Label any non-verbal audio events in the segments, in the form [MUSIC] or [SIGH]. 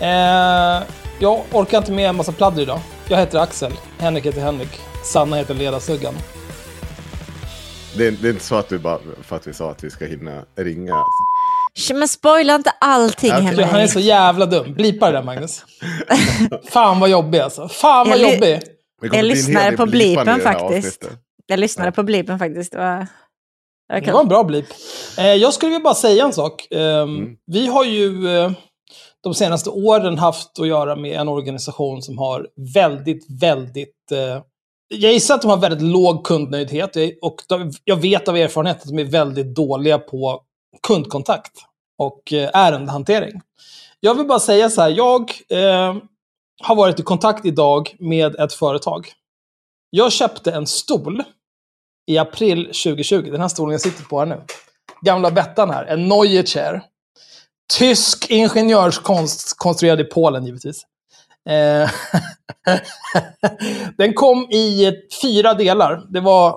Eh, jag orkar inte med en massa pladder idag. Jag heter Axel, Henrik heter Henrik, Sanna heter Ledarsuggan. Det är, det är inte så att du bara, för att vi sa att vi ska hinna ringa. Men spoila inte allting Du, han är Henrik. så jävla dum. Blipa det där Magnus. [LAUGHS] Fan vad jobbig alltså. Fan vad Jag jobbig. Jag lyssnade på blipen faktiskt. Jag lyssnade på blipen faktiskt. Det var, det var Det var en bra blip. Eh, jag skulle vilja bara säga en sak. Eh, Mm. Vi har ju eh, de senaste åren haft att göra med en organisation som har väldigt, väldigt... Eh, jag gissar att de har väldigt låg kundnöjdhet och de, jag vet av erfarenhet att de är väldigt dåliga på kundkontakt och eh, ärendehantering. Jag vill bara säga så här, jag eh, har varit i kontakt idag med ett företag. Jag köpte en stol i april 2020. Den här stolen jag sitter på här nu. Gamla Bettan här, en Neue Chair. Tysk ingenjörskonst, konstruerad i Polen givetvis. Eh, [LAUGHS] den kom i fyra delar. Det var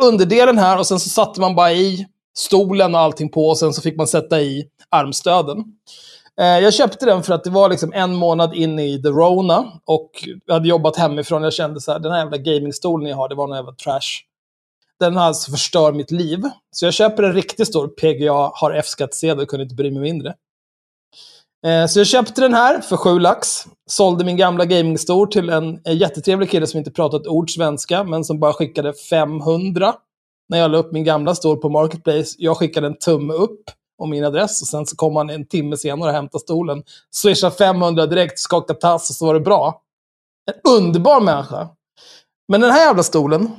underdelen här och sen så satte man bara i stolen och allting på och sen så fick man sätta i armstöden. Eh, Jag köpte den för att det var liksom en månad in i the Rona och jag hade jobbat hemifrån. Jag kände så här, den här jävla gamingstolen jag har, det var någon jävla trash. Den alltså förstör mitt liv. Så jag köper en riktigt stor PGA, har F-skattsedel och kunde inte bry mig mindre. Eh, Så jag köpte den här för sju lax. Sålde min gamla gamingstol till en, en jättetrevlig kille som inte pratat ett ord svenska, men som bara skickade 500 när jag la upp min gamla stol på Marketplace. Jag skickade en tumme upp och min adress och sen så kom han en timme senare och hämtade stolen. Swishade 500 direkt, skakade tass och så var det bra. En underbar människa. Men den här jävla stolen,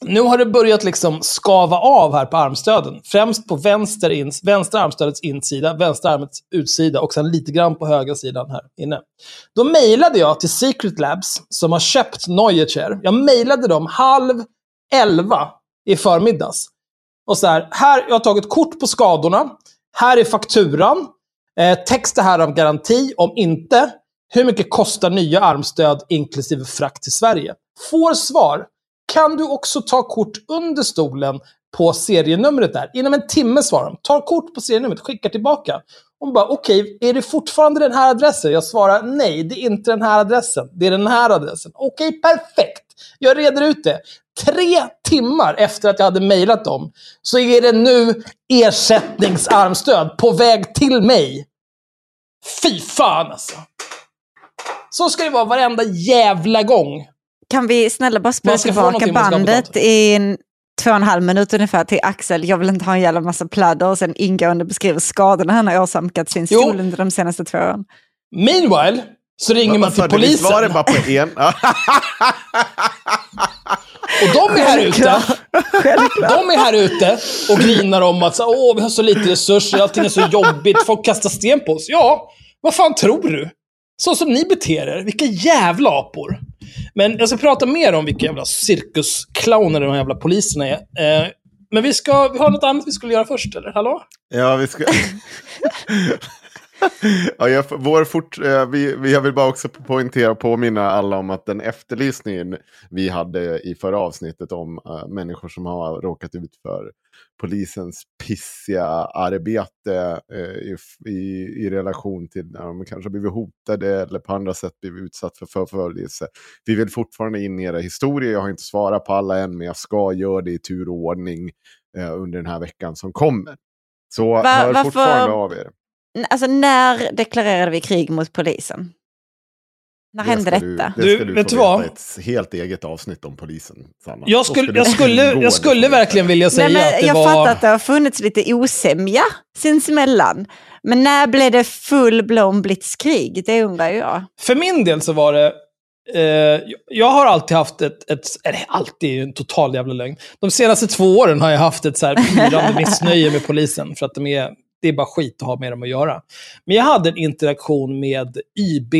nu har det börjat liksom skava av här på armstöden. Främst på vänster, ins, vänstra armstödets insida, vänstra armets utsida och sen lite grann på högra sidan här inne. Då mejlade jag till Secret Labs som har köpt Neue Jag mejlade dem halv elva i förmiddags. Och så här, här, jag har tagit kort på skadorna. Här är fakturan. Eh, text det här av garanti. Om inte, hur mycket kostar nya armstöd inklusive frakt till Sverige? Får svar. Kan du också ta kort under stolen på serienumret där? Inom en timme svarar de. Tar kort på serienumret, skickar tillbaka. Hon bara, okej, är det fortfarande den här adressen? Jag svarar, nej, det är inte den här adressen. Det är den här adressen. Okej, perfekt. Jag reder ut det. Tre timmar efter att jag hade mejlat dem så är det nu ersättningsarmstöd på väg till mig. Fy fan alltså. Så ska det vara varenda jävla gång. Kan vi snälla bara få tillbaka bandet i två och en halv minut ungefär till Axel. Jag vill inte ha en jävla massa pladder och sen ingående beskriva skadorna han har åsamkat sin Jo. stol under de senaste två åren. Meanwhile så ringer man till polisen. var det bara på en? [LAUGHS] Och de är här ute. De är här ute och grinar om att Åh, vi har så lite resurser, allting är så jobbigt, folk kastar sten på oss. Ja, vad fan tror du? Så som ni beter er, vilka jävla apor. Men jag ska prata mer om vilka jävla cirkusclowner de jävla poliserna är. Eh, men vi, ska, vi har något annat vi skulle göra först, eller? Hallå? Ja, vi ska... [LAUGHS] ja, jag, vår fort, eh, vi, jag vill bara också poängtera och påminna alla om att den efterlysningen vi hade i förra avsnittet om uh, människor som har råkat ut för polisens pissiga arbete uh, i, i, i, relation till när de kanske blivit hotade eller på andra sätt blivit utsatt för förföljelse. Vi vill fortfarande in i era historier. Jag har inte svarat på alla än, men jag ska göra det i tur och ordning uh, under den här veckan som kommer. Så Va, hör varför... fortfarande av er. Alltså när deklarerade vi krig mot polisen? När det hände du, detta? Det ska du, vet du vad? ett helt eget avsnitt om polisen. Sanna. Jag skulle, jag skulle, jag skulle verkligen vilja säga Nej, att det jag var... Jag fattar att det har funnits lite osämja sinsemellan. Men när blev det full-blown blitzkrig? Det undrar jag. För min del så var det Eh, jag har alltid haft ett, ett eller alltid en total jävla lögn. De senaste två åren har jag haft ett så här pyrande [LAUGHS] missnöje med polisen. För att de är, det är bara skit att ha med dem att göra. Men jag hade en interaktion med IB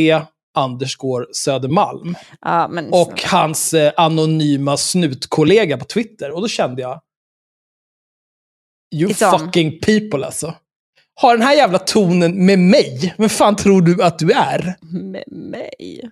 Andersgård Södermalm. Ja, men... Och hans eh, anonyma snutkollega på Twitter. Och då kände jag... You It's fucking on. people alltså. Har den här jävla tonen med mig? Vem fan tror du att du är? Med mig?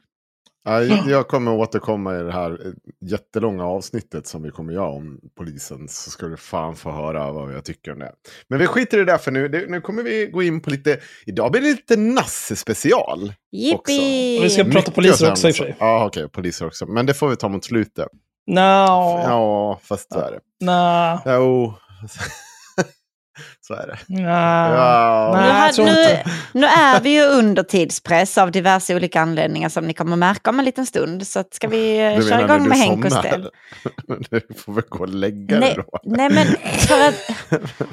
Jag kommer återkomma i det här jättelånga avsnittet som vi kommer göra om polisen. Så ska du fan få höra vad jag tycker om det. Men vi skiter i det där för nu. Nu kommer vi gå in på lite, idag blir det lite Nasse special. Jippi! Vi ska prata poliser också i och för sig. Ja, okej, okay, poliser också. Men det får vi ta mot slutet. No. Ja, fast så är det. No. Jo. Så är det. Ja. ja. Nej, nu, nu, nu, är vi ju under tidspress av diverse olika anledningar som ni kommer märka om en liten stund. Så ska vi du köra igång med Henk och Sten. Du får väl gå och lägga dig då. Nej, men för att...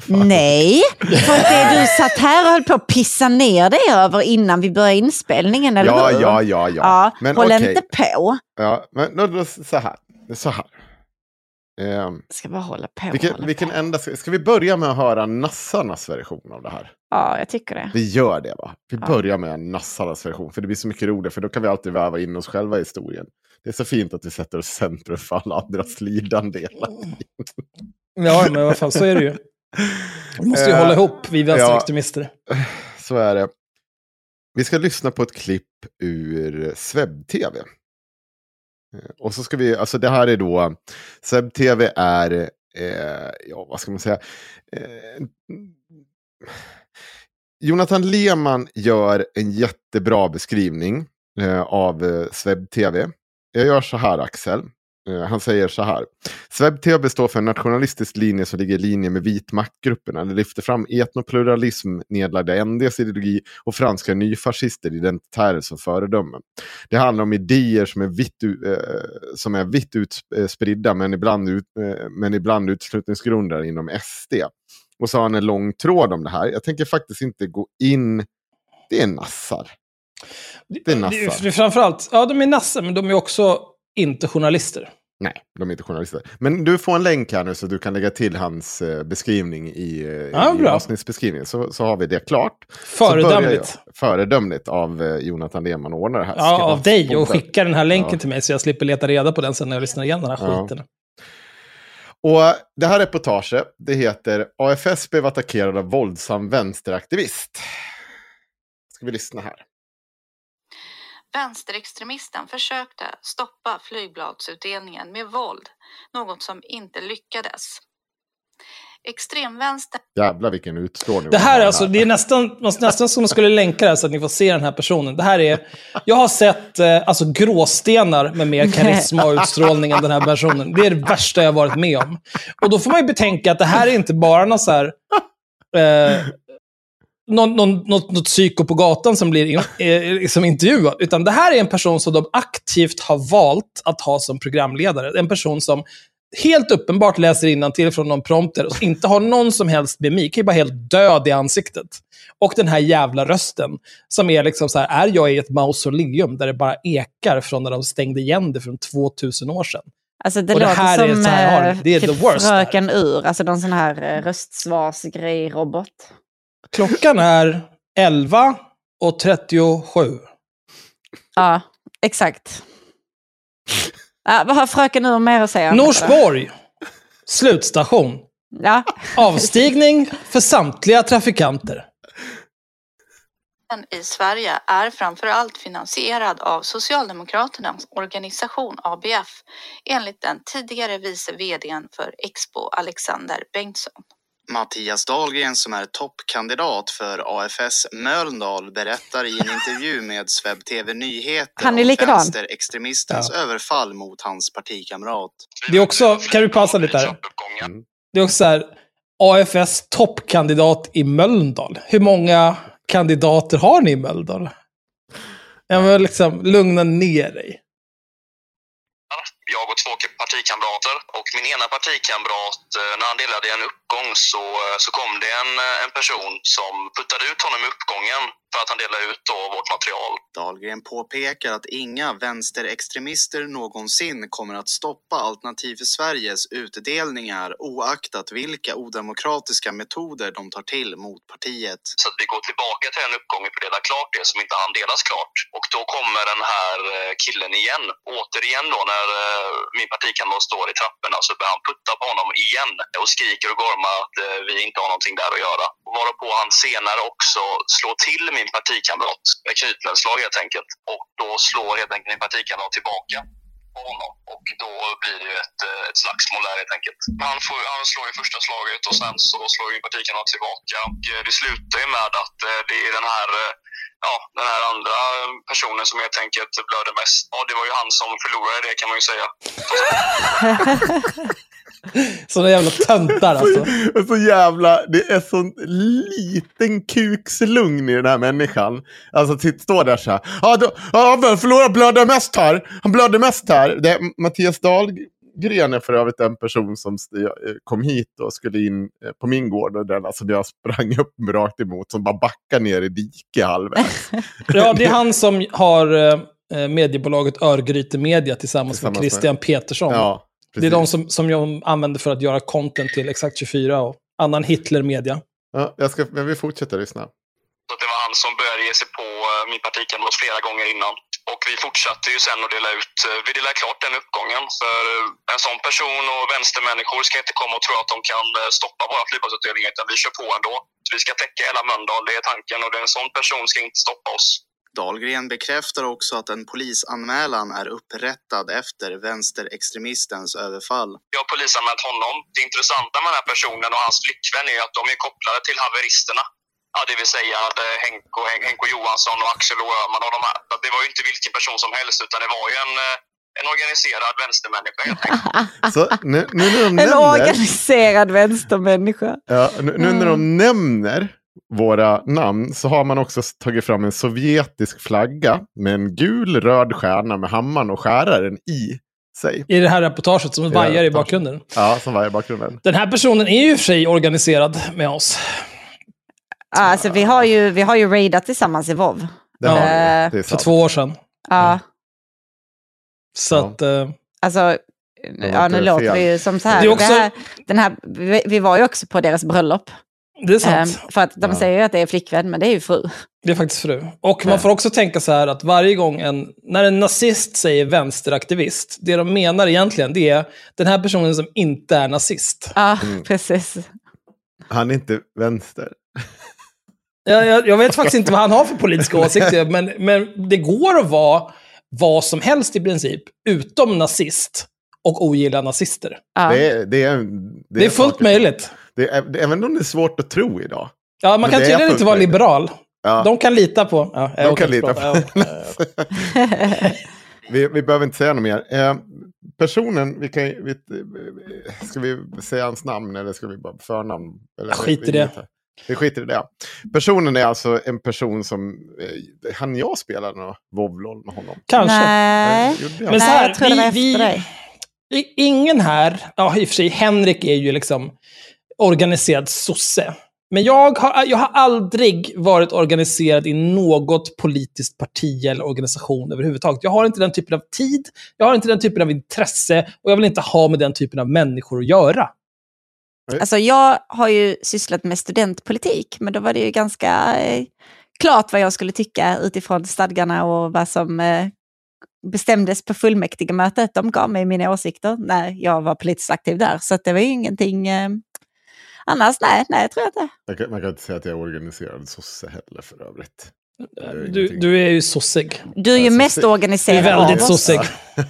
[LAUGHS] nej, för att det du satt här och höll på att pissa ner dig över innan vi började inspelningen, eller ja, hur? Ja, ja, ja. ja men, håll okay. inte på. Ja, men då, då, så här. Så här. Um, ska bara hålla på. Vilken, hålla vilken på. enda, ska vi börja med att höra nassarnas version av det här? Ja, jag tycker det. Vi gör det va? Vi ja. börjar med nassarnas version, för det blir så mycket roligare, för då kan vi alltid väva in oss själva i historien. Det är så fint att vi sätter oss centrum för alla andras lidande hela tiden. Ja, men vad fan, så är det ju. Vi måste ju uh, hålla ihop, vi vänsterextremister. Ja, så är det. Vi ska lyssna på ett klipp ur Sveb-TV. Eh, och så ska vi, alltså det här är då, Seb TV är, eh, ja vad ska man säga, eh, Jonathan Lehmann gör en jättebra beskrivning eh, av eh, Sveb TV. Jag gör så här Axel, han säger så här. SvebTV står för en nationalistisk linje som ligger i linje med vitmaktgrupperna. Det lyfter fram etnopluralism, nedlagda NDs ideologi och franska nyfascister identitärer som föredömen. Det handlar om idéer som är vitt, uh, som är vitt utspridda men ibland, ut, uh, men ibland utslutningsgrunder inom SD. Och så har han en lång tråd om det här. Jag tänker faktiskt inte gå in. Det är nassar. Det är nassar. Det är framförallt, ja de är nassar men de är också inte journalister. Nej, de är inte journalister. Men du får en länk här nu så du kan lägga till hans eh, beskrivning i, eh, ja, i avsnittsbeskrivningen. Så, så har vi det klart. Föredömligt. Föredömligt av eh, Jonathan Lehmann ordnar det här. Ja, av dig och skicka den här länken ja. till mig så jag slipper leta reda på den sen när jag lyssnar igen den här ja. skiten. Och det här reportaget, det heter AFS blev attackerad av våldsam vänsteraktivist. Ska vi lyssna här. Vänsterextremisten försökte stoppa flygbladsutdelningen med våld, något som inte lyckades. Extremvänster... Jävlar vilken utstrålning. Det här, är alltså, det är nästan, nästan som man skulle länka det så att ni får se den här personen. Det här är, jag har sett eh, alltså, gråstenar med mer karisma och utstrålning än den här personen. Det är det värsta jag varit med om. Och då får man ju betänka att det här är inte bara någon så här, eh, någon, någon, något, något psyko på gatan som blir in, [LAUGHS] eh, liksom intervjuad. Utan det här är en person som de aktivt har valt att ha som programledare. En person som helt uppenbart läser till från någon prompter och inte har någon som helst mimik. är bara helt död i ansiktet. Och den här jävla rösten, som är liksom så här, är jag i ett mausoleum där det bara ekar från när de stängde igen det för 2000 år sedan? Alltså det Och det låter här är som så här har det. eh, Det är typ the worst Fröken Ur, alltså någon sån här eh, röstsvarsgrej-robot. Klockan är 11 och 37. Ja, exakt. Ja, vad har Fröken Ur mer att säga? Norsborg. Slutstation. Ja, Avstigning för samtliga trafikanter. i Sverige är framför allt finansierad av Socialdemokraternas organisation ABF enligt den tidigare vice vdn för Expo Alexander Bengtsson. Mattias Dahlgren som är toppkandidat för AFS Mölndal berättar i en [LAUGHS] intervju med Sveb TV Nyheter Han är om likadan. vänsterextremistens överfall mot hans partikamrat. Det är också, kan du pausa lite här? Det är också så här, AFS toppkandidat i Mölndal. Hur många kandidater har ni i Mölndal? Jag vill liksom lugna ner dig jag och två partikamrater. Och min ena partikamrat, eh, när han delade en uppgång så, eh, så kom det en, eh, en person som puttade ut honom i uppgången för att han delade ut då vårt material. Dahlgren påpekar att inga vänsterextremister någonsin kommer att stoppa Alternativ för Sveriges utdelningar oaktat vilka odemokratiska metoder de tar till mot partiet. Så att vi går tillbaka till den uppgången för att dela klart det som inte hann delas klart. Och då kommer den här eh, killen igen. Återigen då när eh, min partikamrat står i trapporna så börjar han putta på honom igen och skriker och gormar att eh, vi inte har någonting där att göra. Varpå han senare också slår till min partikamrat med knytnävsslag helt enkelt. Och då slår helt enkelt min partikamrat tillbaka på honom. Och då blir det ju ett, eh, ett slagsmål där helt enkelt. Han, får, han slår ju första slaget och sen så slår ju partikamrat tillbaka. Och eh, det slutar ju med att eh, det är den här ja, den här andra personen som helt enkelt blöder mest. Ja, det var ju han som förlorade det kan man ju säga. [LAUGHS] [LAUGHS] [LAUGHS] Såna jävla töntar alltså. Så, så jävla, det är sån liten kukslugn i den här människan. Alltså står där så här. Ja, vem förlorar blöder mest här? Han blöder mest här. Det är Mattias Dahlgren är för övrigt en person som eh, kom hit och skulle in eh, på min gård. Och den, alltså, jag sprang upp rakt emot som bara backade ner i diket halvvägs. [LAUGHS] Ja, det är han som har eh, mediebolaget Örgryte Media tillsammans, Tillsammans med med- Christian Petersson. Ja, det är de precis. som, som jag använder för att göra content till Exakt 24 och annan Hitler-media. Ja, jag ska, men vi fortsätter lyssna. Så det var han som började ge sig på eh, min partikamrat flera gånger innan. Och vi fortsatte ju sen att dela ut, eh, vi delade klart den uppgången. För eh, en sån person och vänstermänniskor ska inte komma och tro att de kan stoppa våra flygplatsutdelningar utan vi kör på ändå. Vi ska täcka hela Mölndal, det är tanken. Och en sån person ska inte stoppa oss. Dahlgren bekräftar också att en polisanmälan är upprättad efter vänsterextremistens överfall. Jag har polisanmält honom. Det intressanta med den här personen och hans flickvän är att de är kopplade till haveristerna. Ja, det vill säga eh, Henko, Hen- Henko Johansson och Axel och Öhman och de här. Att Det var ju inte vilken person som helst utan det var ju en, eh, en organiserad vänstermänniska helt enkelt. Så nu, nu när de [LAUGHS] en nämner... organiserad vänstermänniska. Ja, nu, nu när de nämner våra namn så har man också tagit fram en sovjetisk flagga med en gul röd stjärna med hammaren och skäraren i sig. I det här reportaget som vajar i bakgrunden. Ja, som var i bakgrunden. Den här personen är ju i och för sig organiserad med oss. Ja, Alltså, vi, har ju, vi har ju raidat tillsammans i WoW. Det har Eh, är För två år sedan. Ja, Så Ja. att... Eh, alltså, ja, nu låter fel. vi ju som så här. Det är också- det här, den här vi, vi var ju också på deras bröllop. Det är sant. Ehm, för att de Ja. säger ju att det är flickvän, men det är ju fru. Det är faktiskt fru. Och man får också tänka så här att varje gång en, när en nazist säger vänsteraktivist, det de menar egentligen det är den här personen som inte är nazist. Ja, Mm. precis. Han är inte vänster. Jag, jag, jag vet faktiskt inte vad han har för politiska åsikter, [LAUGHS] men, men det går att vara vad som helst i princip, utom nazist och ogilla nazister. Ja. Det, är, det, är, Det är fullt saker- möjligt. Det är, det, även om det är svårt att tro idag. Ja, man Men kan tydligen inte vara liberal. Ja, De kan lita på... Ja, de kan inte lita på [LAUGHS] vi, vi behöver inte säga något mer. Eh, personen, vi kan, vi, ska vi säga hans namn eller ska vi bara förnamn? Eller, Skit i det. Vi skiter i det. Personen är alltså en person som, eh, han jag spelade någon WoW-LOL med honom. Kanske. Nej. Eh? Men så Nej, här, jag tror det var vi, efter vi, dig. Ingen här, ja i och för sig, Henrik är ju liksom organiserad sosse. Men jag har, jag har aldrig varit organiserad i något politiskt parti eller organisation överhuvudtaget. Jag har inte den typen av tid, jag har inte den typen av intresse och jag vill inte ha med den typen av människor att göra. Alltså jag har ju sysslat med studentpolitik, men då var det ju ganska eh, klart vad jag skulle tycka utifrån stadgarna och vad som eh, bestämdes på fullmäktigemötet. De gav mig mina åsikter när jag var politiskt aktiv där, så det var ju ingenting eh, Annars, nej, nej, tror jag inte. Man kan, man kan inte säga att jag är organiserad sosse heller för övrigt. Du, du, är ju sossig. Du är ju mest sossig. organiserad Du är väldigt sossig.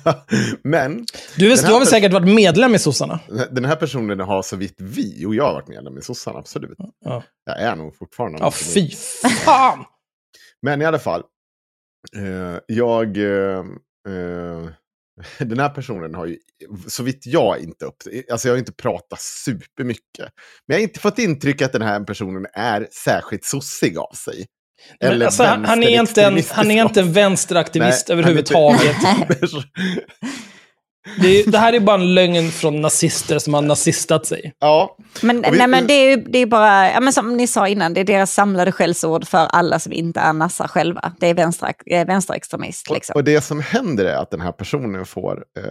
[LAUGHS] Men... Du, vet, du har väl säkert varit medlem i sossarna? Den här personen har så vitt vi, och jag har varit medlem i sossarna, absolut. Ja. Jag är nog fortfarande. Ja, fy fan! Men i alla fall. Eh, jag... Eh, eh, [LAUGHS] den här personen har ju, så vitt jag inte upp, alltså jag har inte pratat supermycket. Men jag har inte fått intryck att den här personen är särskilt sossig av sig. Eller alltså, han, är inte en, han är inte en vänsteraktivist Nej, överhuvudtaget. [LAUGHS] [LAUGHS] Det, det, här är bara en lögn från nazister som har nazistat sig. Ja. Men, vi, nej, men det, är, det är bara, ja, men som ni sa innan, det är deras samlade skällsord för alla som inte är nassar själva. Det är vänster, vänsterextremist. Liksom. Och, och, det som händer är att den här personen får eh,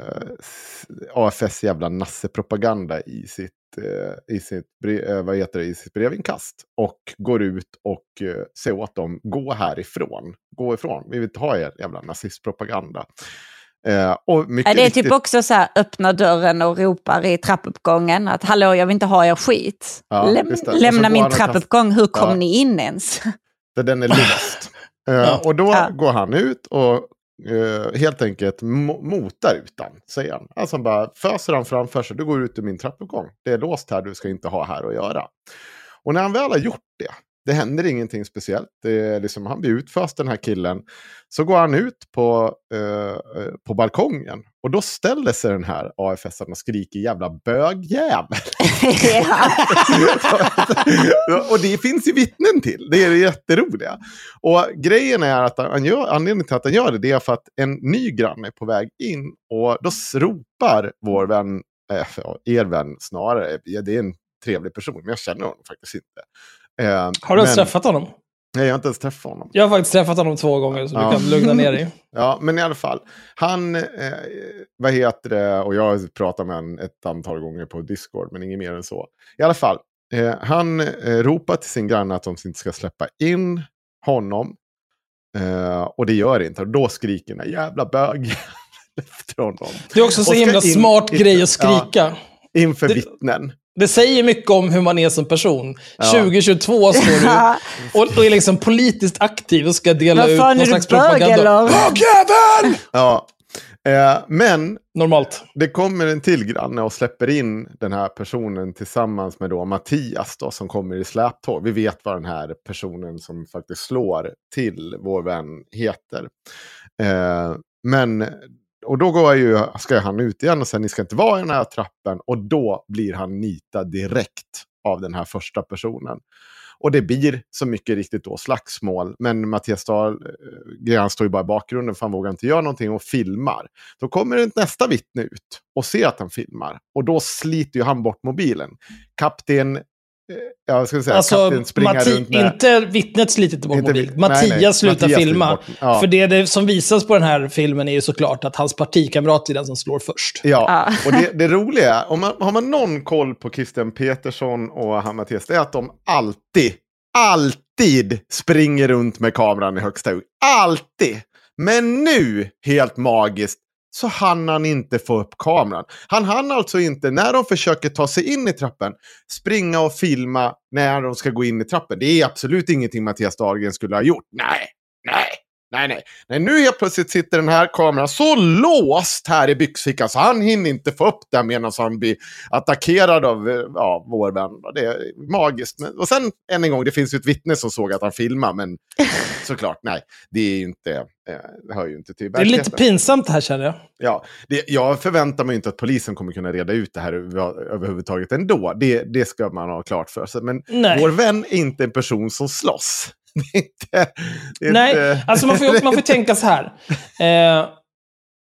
AFS jävla nassepropaganda i sitt eh, i sitt, brev, eh, vad heter det, i sitt brevinkast och går ut och eh, säger åt dem, gå härifrån. Gå ifrån, vi vill inte ha er jävla nazistpropaganda. Eh, det är typ också så här, öppna dörren och ropar i trappuppgången att hallå, jag vill inte ha er skit. Ja, Läm lämna min trappuppgång, hur kom ja. ni in ens? Så den är låst. [LAUGHS] eh, ja. Och då går han ut och eh, helt enkelt motar utan, säger han. Alltså han bara föser han framför sig, du går ut ur min trappuppgång. Det är låst här, du ska inte ha här att göra. Och när han väl har gjort det, det händer ingenting speciellt. Liksom, han blir utföst den här killen. Så går han ut på, eh, på balkongen. Och då ställer sig den här AFS och skriker jävla bögjävel. [LAUGHS] [LAUGHS] och det finns ju vittnen till. Det är det jätteroliga. Och grejen är att han gör, anledningen till att han gör det, det är för att en ny granne är på väg in. Och då ropar vår vän, äh, er vän snarare, det är en trevlig person, men jag känner honom faktiskt inte. Eh, har du ens träffat honom? Nej, jag har inte ens träffat honom. Jag har faktiskt träffat honom två gånger, så ja. du kan lugna ner dig. [LAUGHS] ja, men i alla fall. Han, eh, vad heter det, och jag har pratat med honom ett antal gånger på Discord, men inget mer än så. I alla fall, eh, han eh, ropar till sin granne att de inte ska släppa in honom. Eh, och det gör det inte. Och då skriker den jävla bög [LAUGHS] efter honom. Det är också så himla smart in, grej att skrika. Ja, inför det, vittnen. Det säger mycket om hur man är som person. Ja. 2022 står du [LAUGHS] och, och är liksom politiskt aktiv och ska dela ut någon slags propaganda. [LAUGHS] Bögjävel! Ja. Eh, men Normalt. det kommer en till granne och släpper in den här personen tillsammans med då Mattias då, som kommer i släptåg. Vi vet vad den här personen som faktiskt slår till vår vän heter. Eh, men och då går ju, ska han ut igen och säger ni ska inte vara i den här trappen. Och då blir han nitad direkt av den här första personen. Och det blir så mycket riktigt då slagsmål. Men Mattias Dahlgren står ju bara i bakgrunden för han vågar inte göra någonting och filmar. Då kommer nästa vittne ut och ser att han filmar. Och då sliter ju han bort mobilen. Kapten Ja, ska säga, alltså, Matti runt med... Inte vittnet slitit bort mobil. Mattias nej, nej. slutar Mattias filma. Ja. För det, det, som visas på den här filmen är ju såklart att hans partikamrat är den som slår först. Ja, ah. och det, det roliga är, om man, har man någon koll på Christian Petersson och han Mattias, det är att de alltid, alltid springer runt med kameran i högsta hugg. Alltid! Men nu, helt magiskt, så hann han inte få upp kameran. Han hann alltså inte, när de försöker ta sig in i trappen, springa och filma när de ska gå in i trappen. Det är absolut ingenting Mattias Dahlgren skulle ha gjort. Nej, nej, Nej, nej. nej, nu helt plötsligt sitter den här kameran så låst här i byxfickan så han hinner inte få upp den medan han blir attackerad av ja, vår vän. Det är magiskt. Och sen, än en gång, det finns ju ett vittne som såg att han filmade, men [LAUGHS] såklart, nej, det är ju inte, eh, det hör ju inte till Det är lite pinsamt det här känner jag. Ja, det, jag förväntar mig inte att polisen kommer kunna reda ut det här överhuvudtaget ändå. Det, det ska man ha klart för sig. Men nej. vår vän är inte en person som slåss. Det [LAUGHS] är inte, det är Nej, inte... alltså man får, [LAUGHS] man får tänka så här. Eh,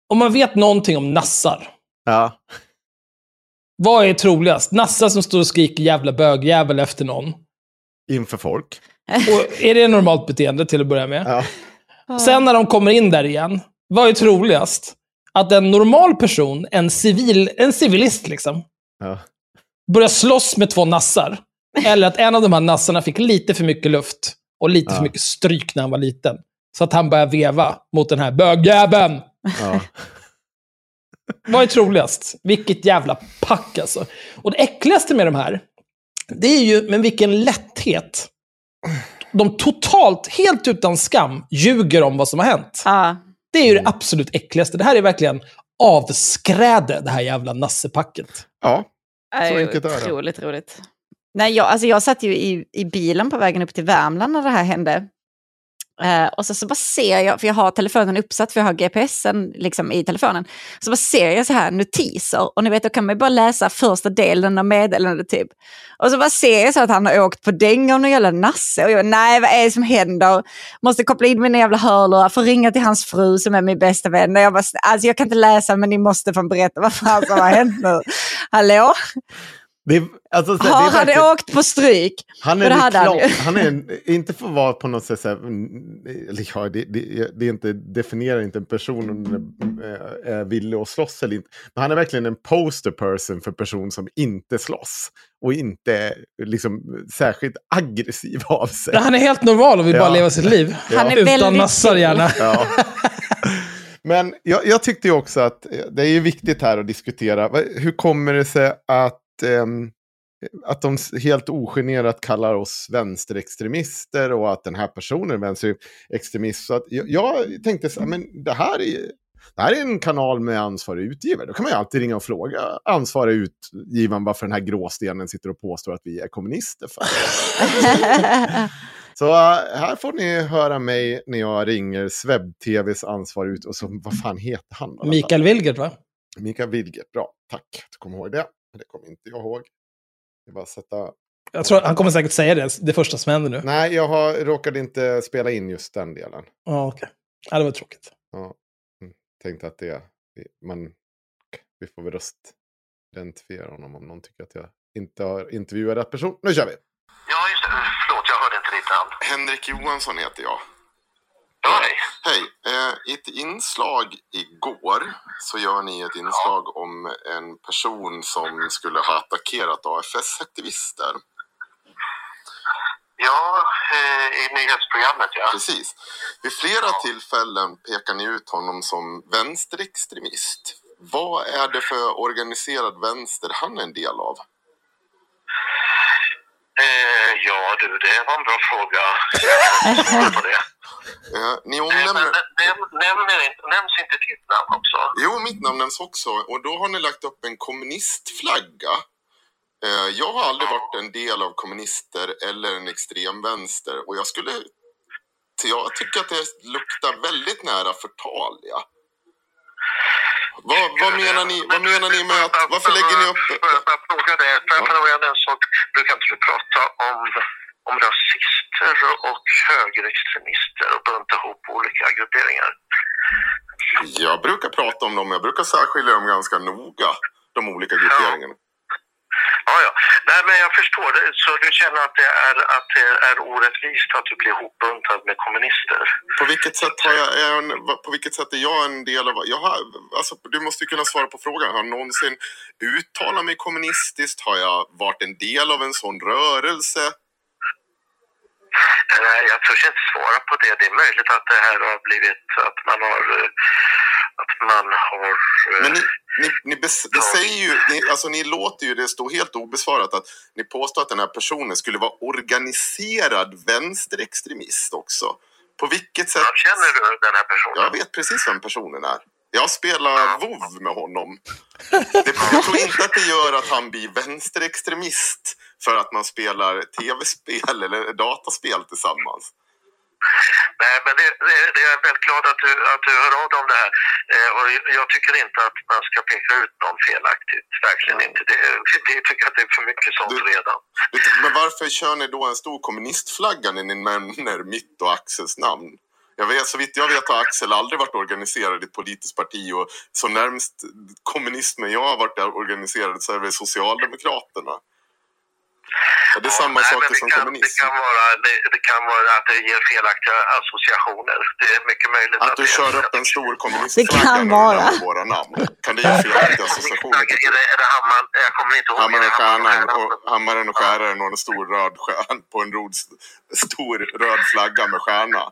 om man vet någonting om nassar. Ja. Vad är troligast? Nassar som står och skriker jävla bögjävel efter någon? inför folk. Och är det normalt beteende till att börja med? Ja. Sen när de kommer in där igen, vad är troligast? Att en normal person, en, civil, en civilist liksom, Ja. börjar slåss med två nassar. Eller att en av de här nassarna fick lite för mycket luft och lite Ja. för mycket stryk när han var liten. Så att han börjar veva mot den här bögjäveln. Ja. [LAUGHS] Vad är troligast? Vilket jävla pack alltså. Och det äckligaste med de här, det är ju med vilken lätthet de totalt, helt utan skam, ljuger om vad som har hänt. Ja. Det är ju det absolut äckligaste. Det här är verkligen avskräde, det här jävla nassepacket. ja. Så enkelt är det. Otroligt roligt. Nej, jag, alltså jag satt ju i, i bilen på vägen upp till Värmland när det här hände. Eh, och så, så bara ser jag, för jag har telefonen uppsatt, för jag har GPSen liksom i telefonen. Så bara ser jag så här notiser och ni vet, då kan man ju bara läsa första delen av meddelandet typ. Och så bara ser jag så att han har åkt på däng av någon jävla nasse. Och jag nej vad är det som händer? Måste koppla in mina jävla hörlurar, får ringa till hans fru som är min bästa vän. Och jag bara, alltså jag kan inte läsa men ni måste få berätta vad fan som har hänt nu. [LAUGHS] Hallå? Det alltså, så här, Har det är han verkligen- åkt på stryk? Han är, hade han han är [LAUGHS] inte för att vara på något sätt så här, eller ja, det, det, det är inte, definierar inte en person om den är, är villig att slåss eller inte. Men han är verkligen en poster person för person som inte slåss. Och inte är liksom särskilt aggressiv av sig. Han är helt normal och vill bara Ja. leva sitt liv. Han är Utan chill. gärna. Ja. [LAUGHS] Men jag, jag tyckte ju också att eh, det är viktigt här att diskutera. Hur kommer det sig att, att de helt ogenerat kallar oss vänsterextremister och att den här personen är vänsterextremist? Så att jag, tänkte så här, men det här är det här är en kanal med ansvarig utgivare. Då kan man ju alltid ringa och fråga ansvarig utgivaren varför den här gråstenen sitter och påstår att vi är kommunister. För. [LAUGHS] Så äh, här får ni höra mig när jag ringer Sveb-TVs ansvarig ut och så, vad fan heter han? Mikael Wilgert, va? Mikael Wilgert, bra. Tack, du kommer ihåg det. Det kommer inte jag ihåg. Jag bara sätta... Jag tror han kommer säkert säga det, det första som händer nu. Nej, jag har, råkade inte spela in just den delen. Ja, okej. Ja, det var tråkigt. Ja. Mm. Tänkte att det... Man, vi får väl röstidentifiera honom om någon tycker att jag inte har intervjuat rätt person. Nu kör vi! Ja, just det. Förlåt, jag hörde inte ditt namn. Henrik Johansson heter jag. Hej. Hej! Eh, I ett inslag igår så gör ni ett inslag om en person som skulle ha attackerat AFS-aktivister. Ja, eh, i nyhetsprogrammet ja. Precis. Vid flera tillfällen pekar ni ut honom som vänsterextremist. Vad är det för organiserad vänster han är en del av? Eh, ja du, det var en bra fråga. Jag [LAUGHS] svarar på det. Eh, ni Eh, men omnämner... näm, nämner inte, nämns inte ditt namn också? Jo, mitt namn nämns också. Och då har ni lagt upp en kommunistflagga. Eh, Jag har aldrig varit en del av kommunister eller en extremvänster. Och jag skulle... Jag tycker att det luktar väldigt nära förtal, ja. Vad, vad, menar ni, vad menar ni med att... Varför lägger ni upp... Får jag bara fråga dig, får jag Ja. fråga en sak? Brukar inte du prata om, om rasister och högerextremister och bunta ihop olika grupperingar? Jag brukar prata om dem. Jag brukar särskilja dem ganska noga. De olika grupperingarna. Ja, ja. Nej, men jag förstår det. Så du känner att det är, att det är orättvist att du blir hopbuntad med kommunister? På vilket sätt har jag är en, på vilket sätt är jag en del av... Jag har, alltså, du måste ju kunna svara på frågan. Har jag någonsin uttalat mig kommunistiskt? Har jag varit en del av en sån rörelse? Nej, jag törs inte svara på det. Det är möjligt att det här har blivit att man har... Att man har... eh, Men ni, ni, ni, ni säger ju, ni, alltså ni låter ju det stå helt obesvarat att ni påstår att den här personen skulle vara organiserad vänsterextremist också. På vilket sätt? Ja, Känner du den här personen? Jag vet precis vem personen är. Jag spelar WoW med honom. Det, jag tror inte att det gör att han blir vänsterextremist för att man spelar tv-spel eller dataspel tillsammans. Nej, men det, det, det är jag väldigt glad att du, att du hör av dig om det här. Eh, och jag tycker inte att man ska peka ut någon felaktigt. Verkligen inte. Det, det jag tycker att det är för mycket sånt Du- redan. Men varför kör ni då en stor kommunistflagga när ni nämner mitt och Axels namn? Jag vet, så vitt jag vet har Axel aldrig varit organiserad i ett politiskt parti och så närmst kommunismen jag har varit organiserad så är det Socialdemokraterna. Är det Ja, samma nej, saker det som kan, kommunism? Det kan, vara, det, det kan vara att det ger felaktiga associationer. Det är mycket möjligt Att du det- kör upp en stor Det kommunistflagga kan när du vara. våra namn. Kan det ge [LAUGHS] felaktiga associationer? Är det, är det hammaren? Jag kommer inte ihåg. Hammaren det stjärnan och hammaren och skäran och en stor röd stjärn på en rod, stor röd flagga med stjärna.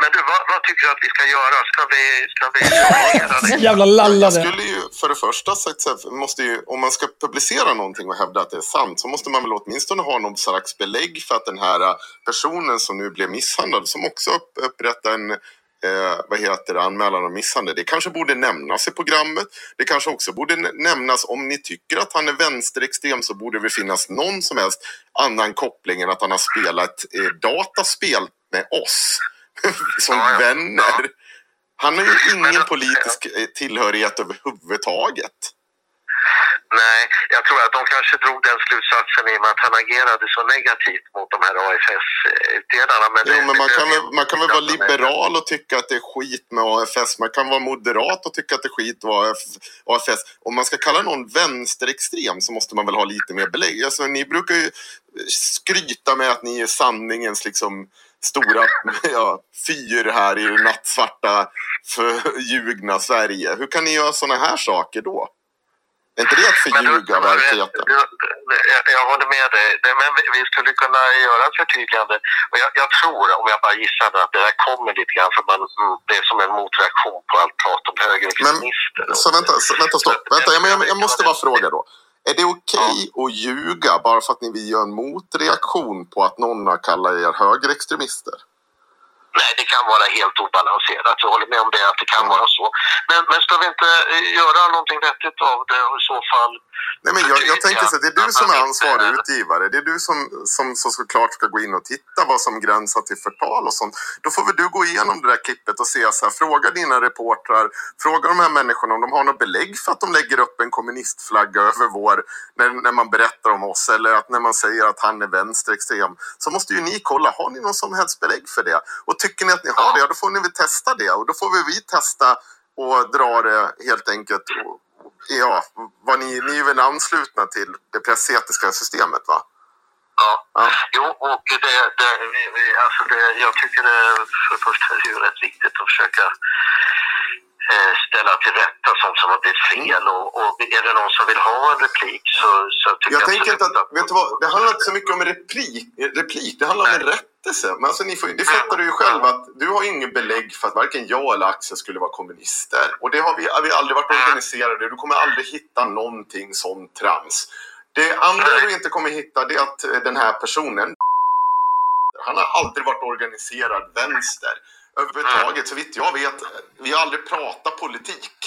Men du, vad, vad tycker du att vi ska göra? Ska vi... Ska vi? [LAUGHS] Jävla Jag lallare. skulle ju för det första sagt så här, måste ju, om man ska publicera någonting och hävda att det är sant så måste man väl åtminstone ha någon slags belägg för att den här personen som nu blev misshandlad, som också upp, upprättar en eh, vad heter det, anmälan om misshandel. Det kanske borde nämnas i programmet. Det kanske också borde nä- nämnas om ni tycker att han är vänsterextrem så borde det finnas någon som helst annan koppling än att han har spelat eh, dataspel med oss [LAUGHS] som Ja, ja. vänner. Han har ju ingen politisk eh, tillhörighet överhuvudtaget. Nej, jag tror att de kanske drog den slutsatsen i och med att han agerade så negativt mot de här AFS-utredarna. Men, Jo, men man kan, väl, man kan väl vara liberal och tycka att det är skit med AFS. Man kan vara moderat och tycka att det är skit med AF- AFS. Om man ska kalla någon vänsterextrem så måste man väl ha lite mer belägg. Alltså, ni brukar ju skryta med att ni är sanningens liksom, stora [LAUGHS] ja, fyr här i det nattsvarta förljugna Sverige. Hur kan ni göra sådana här saker då? Är inte det att förljuga verkligheten? jag- håller med dig. Men vi- skulle kunna göra ett förtydligande. Och jag, jag tror, om jag bara gissar, att det där kommer lite grann för man, mm, det är som en motreaktion på allt prat om högerextremister. Så vänta, så, vänta stopp. Vänta, jag, jag, jag måste bara fråga då. Är det okej att ljuga bara för att ni vill göra en motreaktion på att någon har kallat er högerextremister? Nej, det kan vara helt obalanserat. Jag håller med om det, att det kan vara så. Men, men ska vi inte eh, göra någonting vettigt av det och i så fall... Nej, men jag, jag tänker så att det är du som är ansvarig utgivare. Det är du som, som, som såklart ska gå in och titta vad som gränsar till förtal och sånt. Då får väl du gå igenom det där klippet och se så här, fråga dina reportrar, fråga de här människorna om de har något belägg för att de lägger upp en kommunistflagga över vår, när, när man berättar om oss eller att när man säger att han är vänsterextrem. Så måste ju ni kolla, har ni någon som helst belägg för det? Och tycker ni att ni har det, ja, då får ni väl testa det. Och då får vi, vi testa och dra det helt enkelt och, Ja, vad ni, ni är väl anslutna till det pressetiska systemet va? Ja. Ja. Jo, och det, det, alltså det, jag tycker det, för det första är det rätt viktigt att försöka eh, ställa till rätta sånt som har blivit fel. Och, och är det någon som vill ha en replik så, så tycker jag, Jag tänker inte absolut att, vet du vad, det handlar inte så mycket om replik, replik det handlar om en rättelse. Men alltså, ni får, det fattar du ju själv att du har ju ingen belägg för att varken jag eller Axel skulle vara kommunister. Och det har vi, har vi aldrig varit organiserade. Du kommer aldrig hitta någonting sånt trams. Det andra du inte kommer hitta det är att eh, den här personen han har aldrig varit organiserad vänster överhuvudtaget. Så vitt jag vet, vi har aldrig pratat politik.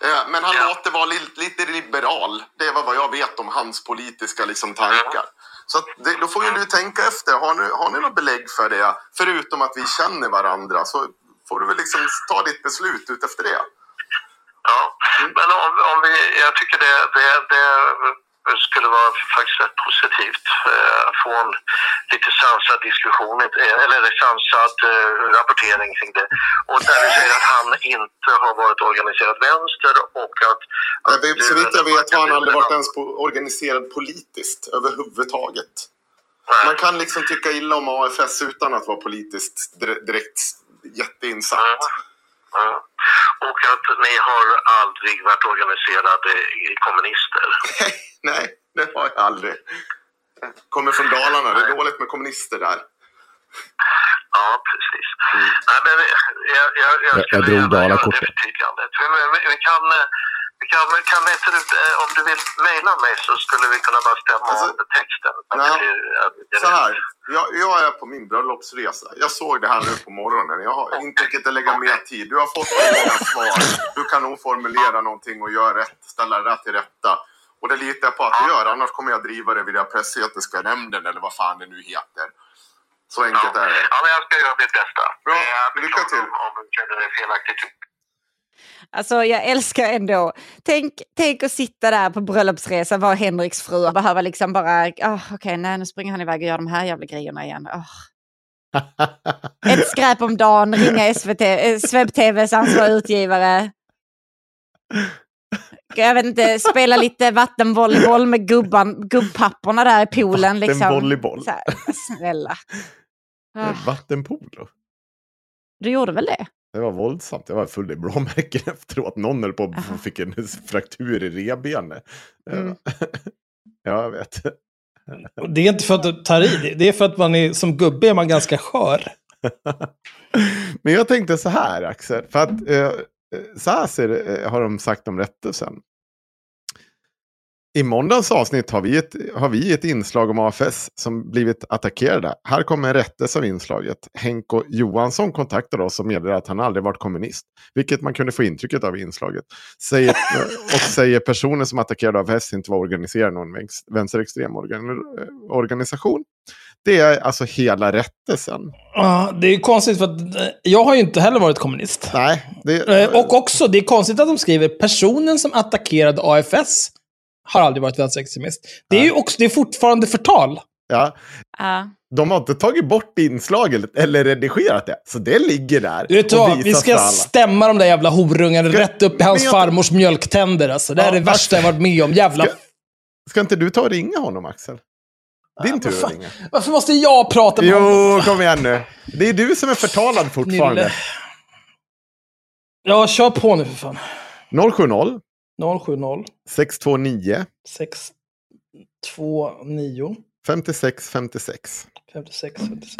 Eh, Men han låter vara li- lite liberal. Det är vad jag vet om hans politiska liksom, tankar. Så att det, då får ju du tänka efter. Har ni, har ni något belägg för det? Förutom att vi känner varandra så får du väl liksom ta ditt beslut ut efter det. Ja, men om, om vi, jag tycker det, det, det skulle vara faktiskt rätt positivt eh, få en lite sansad diskussion, eh, eller sansad eh, rapportering kring det. Och där vi säger att han inte har varit organiserad vänster och att... Nej, att du Så vitt jag vet har han aldrig varit ens organiserad politiskt överhuvudtaget. Nej. Man kan liksom tycka illa om AFS utan att vara politiskt dire- direkt jätteinsatt. Ja. Och att ni har aldrig varit organiserade i kommunister. [LAUGHS] Nej, det har jag aldrig. Kommer från Dalarna, det är dåligt med kommunister där. Ja, precis. Nej, men jag, jag, jag, Jag- drog Dalakortet. Vi, kan, vi kan, inte, eh, om du vill mejla mig så skulle vi kunna bara stämma Alltså, av texten. Nej. det Så här, jag, jag är på min bröllopsresa. Jag såg det här nu på morgonen. Jag har inte riktigt lägga mer tid. Du har fått mina svar. Du kan nog formulera någonting och göra rätt, ställa det till rätta. Och det litar jag på att du gör. Annars kommer jag driva det den pressetiska nämnden eller vad fan det nu heter. Så enkelt är det. Ja, men jag ska göra mitt bästa. Bra, Eh, lycka till. Om, om du känner det felaktigt. Alltså jag älskar ändå. Tänk, tänk att sitta där på bröllopsresa, vara Henriks fru och behöva liksom bara, oh, okej, nej nu springer han iväg och gör de här jävla grejerna igen. Oh. [LAUGHS] Ett skräp om dagen, ringa SVT, eh, Sveb TVs ansvariga utgivare. Jag vet inte, spela lite vattenvolleyboll med gubban, gubbpapporna där i poolen. Liksom. Vattenvolleyboll? Här, snälla. Ah, Vattenpolo? du gjorde väl det? Det var våldsamt. Jag var full i blåmärken [LAUGHS] efteråt. Någon höll på att fick en fraktur i revbenet. Mm. [LAUGHS] ja, jag vet. Det är inte för att du tar i, det- det är för att man är, som gubbe är man ganska skör. [LAUGHS] Men jag tänkte så här, Axel. För att eh, så här ser, det- eh, har de sagt om rättelsen. I måndagens avsnitt har vi, ett, har vi ett inslag om AFS som blivit attackerade. Här kommer en rättelse av inslaget. Henko Johansson kontaktar oss och meddelar att han aldrig varit kommunist. Vilket man kunde få intrycket av i inslaget. Säger, och säger personen som attackerade AFS inte var organiserad i någon vänster- vänsterextrem organ, organisation. Det är alltså hela rättelsen. Ja, det är konstigt för att eh, jag har ju inte heller varit kommunist. Nej, det, Eh, Och också, det är konstigt att de skriver personen som attackerade AFS har aldrig varit vänsterextremist. Det är ju också, det är fortfarande förtal. Ja, Ja. de har inte tagit bort inslaget eller redigerat det. Så det ligger där. Du vet och vad, vi ska stämma de där jävla horungarna Ska- rätt upp i hans jag- farmors mjölktänder. Alltså. Det här Ja, är det värsta jag varit med om. Jävla... Ska, ska inte du ta och ringa honom, Axel? Din Ja, tur vad att ringa. Varför måste jag prata med honom? Jo, kom igen nu. Det är du som är förtalad fortfarande. Nille. Ja, kör på nu för fan. 070 070 629 629 56 56. 56 56.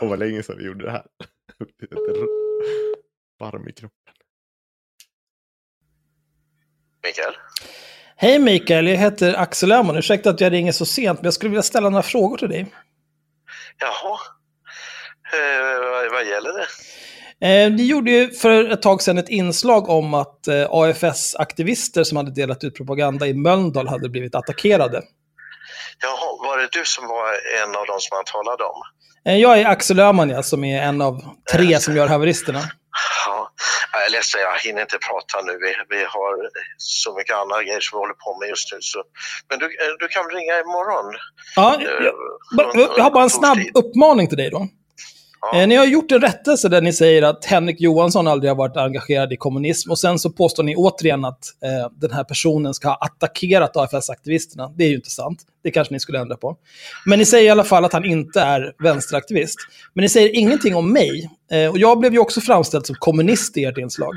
Åh, vad länge sedan vi gjorde det här. Varm i kroppen. Mikael? Hej Mikael, jag heter Axel Öhman. Ursäkta att jag ringer så sent, men jag skulle vilja ställa några frågor till dig. Jaha. Eh, vad, vad gäller det? Eh, ni gjorde ju för ett tag sedan ett inslag om att eh, AFS-aktivister som hade delat ut propaganda i Mölndal hade blivit attackerade. Jaha, var det du som var en av de som han talade om? Eh, jag är Axel Öhman, ja, som är en av tre som gör haveristerna. Ja, jag är ledsen, jag hinner inte prata nu. Vi, vi har så mycket andra grejer som vi håller på med just nu. Så. Men du, eh, du kan ringa imorgon? Ja, Eh, jag, bara- jag har bara en snabb uppmaning till dig då. Ja. Eh, Ni har gjort en rättelse där ni säger att Henrik Johansson aldrig har varit engagerad i kommunism och sen så påstår ni återigen att eh, den här personen ska ha attackerat AFS-aktivisterna. Det är ju inte sant. Det kanske ni skulle ändra på. Men ni säger i alla fall att han inte är vänsteraktivist. Men ni säger ingenting om mig. Eh, och jag blev ju också framställd som kommunist i ert inslag.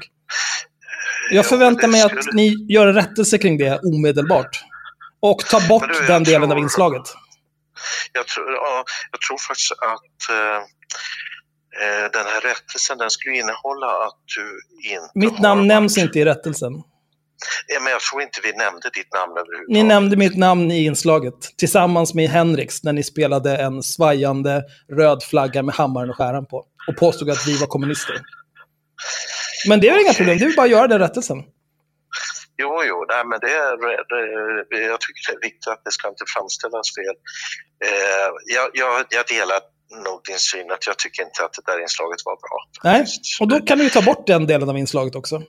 Jag förväntar mig att ni gör en rättelse kring det omedelbart. Och tar bort du, den delen av tror- inslaget. Jag tror, ja, jag tror faktiskt att eh, den här rättelsen den skulle innehålla att du inte Mitt namn varit- nämns inte i rättelsen. Ja, men jag tror inte vi nämnde ditt namn överhuvudtaget. Ni nämnde mitt namn i inslaget tillsammans med Henriks när ni spelade en svajande röd flagga med hammaren och skäran på. Och påstod att vi var kommunister. Men det är inga problem, det är bara att göra den rättelsen. Jo, jo, nej, men det är, det, jag tycker det är viktigt att det ska inte framställas fel. Eh, jag, jag, jag delar nog din syn att jag tycker inte att det där inslaget var bra. Nej, och då kan du ju ta bort den delen av inslaget också.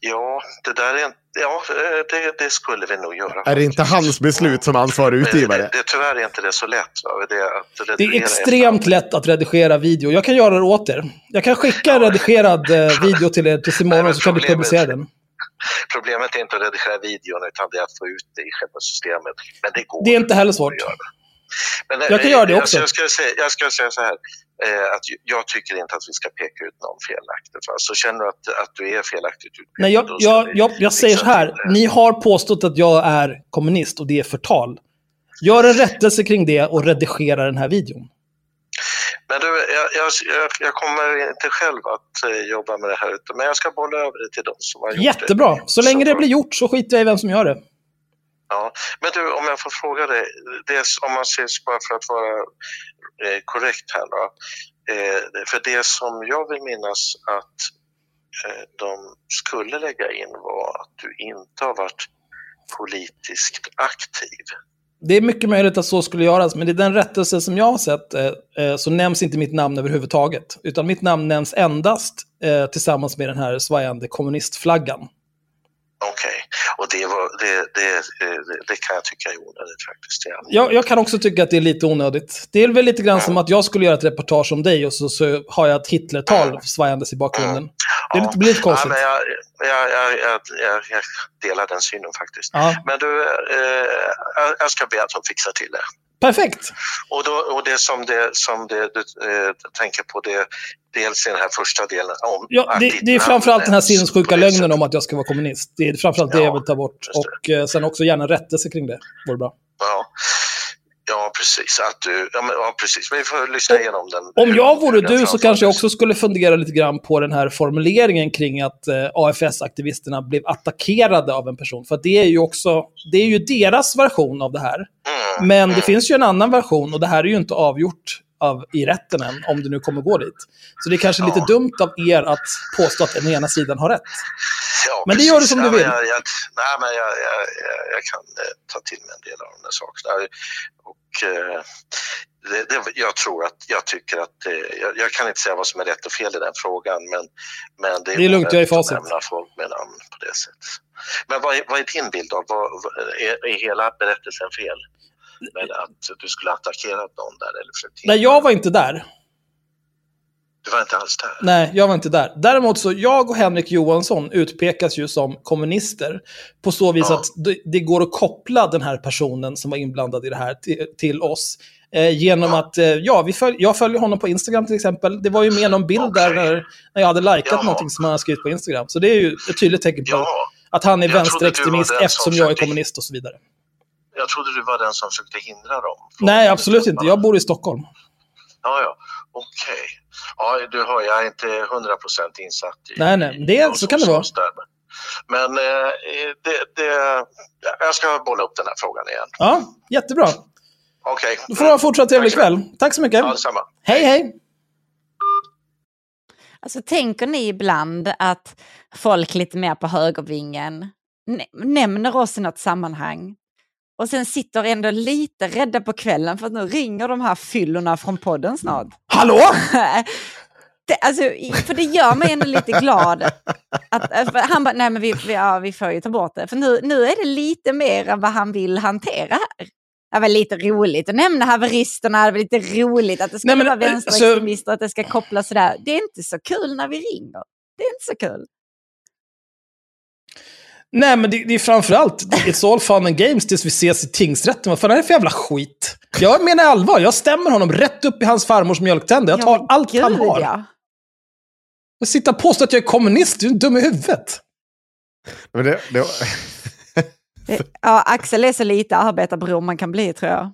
Ja, det där är en, ja, det, det skulle vi nog göra. Är det inte hans beslut som ansvarig utgivare? Det, det, tyvärr är inte det så lätt. Det, att Det är extremt lätt att redigera video. Jag kan göra det åt er. Jag kan skicka en redigerad eh, video till er tills imorgon så kan du Problemet- publicera den. Problemet är inte att redigera videon utan det är att få ut det i själva systemet. Men det går. Det är inte heller svårt. Men, Jag kan göra det också. Jag, ska säga, jag ska säga så här, eh, att jag tycker inte att vi ska peka ut någon felaktigt. Va? Så känner du att, att du är felaktigt utpekad, Nej, jag, jag, jag, jag säger så fixa här. det. Ni har påstått att jag är kommunist och det är förtal. Gör en rättelse kring det och redigera den här videon. Men du, jag, jag, jag, kommer inte själv att eh, jobba med det här, men jag ska bolla över det till dem som har gjort det. Jättebra. Så länge det blir gjort så skiter jag i vem som gör det. Ja. Men du, om jag får fråga dig, det är, om man ser bara för att vara eh, korrekt här då. Eh, för det som jag vill minnas att eh, de skulle lägga in var att du inte har varit politiskt aktiv. Det är mycket möjligt att så skulle göras, men i den rättelse som jag har sett eh, eh så nämns inte mitt namn överhuvudtaget. Utan mitt namn nämns endast eh, tillsammans med den här svajande kommunistflaggan. Okej, och det, var, det, det, det, det kan jag tycka är onödigt faktiskt. Ja. Jag, jag kan också tycka att det är lite onödigt. Det är väl lite grann som att jag skulle göra ett reportage om dig och så, så har jag ett Hitlertal svajandes i bakgrunden. Det är lite, blir lite konstigt. Ja, jag, jag, jag, jag, delar den synen faktiskt. Ja. Men du, eh, jag ska be att de fixar till det. Perfekt. Och, då, och det som, det, som det, du eh, tänker på, det dels i den här första delen om Ja, det, det är framförallt den här sinnessjuka lögnen om att jag ska vara kommunist. Det är framförallt det Ja, jag vill ta bort. Och eh, sen också gärna rättelse kring det. Vore bra. Ja. ja, precis. Att du, ja, men, ja, precis. Men vi får lyssna igenom den. Om jag vore du så kanske jag också skulle fundera lite grann på den här formuleringen kring att eh, AFS-aktivisterna blev attackerade av en person. För det är ju också, det är ju deras version av det här. Men det finns ju en annan version och det här är ju inte avgjort av, i rätten än, om det nu kommer gå dit. Så det är kanske lite Ja. dumt av er att påstå att den ena sidan har rätt. Ja, Men det gör du som du vill. Jag, jag, nej, men jag, jag, jag, kan eh, ta till mig en del av de där sakerna. Och, eh, det, det, jag tror att, jag tycker att, eh, jag, kan inte säga vad som är rätt och fel i den frågan, men, men det är, Det är lugnt, jag är i att facit. nämna folk med namn på det sättet. Men vad är, vad är din bild av, vad, är, är hela berättelsen fel? Med att du skulle attackerat någon där eller försökt Nej, jag var inte där. Du var inte alls där? Nej, jag var inte där. Däremot så, jag och Henrik Johansson utpekas ju som kommunister. På så vis Ja. att det, det går att koppla den här personen som var inblandad i det här till, till oss. Eh, genom Ja. att, eh, ja, vi följ, jag följer honom på Instagram till exempel. Det var ju med någon bild där Okej. när, när jag hade likat Jaha. någonting som han hade skrivit på Instagram. Så det är ju ett tydligt tecken på Ja, att han är Jag vänsterextremist eftersom som jag är kommunist och så vidare. Jag trodde du var den som försökte hindra dem. Nej, absolut inte. Jag bor i Stockholm. Ja, ja. Okej. Ja, du hör, jag är inte 100% insatt i... Nej, nej, i det- vad så kan det vara. där. Men eh, det, det, jag ska bolla upp den här frågan igen. Ja, jättebra. Okej. Då får du ha fortsatt trevlig Tack så kväll. Tack så mycket. Ja, detsamma. Hej, hej. Alltså, tänker ni ibland att folk lite mer på högervingen nä- nämner oss i något sammanhang och sen sitter ändå lite rädda på kvällen för att nu ringer de här fyllorna från podden snart. Hallå? [LAUGHS] Det, alltså, för det gör mig ändå lite glad. Att, för han bara, nej men vi, vi, ja, vi får ju ta bort det. För nu, nu är det lite mer än vad han vill hantera här. Det var lite roligt att nämna haveristerna, det var lite roligt att det ska Nej, men, vara eh, vänsterextremister, att det ska kopplas sådär. Det är inte så kul när vi ringer. Det är inte så kul. Nej, men det, det är framförallt, it's all fun and games tills vi ses i tingsrätten. Vad fan är det för jävla skit? Jag menar allvar, jag stämmer honom rätt upp i hans farmors mjölktänder. Jag tar Ja, allt han gud, har. ja. Jag sitter och påstår att jag är kommunist, du är dum i huvudet. Men det, det, Det- Ja, Axel är så lite arbetarbror man kan bli tror jag.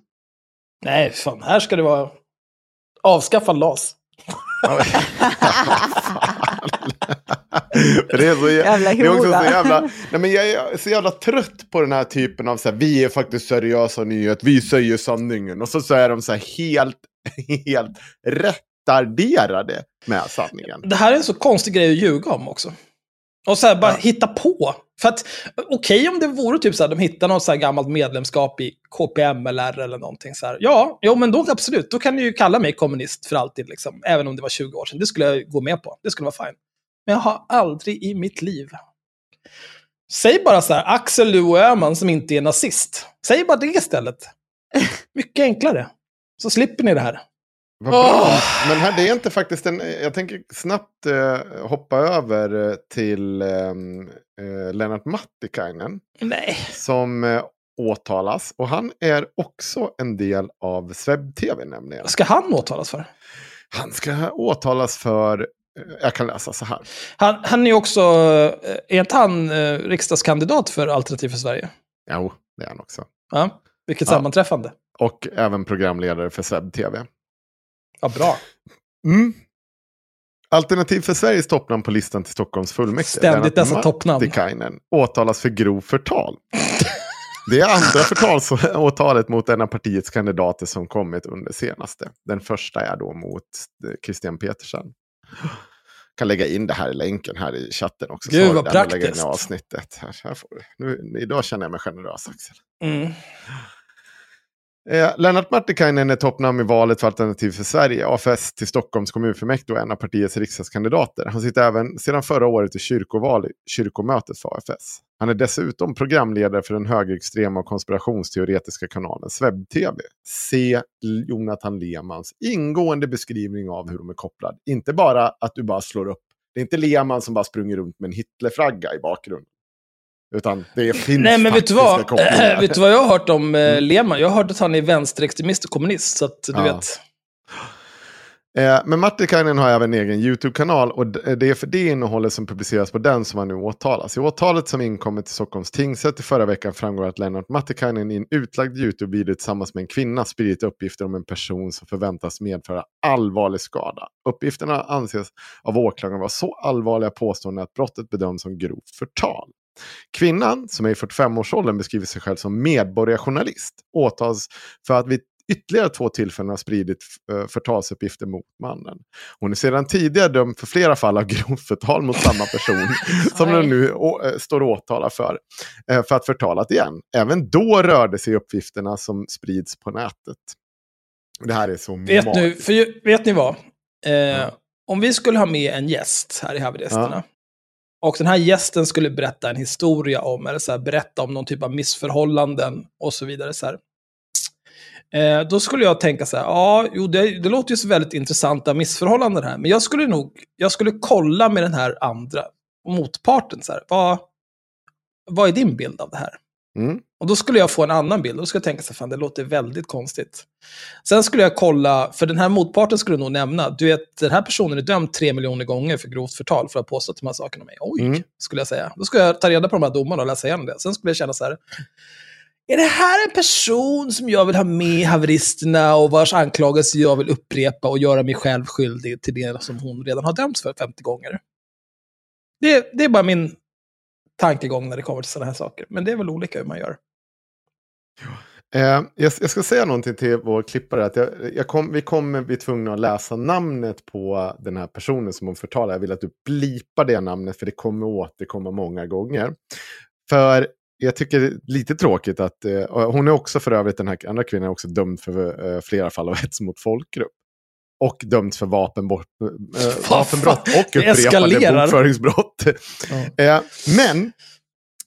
Nej, fan, här ska det vara avskaffa LAS. [LAUGHS] Det är så, jä- Jävla det är också så jävla... Nej, men jag är så jävla trött på den här typen av så här, vi är faktiskt seriösa nyheter, vi säger sanningen. Och så, så är de så här helt, [LAUGHS] helt retarderade med sanningen. Det här är en så konstig grej att ljuga om också. Och så här, bara hitta på. För att, okej om det vore typ så här, de hittar något så här gammalt medlemskap i KPMLR eller någonting så här. Ja, jo men då absolut, då kan ni ju kalla mig kommunist för alltid liksom. Även om det var 20 år sedan. Det skulle jag gå med på. Det skulle vara fine. Men jag har aldrig i mitt liv. Säg bara så här, Axel Luo Öhman som inte är nazist. Säg bara det istället. [LAUGHS] Mycket enklare. Så slipper ni det här. Vad bra. Åh! Men här, det är inte faktiskt en... Jag tänker snabbt eh, hoppa över eh, till ehm, eh, Lennart Mattikainen. Nej. Som eh, åtalas. Och han är också en del av Swebb-TV nämligen. Vad ska han åtalas för? Han ska åtalas för... Jag kan läsa så här. Han, han är också, eh, är inte han eh, riksdagskandidat för Alternativ för Sverige? Jo, det är han också. Ja, vilket Ja. sammanträffande. Och även programledare för Swebb-TV. Ja, bra. Mm. Alternativ för Sveriges toppnamn på listan till Stockholms fullmäktige. Ständigt dessa toppnamn. Mattikainen åtalas för grov förtal. Det är andra förtalsåtalet mot en av partiets kandidater som kommit under senaste. Den första är då mot eh, Christian Petersen. Kan lägga in det här i länken här i chatten också. Gud, vad att lägga in praktiskt. avsnittet. Här, här får du. Nu, idag känner jag mig generös Axel. Mm. Eh, Lennart Martikainen är toppnamn i valet för Alternativ för Sverige, AFS till Stockholms kommunfullmäktige och en av partiets riksdagskandidater. Han sitter även sedan förra året i kyrkoval i kyrkomötet för AFS. Han är dessutom programledare för den högerextrema och konspirationsteoretiska kanalen Sveb-TV. Se Jonathan Lemans ingående beskrivning av hur de är kopplade. Inte bara att du bara slår upp. Det är inte Leman som bara springer runt med en Hitlerflagga i bakgrunden. Utan det finns Nej, men vet du, vad? [CLEARS THROAT] vet du vad jag har hört om eh, Lehmann? Jag har hört att han är vänsterextremist och kommunist, så att du Ja. vet. Eh, men Martikainen har även en egen YouTube-kanal och eh, det är för det innehållet som publiceras på den som han nu åtalas. I åtalet som inkommit till Stockholms tingsrätt i förra veckan framgår att Lennart Martikainen i en utlagd YouTube-video tillsammans med en kvinna spridit uppgifter om en person som förväntas medföra allvarlig skada. Uppgifterna anses av åklagaren vara så allvarliga påståenden att brottet bedöms som grovt förtal. Kvinnan, som är i 45-årsåldern, beskriver sig själv som medborgarjournalist. Åtals för att vid ytterligare två tillfällen har spridit eh, förtalsuppgifter mot mannen. Hon är sedan tidigare dömd för flera fall av grovt förtal mot samma person [LAUGHS] som den nu eh, står åtalad för, eh, för att förtalat igen. Även då rörde sig uppgifterna som sprids på nätet. Det här är så Vet, mag- nu, för, vet ni vad? Eh, Om vi skulle ha med en gäst här i Haveristerna. Och den här gästen skulle berätta en historia om, eller så här, berätta om någon typ av missförhållanden och så vidare. Så här. Eh, då skulle jag tänka så här, ja, jo, det, det låter ju så väldigt intressanta missförhållanden här. Men jag skulle nog, jag skulle kolla med den här andra motparten. Så här, vad, vad är din bild av det här? Mm. Och då skulle jag få en annan bild. Då skulle jag tänka så här, fan det låter väldigt konstigt. Sen skulle jag kolla, för den här motparten skulle nog nämna, du vet den här personen är dömd tre miljoner gånger för grovt förtal för att ha påstått de här sakerna om mig. Oj, Mm. skulle jag säga. Då skulle jag ta reda på de här domarna och läsa igenom det. Sen skulle jag känna så här, är det här en person som jag vill ha med i haveristerna och vars anklagelse jag vill upprepa och göra mig själv skyldig till det som hon redan har dömts för 50 gånger? Det, det är bara min tankegång när det kommer till sådana här saker. Men det är väl olika hur man gör. Eh, jag, jag ska säga någonting till vår klippare. Att jag, jag kom, vi kommer bli tvungna att läsa namnet på den här personen som hon förtalar. Jag vill att du blipar det namnet för det kommer återkomma många gånger. För jag tycker det är lite tråkigt att eh, och hon är också för övrigt, den här andra kvinnan är också dömd för eh, flera fall av hets mot folkgrupp. Och dömd för eh, [LAUGHS] vapenbrott och det upprepade eskalerar. bokföringsbrott. Ja. [LAUGHS] Eh, men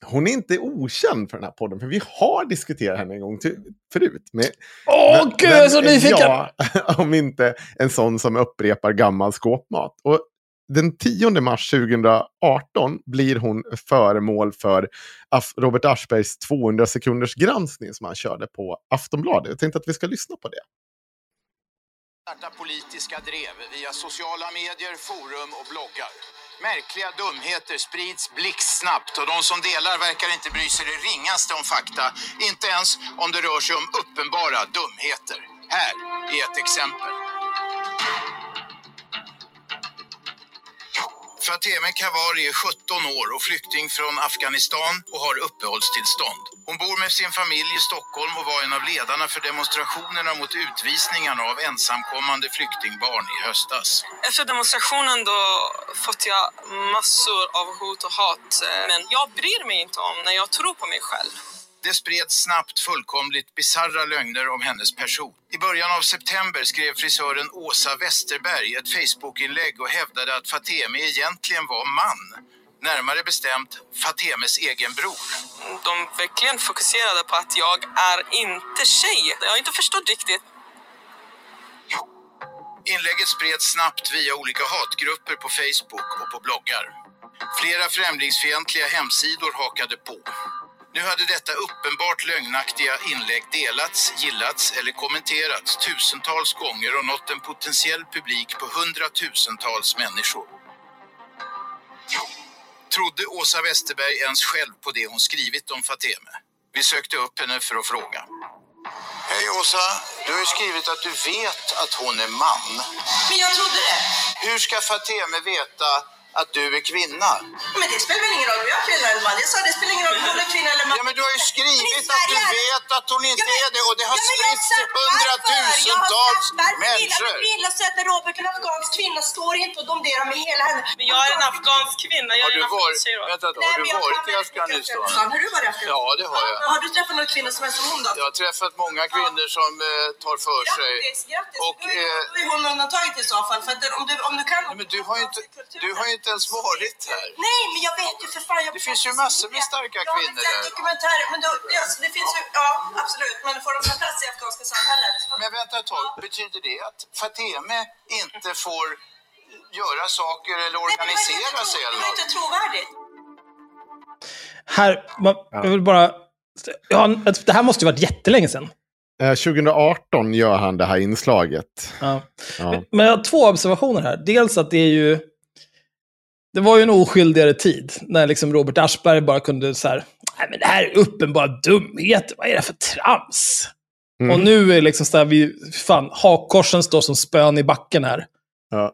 hon är inte okänd för den här podden, för vi har diskuterat henne en gång till, förut. Med, Åh, gud, jag är så nyfiken! jag, [LAUGHS] om inte en sån som upprepar gammal skåpmat. Och den 10 mars 2018 blir hon föremål för Robert Aschbergs 200 sekunders granskning som han körde på Aftonbladet. Jag tänkte att vi ska lyssna på det. starta politiska drev via sociala medier, forum och bloggar. Märkliga dumheter sprids blixtsnabbt och de som delar verkar inte bry sig det ringaste om fakta, inte ens om det rör sig om uppenbara dumheter. Här är ett exempel. Fateme Kavari är 17 år och flykting från Afghanistan och har uppehållstillstånd. Hon bor med sin familj i Stockholm och var en av ledarna för demonstrationerna mot utvisningarna av ensamkommande flyktingbarn i höstas. Efter demonstrationen då fått jag massor av hot och hat. Eh, men jag bryr mig inte om när jag tror på mig själv. Det spreds snabbt fullkomligt bizarra lögner om hennes person. I början av september skrev frisören Åsa Westerberg ett Facebookinlägg och hävdade att Fateme egentligen var man. Närmare bestämt Fatemes egen bror. De verkligen fokuserade på att jag är inte tjej. Jag har inte förstått riktigt. Inlägget spreds snabbt via olika hatgrupper på Facebook och på bloggar. Flera främlingsfientliga hemsidor hakade på. Nu hade detta uppenbart lögnaktiga inlägg delats, gillats eller kommenterats tusentals gånger och nått en potentiell publik på hundratusentals människor. Trodde Åsa Westerberg ens själv på det hon skrivit om Fateme? Vi sökte upp henne för att fråga. Hej Åsa, du har ju skrivit att du vet att hon är man. Men jag trodde det. Hur ska Fateme veta att du är kvinna? Men det spelar väl ingen roll om jag är kvinna eller man. Jag sa det spelar ingen roll om hon är kvinna eller man. Ja, men du har ju skrivit att du vet att hon inte Ja, men- är det och det har Ja, jag spritts till hundratusentals Jag människor. att vill och sätta Robert, en afghansk kvinna, står inte och domderar med hela henne. Men jag är en afghansk kvinna, jag Har är du en afghansk varit, tjej vänta, har du jag varit i Afghanistan? Har du varit i Afghanistan? Ja, det har jag. Har du träffat några kvinnor som är som hon då? Jag har träffat många kvinnor som eh, tar för sig. Grattis, grattis. Och, då, är, hon undantaget i så fall. För att om du, om du kan... Nej, men du har ju inte, du har ju inte ens varit här. Nej, men jag vet ju för fan. Jag Det finns ju massor med starka Jag har kvinnor sett där. dokumentärer, men då, det, alltså, det finns ju, ja absolut, men får de ta plats i afghanska samhället? Men vänta ett tag, betyder det att Fateme inte får göra saker eller organisera sig eller Det är något? inte trovärdigt. Här, man, jag vill bara... Ja, det här måste ju varit jättelänge sedan. Eh, 2018 gör han det här inslaget. Ja. Ja. Men jag har två observationer här. Dels att det är ju... Det var ju en oskyldigare tid när liksom Robert Aschberg bara kunde så här, nej men det här är uppenbara dumheter, vad är det för trams? Mm. Och nu är det liksom så här, vi, fan, hakkorsen står som spön i backen här. Ja.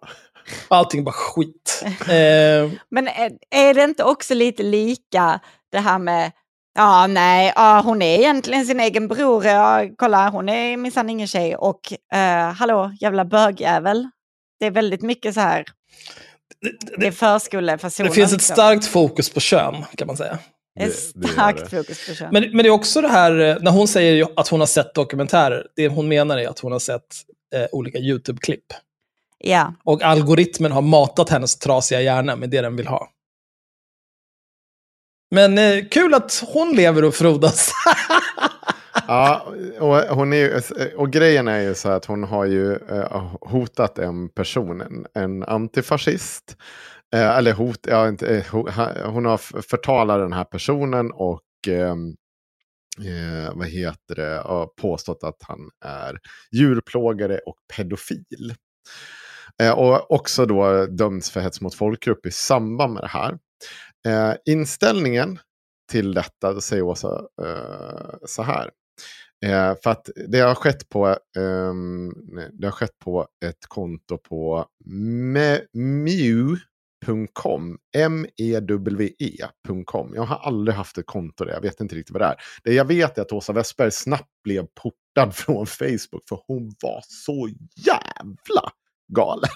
Allting bara skit. [LAUGHS] Eh, Men är, är det inte också lite lika det här med, ja nej, ja, hon är egentligen sin egen bror, ja, kolla hon är minsann ingen tjej och eh, hallå jävla bögjävel. Det är väldigt mycket så här, det är förskolefasoner. det finns ett starkt fokus på kön, kan man säga. Det Det- det gör starkt det. fokus på kön. Men, men det är också det här, eh, när hon säger att hon har sett dokumentärer, det hon menar är att hon har sett eh, olika YouTube-klipp. Ja, Och algoritmen har matat hennes trasiga hjärna med det den vill ha. Men eh, kul att hon lever och frodas. [LAUGHS] Ja, och, hon är ju, och grejen är ju så att hon har ju eh, hotat en person, en, en antifascist. Eh, eller hot, ja, inte, eh, hon har förtalat den här personen och ehm, eh, vad heter det, påstått att han är djurplågare och pedofil. Eh, och också då dömts för hets mot folkgrupp i samband med det här. Eh, inställningen till detta, då säger Åsa eh, så här. Eh, för att det har skett på, ehm, det har skett på ett konto på mew.com. M-E-W-E.com. Jag har aldrig haft ett konto där, jag vet inte riktigt vad det är. Det jag vet är att Åsa Westberg snabbt blev portad [LAUGHS] från Facebook för hon var så jävla galen.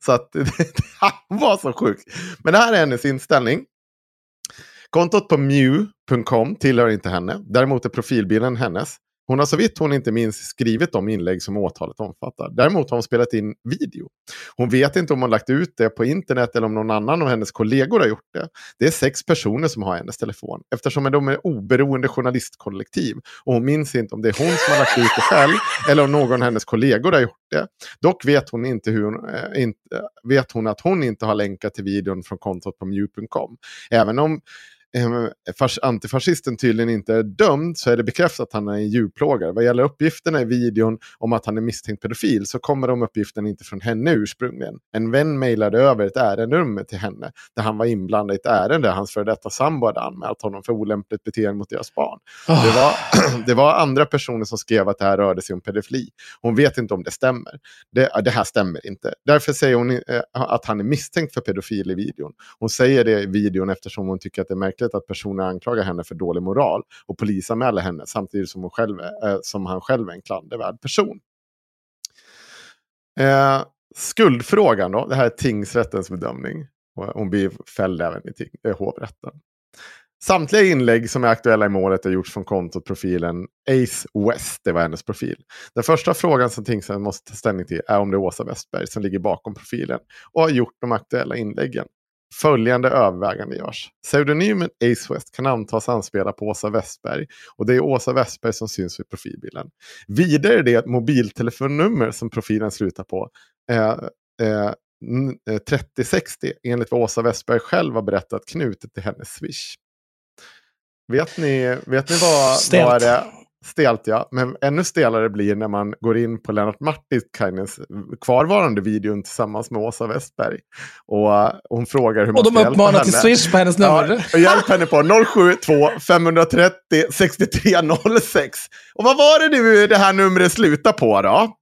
Så att [LAUGHS] det, det var så sjukt. Men det här är hennes inställning. Kontot på mew.com tillhör inte henne. Däremot är profilbilden hennes. Hon har så vitt hon inte minns skrivit de inlägg som åtalet omfattar. Däremot har hon spelat in video. Hon vet inte om hon lagt ut det på internet eller om någon annan av hennes kollegor har gjort det. Det är sex personer som har hennes telefon. Eftersom de är oberoende journalistkollektiv. Och hon minns inte om det är hon som har lagt ut det själv eller om någon av hennes kollegor har gjort det. Dock vet hon, inte hur hon, äh, inte, vet hon att hon inte har länkat till videon från kontot på mew.com. Även om antifascisten tydligen inte är dömd så är det bekräftat att han är en djurplågare. Vad gäller uppgifterna i videon om att han är misstänkt pedofil så kommer de uppgifterna inte från henne ursprungligen. En vän mejlade över ett ärendenummer till henne där han var inblandad i ett ärende där hans före detta sambo hade anmält honom för olämpligt beteende mot deras barn. Det, var, [CLEARS THROAT] det var andra personer som skrev att det här rörde sig om pedofili. Hon vet inte om det stämmer. Det, det här stämmer inte. Därför säger hon eh, att han är misstänkt för pedofil i videon. Hon säger det i videon eftersom hon tycker att det är märkligt att personer anklagar henne för dålig moral och polisanmäler henne samtidigt som, hon själv, är- eh, som han själv är en klandervärd person. Eh, skuldfrågan då, det här är tingsrättens bedömning. Hon blir fälld även i ting, eh, hovrätten. Samtliga inlägg som är aktuella i målet har gjorts från kontot profilen Ace West, det var hennes profil. Den första frågan som tingsrätten måste ta ställning till är om det är Åsa Westberg som ligger bakom profilen och har gjort de aktuella inläggen. Följande övervägande görs. Pseudonymen Ace West kan antas anspela på Åsa Westberg och det är Åsa Westberg som syns vid profilbilden. Vidare är det ett mobiltelefonnummer som profilen slutar på. Eh, eh, n- eh, 3060 enligt vad Åsa Westberg själv har berättat knutet till hennes swish. Vet ni, vet ni vad, Stelt. vad det Stelt ja, men ännu stelare blir när man går in på Lennart Martikainens kvarvarande videon tillsammans med Åsa Westberg. Och uh, hon frågar hur man Och de ska hjälpa uppmanar till henne. Swish på hennes nummer. Ja, och hjälp henne på 072 530 6306. Och vad var det nu det här numret slutar på då?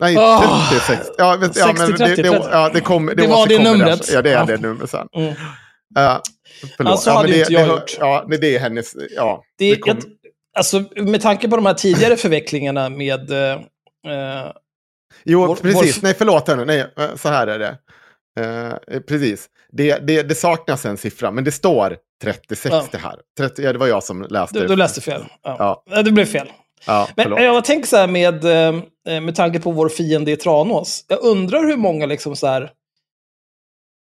Nej, Åh, 30, 60. Ja, ja, men 60, det, 30, det, 30. ja, det, kom, det, Det var det numret. där. Ja, det är Ja. det numret sen. Mm. Uh, förlåt. Alltså, hade men ju inte jag det, gjort. Ja, det, det är hennes... Ja, Det, det kom- jag, alltså, med tanke på de här tidigare förvecklingarna med... Eh, Jo, Vår- precis. vår- Nej, förlåt henne. Nej, eh, så här är det. Eh, precis. Det, det, det saknas en siffra, men det står 30-60 Ja. här. 30, ja, det var jag som läste. du, det. du läste fel. Ja. Ja. Ja, Det blev fel. Ja, Men förlåt. jag tänker så här med, med tanke på vår fiende i Tranås. Jag undrar hur många liksom så här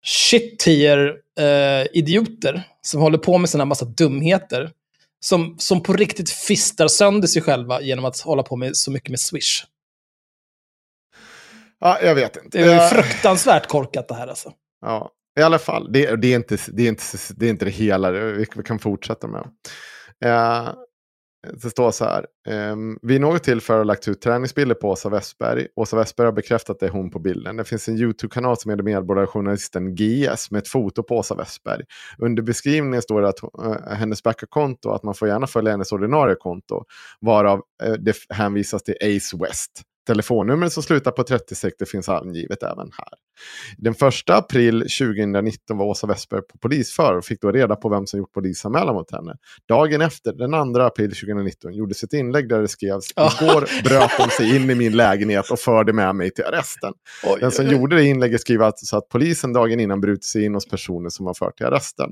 shit tier eh, idioter som håller på med såna massa dumheter. Som, som på riktigt fistar sönder sig själva genom att hålla på med så mycket med Swish. Ja, jag vet inte. Det är fruktansvärt korkat det här alltså. Ja, i alla fall. Det, det, är, inte, det, är, inte, det är inte det hela. Vi, kan fortsätta med. Eh, det står så här. ehm, vid något tillfälle har lagt ut träningsbilder på Åsa Westberg. Åsa Westberg har bekräftat att det är hon på bilden. Det finns en YouTube-kanal som heter Medborgarjournalisten GS med ett foto på Åsa Westberg. Under beskrivningen står det att eh, hennes backup-konto, att man får gärna följa hennes ordinarie konto, varav eh, det hänvisas till Ace West. Telefonnumret som slutar på 36 det finns angivet även här. Den första april 2019 var Åsa Westberg på polisförhör och fick då reda på vem som gjort polisanmälan mot henne. Dagen efter, den 2 april 2019, gjordes ett inlägg där det skrevs. Igår bröt de sig in i min lägenhet och förde med mig till arresten. Den som gjorde det inlägget skrev alltså att polisen dagen innan brutit sig in hos personer som har fört till arresten.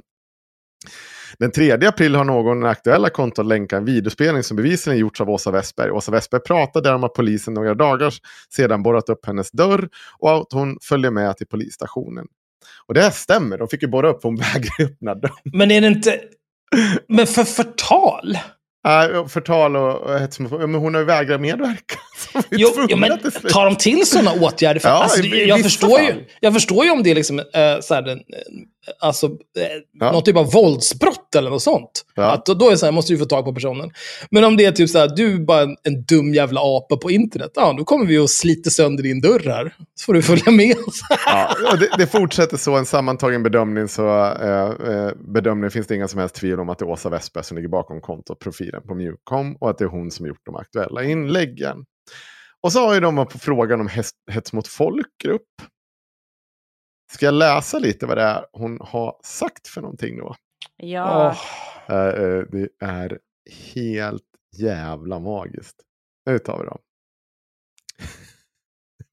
Den 3 april har någon i aktuella kontot länkat en videospelning som bevisligen gjorts av Åsa Westberg. Åsa Westberg pratade där om att polisen några dagar sedan borrat upp hennes dörr och att hon följer med till polisstationen. Och det här stämmer, de fick ju borra upp hon [LAUGHS] vägrade öppna dörren. Men är det inte... Men för förtal? Äh, förtal och, och hets mot... Men hon har ju vägrat medverka. [LAUGHS] Jo, jo, men tar de till sådana åtgärder? För, [LAUGHS] Ja, alltså, i- jag, förstår ju, jag förstår ju om det är liksom, eh, så här, en, eh, alltså, eh, Ja. någon typ av våldsbrott eller något sånt. Ja. Att, då, är det så här, måste du få tag på personen. Men om det är typ så här, du är bara en, en dum jävla apa på internet, ja, då kommer vi och sliter sönder din dörr här. Så får du följa med. [LAUGHS] Ja, och det, det fortsätter så, en sammantagen bedömning så eh, eh, bedömning finns det inga som helst tvivel om att det är Åsa Westberg som ligger bakom kontot, profilen på Mjukcom och att det är hon som gjort de aktuella inläggen. Och så har ju de på frågan om hets, hets mot folkgrupp. Ska jag läsa lite vad det är hon har sagt för någonting då? Ja. Eh, det är helt jävla magiskt. Nu tar vi dem.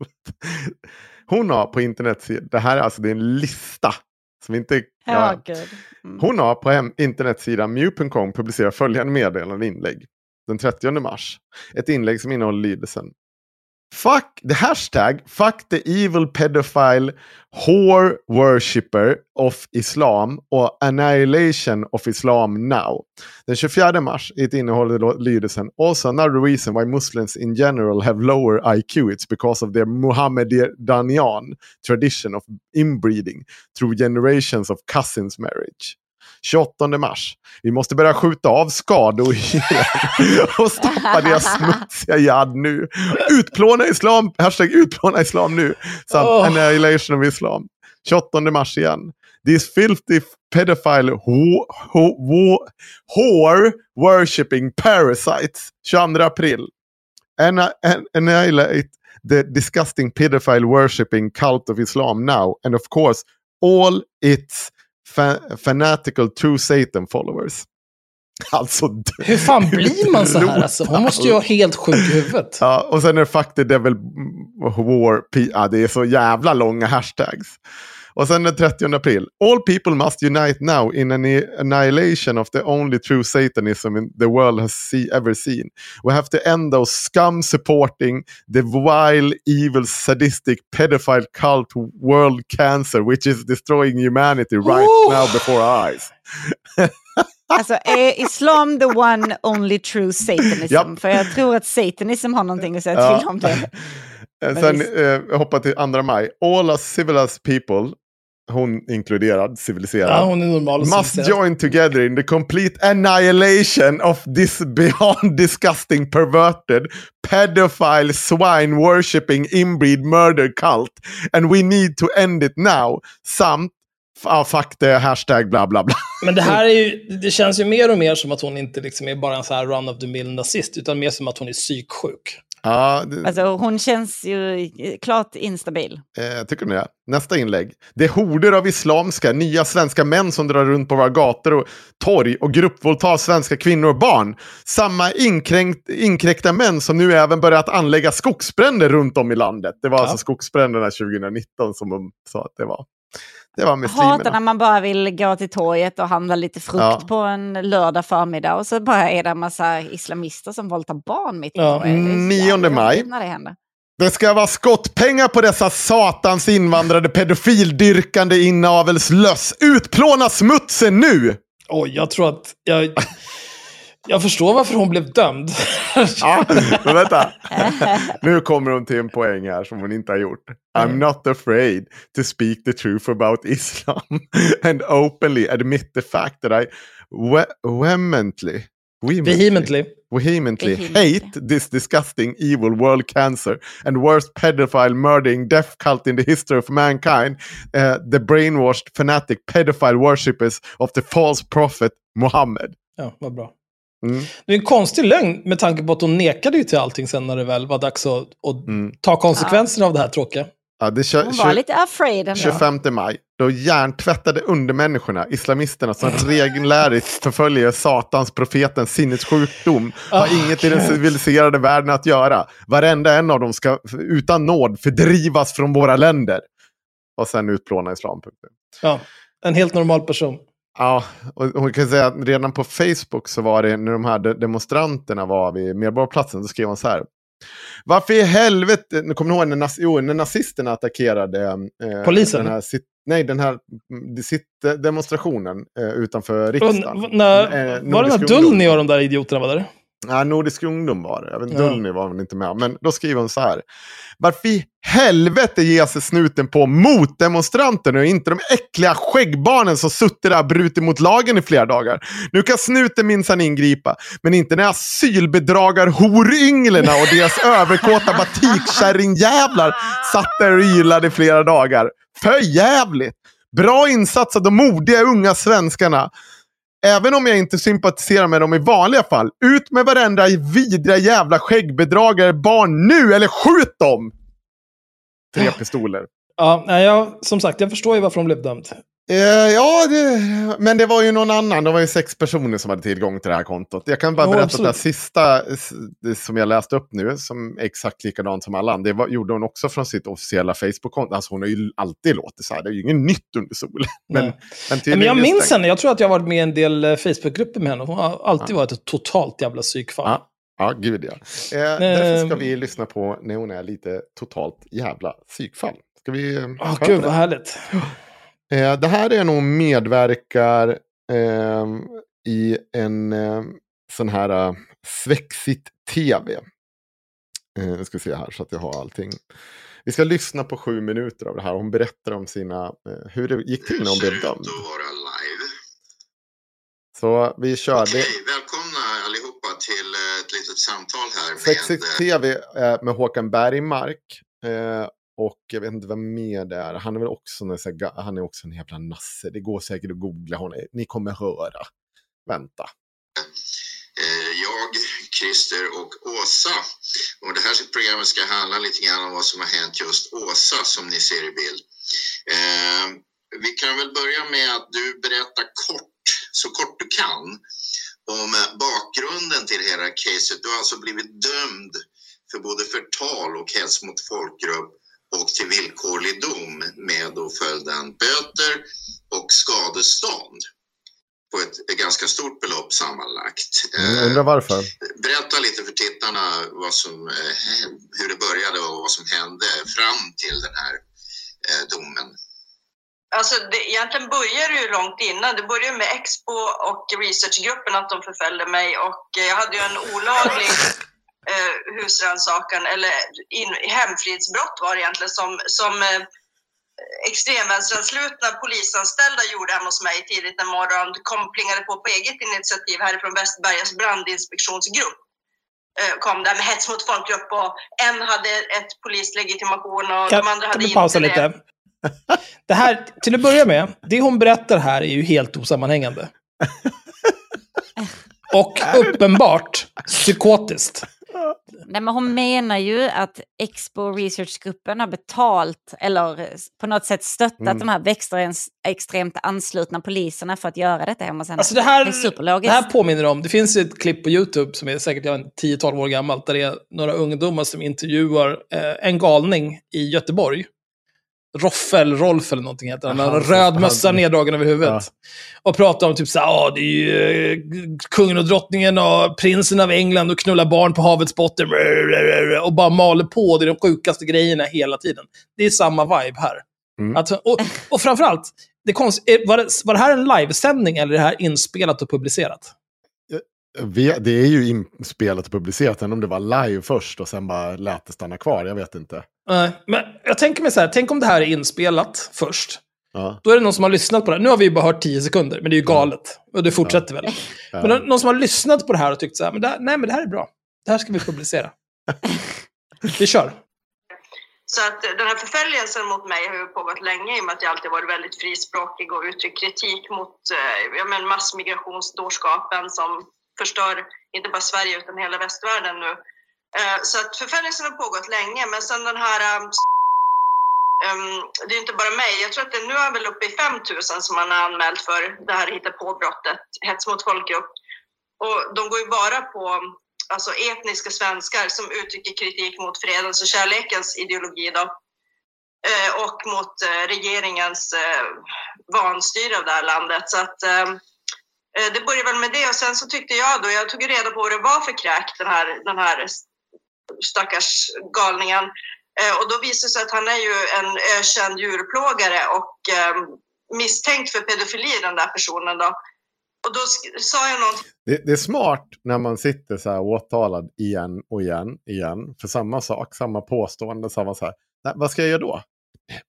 [LAUGHS] Hon har på internetsidan, det här är alltså det är en lista. Som inte, Ja. Mm. hon har på hem, internetsidan mew.com publicerat följande meddelande inlägg. Den 30 mars. Ett inlägg som innehåller lydelsen. Fuck the hashtag fuck the evil pedophile whore worshipper of Islam och annihilation of Islam now. Den 24 mars i ett innehåller lydelsen Also another reason why Muslims in general have lower IQ it's because of their Muhammedanian tradition of inbreeding through generations of cousins marriage. 28 mars. Vi måste börja skjuta av skadodjuren [LAUGHS] och stoppa deras smutsiga jad nu. Utplåna islam, hashtag utplåna islam nu. Samt Åh. annihilation of islam. 28 mars igen. These filthy pedophile who, who, whore worshipping parasites. 22 april. Annihilate the disgusting pedophile worshipping cult of Islam now. And of course all its fa- fanatical true Satan followers. [LAUGHS] Alltså, Hur fan [LAUGHS] blir man så här? Alltså? Hon måste ju vara helt sjuk i huvudet. Ja, och sen är det fuck the devil war. Ja, det är så jävla långa hashtags. Och sen den 30 april. All people must unite now in an annihilation of the only true satanism the world has see, ever seen. We have to end those scum supporting the vile, evil, sadistic, pedophile cult world cancer which is destroying humanity right Oh! now before our eyes. [LAUGHS] Alltså är islam the one only true satanism? Japp. För jag tror att satanism har någonting att säga Ja. till om det. [LAUGHS] Eh, Sen visst. eh, jag hoppar till 2 maj. All us civilized people, hon inkluderad, civiliserad. Ja, hon är normal Must civiliserad. join together in the complete annihilation of this [LAUGHS] beyond disgusting perverted pedophile swine worshipping inbreed murder cult. And we need to end it now. Samt, ah, fuck the hashtag bla bla bla. [LAUGHS] Men det här är ju, det känns ju mer och mer som att hon inte liksom är bara en så här run of the mill nazist, utan mer som att hon är psyksjuk. Ja, det, Alltså hon känns ju klart instabil. eh, tycker ni det? Nästa inlägg. Det är horder av islamska, nya svenska män som drar runt på våra gator och torg och gruppvåldtar svenska kvinnor och barn. Samma inkränkt, inkräkta män som nu även börjat anlägga skogsbränder runt om i landet. Det var alltså skogsbränderna 2019 som de sa att det var. Det var muslimerna. Hatar när man bara vill gå till torget och handla lite frukt Ja. på en lördag förmiddag och så bara är det en massa islamister som våldtar barn mitt i Ja. torget. Det är så 9 jävla maj. När det händer. Det ska vara skottpengar på dessa satans invandrade pedofildyrkande inavelslöss. Utplåna smutsen nu! Oj, jag tror att jag... Jag förstår varför hon blev dömd. [LAUGHS] Ja, men vänta. Nu kommer hon till en poäng här som hon inte har gjort. I'm not afraid to speak the truth about Islam [LAUGHS] and openly admit the fact that I Vehemently. vehemently Vehemently. hate this disgusting evil world cancer and worst pedophile murdering death cult in the history of mankind, uh, the brainwashed fanatic pedophile worshippers of the false prophet Muhammad. Ja, vad bra. Mm. Det är en konstig lögn med tanke på att hon nekade ju till allting sen när det väl var dags att, att Mm. ta konsekvenserna av det här tråkiga. Ja, det kö- Hon var lite afraid ändå. 25 maj, då hjärntvättade undermänniskorna, islamisterna som [LAUGHS] regelärigt förföljer satans profetens sinnessjukdom, har Ah, inget i den civiliserade världen att göra. Varenda en av dem ska utan nåd fördrivas från våra länder. Och sen utplåna islam. Ja, en helt normal person. Ja, och hon kan säga att redan på Facebook så var det när de här de- demonstranterna var vid Medborgarplatsen, så skrev hon så här. Varför i helvete, nu kommer ni ihåg när, nas- jo, när nazisterna attackerade eh, Polisen? Den här, nej, den här mm, demonstrationen eh, utanför Och, riksdagen. n- när, Eh, var det när. Dullny och de där idioterna var där? Ja, Nordisk ungdom var det. Jag vet, Ja. Dullny var väl inte med. Men då skriver hon så här. Varför i helvete ger sig snuten på motdemonstranterna och inte de äckliga skäggbarnen som suttit där och brutit mot lagen i flera dagar? Nu kan snuten minsann ingripa, men inte när asylbedragar horynglerna och deras [LAUGHS] överkåta batikkärringjävlar satt där och ylade i flera dagar. För jävligt! Bra insats av de modiga unga svenskarna. Även om jag inte sympatiserar med dem i vanliga fall, ut med varenda vidriga jävla skäggbedragare barn nu eller skjut dem! Tre pistoler. Ja, nej, jag, som sagt, jag förstår ju varför de blev dömd. Eh, ja, det, men det var ju någon annan. Det var ju sex personer som hade tillgång till det här kontot. Jag kan bara Jo, berätta absolut. att det sista det som jag läste upp nu, som är exakt likadant som alla andra, det var, gjorde hon också från sitt officiella Facebook-konto. Alltså hon har ju alltid låtit så här. Det är ju inget nytt under solen. Men, Nej. men, Men jag minns henne. Jag tror att jag har varit med i en del eh, Facebookgrupper med henne. Hon har alltid varit ett totalt jävla psykfall. Ja, ja gud ja. Eh, därför ska vi lyssna på när hon är lite totalt jävla psykfall. Ska vi Åh, på gud vad härligt. Eh, det här är nog medverkar ehm, i en eh, sån här uh, Svexit-TV. Eh, nu ska se här så att jag har allting. Vi ska lyssna på sju minuter av det här. Hon berättar om sina, eh, hur det gick till när hon blev dömd. Så vi kör. Det, Välkomna allihopa till eh, ett litet samtal här. Svexit-TV eh, med Håkan Bergmark. Och jag vet inte vem mer det är. Han är väl också, en här han är också en jävla nasse. Det går säkert att googla honom. Ni kommer höra. Vänta. Eh, jag, Christer och Åsa. Och det här programmet ska handla lite grann om vad som har hänt just Åsa som ni ser i bild. Eh, vi kan väl börja med att du berättar kort, så kort du kan, om eh, bakgrunden till hela caset. Du har alltså blivit dömd för både förtal och hets mot folkgrupp och till villkorlig dom med då följden böter och skadestånd på ett, ganska stort belopp sammanlagt. Jag Mm, undrar varför. Berätta lite för tittarna vad som, eh, hur det började och vad som hände fram till den här eh, domen. Alltså det, egentligen började det ju långt innan. Det började med Expo och researchgruppen att de förföljde mig och eh, jag hade ju en olaglig eh, husrannsakan eller in, hemfridsbrott var det egentligen som, som eh, extremvänsteranslutna polisanställda gjorde hemma hos mig tidigt en morgon. Kom plingade på på eget initiativ härifrån Västbergas brandinspektionsgrupp. Eh, kom där med hets mot folkgrupp och en hade ett polislegitimation och Kan, de andra kan hade vi pausa inte det. lite? [LAUGHS] Det här, till att börja med, det hon berättar här är ju helt osammanhängande. [LAUGHS] Och uppenbart psykotiskt. Nej, men hon menar ju att Expo Research-gruppen har betalt eller på något sätt stöttat Mm. de här extremt anslutna poliserna för att göra detta hemma hos henne. Alltså det här, är superlogiskt. det här påminner om, det finns ett klipp på YouTube som är säkert jag vet inte, 10-12 år gammalt, där det är några ungdomar som intervjuar eh, en galning i Göteborg. Roffel, Rolf eller någonting heter han. Han har röd mössa neddragen över huvudet. Ja. Och pratar om typ såhär, ja det är ju eh, kungen och drottningen och prinsen av England och knullar barn på havets botten. Och bara maler på, det är de sjukaste grejerna hela tiden. Det är samma vibe här. Mm. Att, och, och framförallt, det konst, är- var, det, var det här en livesändning eller är det här inspelat och publicerat? Vi, det är ju inspelat och publicerat, än om det var live först och sen bara lät det stanna kvar. Jag vet inte. Nej, men jag tänker mig så här, tänk om det här är inspelat först. Ja. Då är det någon som har lyssnat på det. Nu har vi ju bara hört 10 sekunder, men det är ju galet. Och det fortsätter väl. Ja. Men nå- någon som har lyssnat på det här och tyckt så här, men det här, nej men det här är bra. Det här ska vi publicera. [LAUGHS] vi kör. Så att den här förföljelsen mot mig har ju pågått länge i och med att jag alltid varit väldigt frispråkig och uttryckt kritik mot eh, ja, men massmigrationsdårskapen som förstör inte bara Sverige utan hela västvärlden nu. Eh, så att förföljelsen har pågått länge, men sen den här um, det är inte bara mig. Jag tror att det nu är väl uppe i 5000 som man har anmält för det här hittepåbrottet, hets mot folkgrupp. Och de går ju bara på alltså etniska svenskar som uttrycker kritik mot fredens och kärlekens ideologi då. Eh, och mot regeringens eh, vanstyre av det här landet. Så att ehm, det började väl med det och sen så tyckte jag då, jag tog ju reda på vad det var för kräk den här, den här stackars galningen. Eh, och då visade det sig att han är ju en ökänd djurplågare och eh, misstänkt för pedofili den där personen då. Och då sa jag någonting Det, det är smart när man sitter så här åtalad igen och igen, igen. För samma sak, samma påstående, samma så här. Nej, vad ska jag göra då?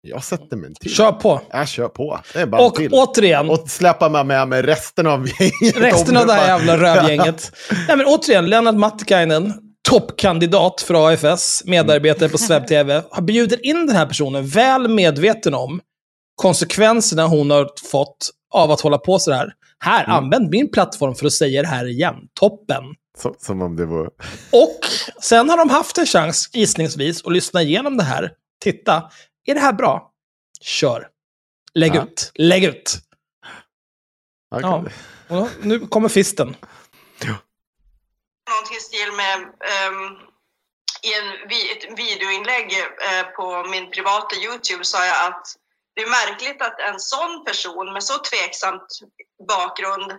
Jag sätter mig till. Kör på. Jag kör på. Det är bara Och till. återigen, Och släppa med mig med resten av gänget. resten av det här [LAUGHS] jävla rövgänget. Nej, men återigen, Lennart Mattikainen, toppkandidat för AFS, medarbetare på Sveb TV, bjudit in den här personen väl medveten om konsekvenserna hon har fått av att hålla på så här. Här, Mm. använd min plattform för att säga det här igen. Toppen. Som, som om det var... Och sen har de haft en chans, gissningsvis, att lyssna igenom det här. Titta, är det här bra? Kör. Lägg Ja. ut. Lägg ut. Okej. Ja. Och nu kommer fisten någonting i stil med um, i en vi, ett videoinlägg eh, på min privata Youtube sa jag att det är märkligt att en sån person med så tveksamt bakgrund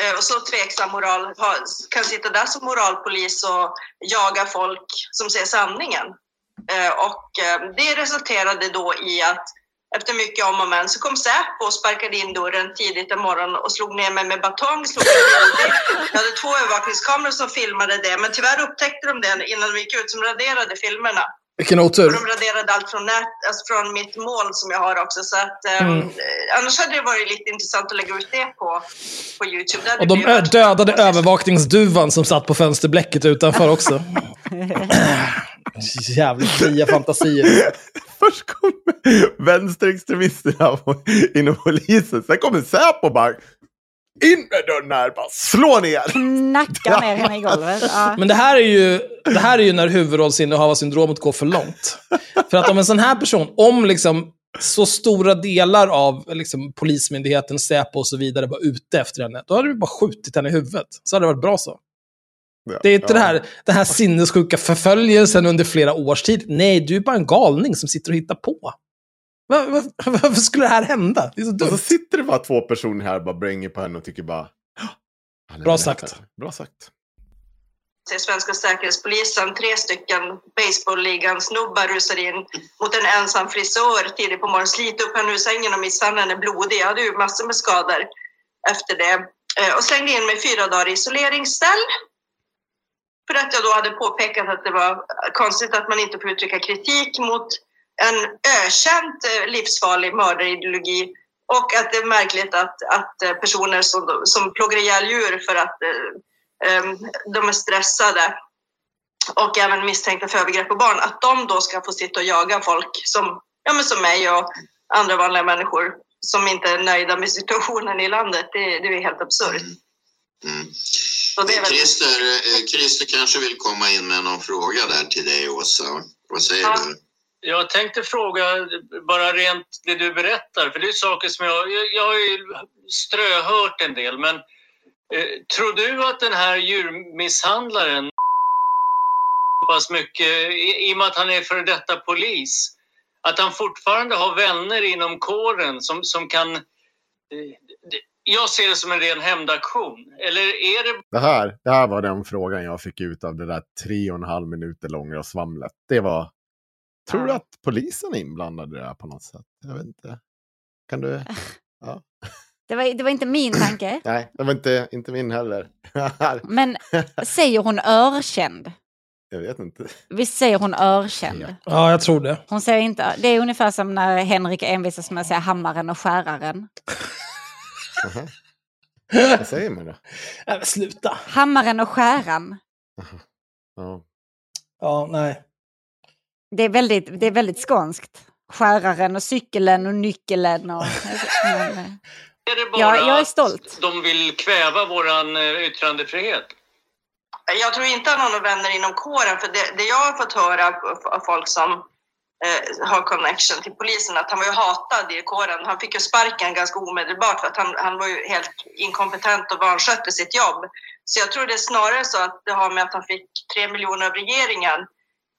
eh, och så tveksam moral har, kan sitta där som moralpolis och jaga folk som säger sanningen. Eh, och ehm, det resulterade då i att efter mycket om och men så kom Säpo och sparkade in dörren tidigt en morgon och slog ner mig med batong, slog. Jag hade två övervakningskameror som filmade det, men tyvärr upptäckte de det innan de gick ut, som raderade filmerna. Vilken Och otur. de raderade allt från, nät, alltså från mitt mål som jag har också. Så att, ehm, Mm. annars hade det varit lite intressant att lägga ut det på, på Youtube. Och de dödade övervakningsduvan som satt på fönsterblecket utanför också. [LAUGHS] [LAUGHS] Jävligt fria fantasier. [LAUGHS] Först kommer vänsterextremisterna [LAUGHS] inom polisen. Sen kommer Säpo bara in med dörren här, bara slå ner. Knacka ner henne i golvet. Ja. Men det här är ju, det här är ju när huvudrollsinnehavarsyndromet går för långt. För att om en sån här person, om liksom så stora delar av liksom, Polismyndigheten, Säpo och så vidare var ute efter henne, då hade vi bara skjutit henne i huvudet. Så hade det varit bra så. Ja, Det är inte ja. det här, den här sinnessjuka förföljelsen under flera års tid. Nej, du är bara en galning som sitter och hittar på. Va- va- [LAUGHS] Varför skulle det här hända? Det är så Och så dumt. sitter det bara två personer här och bara bränger på henne och tycker bara... "Ja, han är Bra sagt. här." Bra sagt. till svenska säkerhetspolisen. Tre stycken baseballligan-snubbar rusar in mot en ensam frisör tidigt på morgonen, sliter upp henne ur sängen och misshandlar henne blodig. Jag hade ju massor med skador efter det. Eh, Och slängde in mig fyra dagar i isoleringscell. För att jag då hade påpekat att det var konstigt att man inte får uttrycka kritik mot en ökänt eh, livsfarlig mördarideologi och att det är märkligt att, att eh, personer som, som plågar ihjäl djur för att um, de är stressade och även misstänkta för övergrepp på barn, att de då ska få sitta och jaga folk som, ja, men som mig och andra vanliga människor som inte är nöjda med situationen i landet. Det, det är helt absurt. Mm. Mm väl... Christer, eh, Christer kanske vill komma in med någon fråga där till dig, Åsa. Vad säger Ja. du? Jag tänkte fråga bara rent det du berättar, för det är saker som jag, jag, har ju ströhört en del, men eh, tror du att den här djurmisshandlaren så pass mycket, i, i och med att han är före detta polis, att han fortfarande har vänner inom kåren som, som kan... eh, Jag ser det som en ren hämndaktion. Eller är det Det här, det här var den frågan jag fick ut av det där tre och en halv minuter långa svamlet. Det var, tror du att polisen är inblandad i det här på något sätt? Jag vet inte. Kan du? Ja. [LAUGHS] Det var, det var inte min tanke. [CLEARS THROAT] Nej, det var inte, inte min heller. [LAUGHS] Men säger hon örkänd? jag vet inte. Visst säger hon örkänd? Ja, jag tror det. Hon säger inte, det är ungefär som när Henrik envisas med att säga hammaren och skäraren. [LAUGHS] Aha. [LAUGHS] Vad säger man då? Nej, men sluta. Hammaren och skäran. Ja. Ja, nej. Det är väldigt, det är väldigt skånskt. Skäraren och cykeln och nyckeln. Och, men, [LAUGHS] Är det bara Ja, jag är att stolt. de vill kväva våran eh, yttrandefrihet? Jag tror inte har några vänner inom kåren, för det, det jag har fått höra av folk som eh, har connection till polisen, att han var ju hatad i kåren. Han fick ju sparken ganska omedelbart för att han, han var ju helt inkompetent och vanskötte sitt jobb. Så jag tror det är snarare så att det har med att han fick tre miljoner av regeringen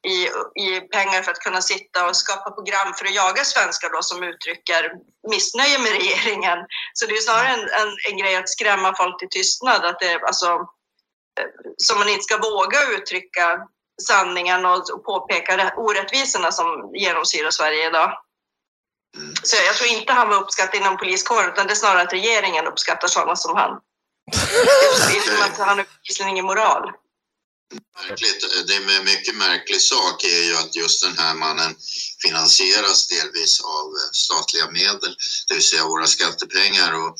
i, i pengar för att kunna sitta och skapa program för att jaga svenskar då som uttrycker missnöje med regeringen. Så det är snarare en, en, en grej att skrämma folk till tystnad, att det, alltså, eh, som man inte ska våga uttrycka sanningen och och påpeka det- orättvisorna som genomsyrar Sverige idag. Så jag tror inte han var uppskattad inom poliskåren, utan det är snarare att regeringen uppskattar sådana som han. I och med att han har bevisligen ingen moral. Märkligt. Det är en mycket märklig sak är ju att just den här mannen finansieras delvis av eh, statliga medel, det vill säga våra skattepengar. Och,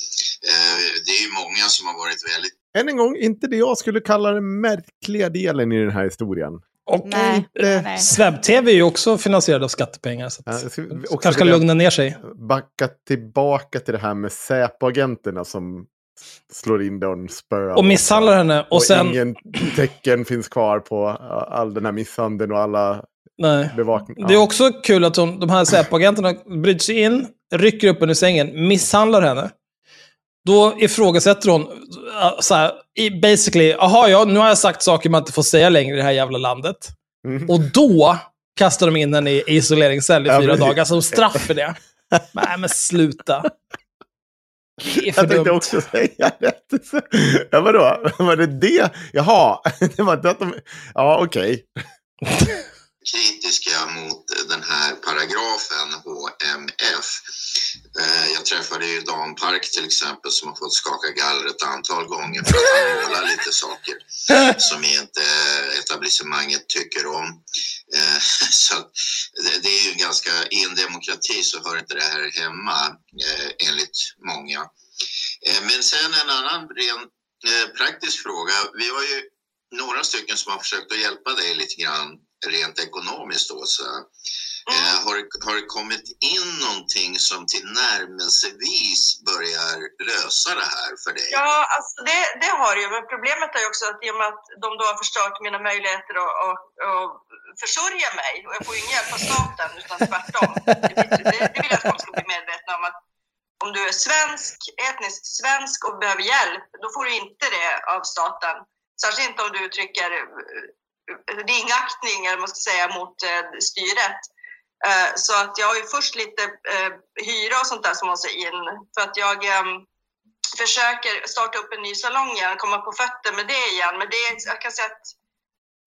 eh, det är ju många som har varit väldigt Än en gång, inte det jag skulle kalla den märkliga delen i den här historien. Och Nej, nej, nej. Sveb-TV är ju också finansierad av skattepengar. Så Ja, också kanske ska vilja lugna ner sig. Backa tillbaka till det här med Säpo-agenterna som slår in den spö. Och misshandlar henne. Och, Och sen... ingen tecken finns kvar på uh, all den här misshandeln och alla Nej. bevakning. Det är också kul att de, de här Säpo-agenterna bryter sig in, rycker upp henne ur sängen, misshandlar henne. Då ifrågasätter hon, äh, så här, i- basically, jaha, ja, nu har jag sagt saker man inte får säga längre i det här jävla landet. Mm. Och då kastar de in henne i isoleringscell i Ja, fyra precis. dagar som [LAUGHS] straff för det. Nej, men sluta. Det är för Jag tänkte dumt. också säga rätt. [LAUGHS] Ja, vadå? [LAUGHS] Var det det? Jaha, det var inte att de... Ja, okej. kritiska mot den här paragrafen HMF. Eh, jag träffade ju Dan Park till exempel som har fått skaka galler ett antal gånger för att han målar lite saker som inte etablissemanget tycker om. Eh, [LAUGHS] så det- är ju ganska, i en demokrati så hör inte det här hemma eh, enligt många. Men sen en annan ren praktisk fråga. Vi var ju några stycken som har försökt att hjälpa dig lite grann rent ekonomiskt Åsa. Eh, har, det- har det kommit in någonting som tillnärmelsevis börjar lösa det här för dig? Ja, alltså det, det har det ju. Men problemet är ju också att i och med att de då har förstört mina möjligheter att, att, att försörja mig, och jag får ju ingen hjälp av staten, utan tvärtom. Det, det, vill jag att folk ska bli medvetna om. att om du är svensk, etnisk svensk och behöver hjälp, då får du inte det av staten. Särskilt inte om du uttrycker eh, ringaktning, eller man ska säga, mot eh, styret. Eh, så att jag har ju först lite eh, hyra och sånt där som måste in, för att jag ehm, försöker starta upp en ny salong igen, komma på fötter med det igen. Men det, jag kan säga att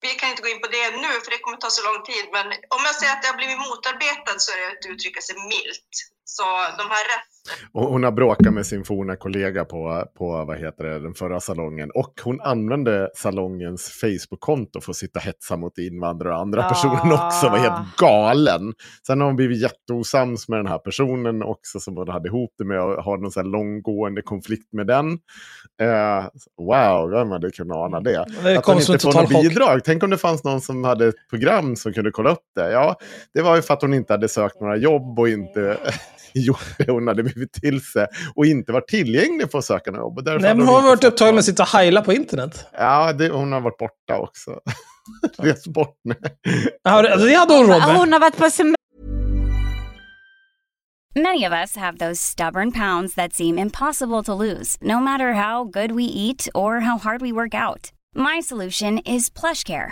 vi kan inte gå in på det nu, för det kommer ta så lång tid. Men om jag säger att jag har blivit motarbetad så är det att uttrycka sig milt. Så de här rätt Och hon har bråkat med sin forna kollega på, på vad heter det, den förra salongen. Och hon använde salongens Facebook-konto för att sitta och hetsa mot invandrare och andra Ah. personer också. var helt galen. Sen har hon blivit jätteosams med den här personen också som hon hade ihop det med och har någon sån här långgående konflikt med den. Eh, wow, vem hade kunnat ana det? Det att hon inte får något bidrag. Tänk om det fanns någon som hade ett program som kunde kolla upp det. Ja, det var ju för att hon inte hade sökt några jobb och inte [LAUGHS] gjorde. Hon hade blivit till sig och inte varit tillgänglig för att söka något jobb. Nej, men hon har varit upptagen med att sitta och heila på internet. Ja, det, hon har varit borta också. [LAUGHS] Rest bort nu. Ja, det- alltså, det hade hon råd med. Hon har varit på semester. Many of us have those stubborn pounds that seem impossible to lose, no matter how good we eat or how hard we work out. My solution is PlushCare.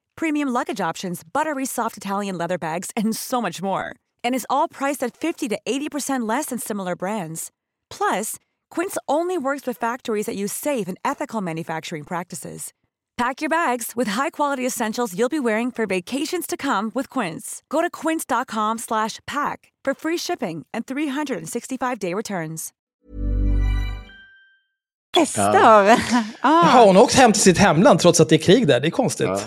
premium luggage options, buttery soft Italian leather bags, and so much more. And is all priced at 50 to 80% less than similar brands. Plus, Quince only works with factories that use safe and ethical manufacturing practices. Pack your bags with high-quality essentials you'll be wearing for vacations to come with Quince. Go to quince.com slash pack for free shipping and 365-day returns. Hästar. Jaha, Ah. [LAUGHS] hon har åkt hem till sitt hemland trots att det är krig där. Det är konstigt. eh,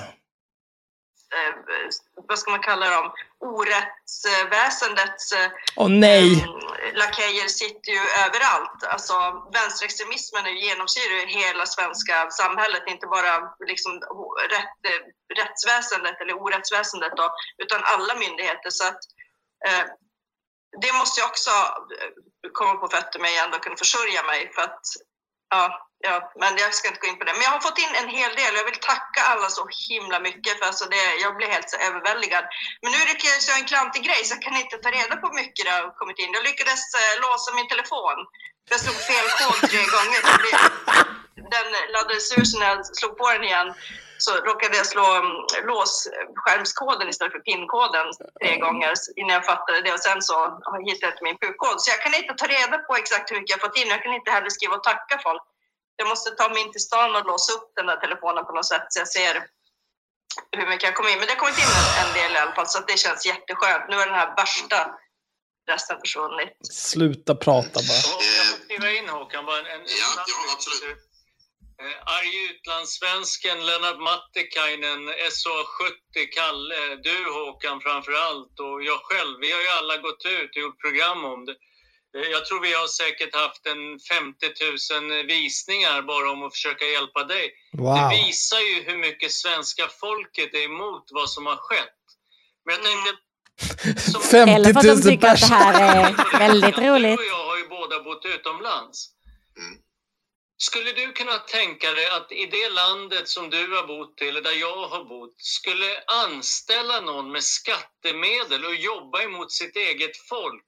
vad ska man kalla dem, orättsväsendets eh, Åh nej! lakejer sitter ju överallt. Alltså vänsterextremismen är genomsyrar ju hela svenska samhället, inte bara liksom rätt, eh, rättsväsendet eller orättsväsendet då, utan alla myndigheter. Så att, eh, det måste jag också eh, komma på fötter med igen och kunna försörja mig för att Ja, ja, men jag ska inte gå in på det. Men jag har fått in en hel del. Jag vill tacka alla så himla mycket för alltså det, jag blir helt så överväldigad. Men nu lyckades jag en klantig grej så jag kan inte ta reda på hur mycket det har kommit in. Jag lyckades eh, låsa min telefon. Jag slog fel kod tre [LAUGHS] gånger. Den laddades ur så när jag slog på den igen så råkade jag slå mm, låsskärmskoden istället för pinkoden tre gånger innan jag fattade det. Och sen så hittade jag inte min PUK-kod. Så jag kan inte ta reda på exakt hur mycket jag fått in. Jag kan inte heller skriva och tacka folk. Jag måste ta mig in till stan och låsa upp den där telefonen på något sätt så jag ser hur mycket jag kom in. Men det har kommit in en, en del i alla fall så att det känns jätteskönt. Nu är den här värsta resten försvunnit. Sluta prata bara. Skriva in Håkan, bara en, en ja, ja, absolut. Arg utlandssvensken, Lennart Mattikainen, SO70, Kalle, du Håkan framför allt och jag själv. Vi har ju alla gått ut och gjort program om det. Eh, Jag tror vi har säkert haft en 50 000 visningar bara om att försöka hjälpa dig. Wow. Det visar ju hur mycket svenska folket är emot vad som har skett. Men jag tänkte... [LAUGHS] 50 Eller för att de 000 tycker att det här är [LAUGHS] väldigt roligt. Du och jag har ju båda bott utomlands. Skulle du kunna tänka dig att i det landet som du har bott i, eller där jag har bott, skulle anställa någon med skattemedel och jobba emot sitt eget folk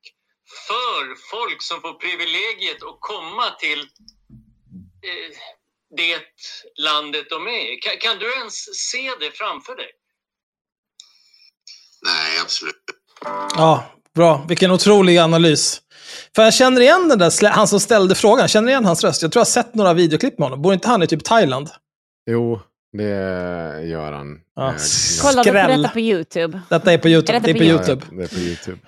för folk som får privilegiet att komma till eh, det landet de är i? Kan, kan du ens se det framför dig? Nej, absolut. Ja, bra. Vilken otrolig analys. För jag känner igen den där, han som ställde frågan, känner igen hans röst. Jag tror jag har sett några videoklipp med honom. Bor inte han i typ Thailand? Jo, det gör han. Ja. Kollar du på detta på YouTube? Detta är på YouTube. Är det är på på YouTube. Det är på YouTube.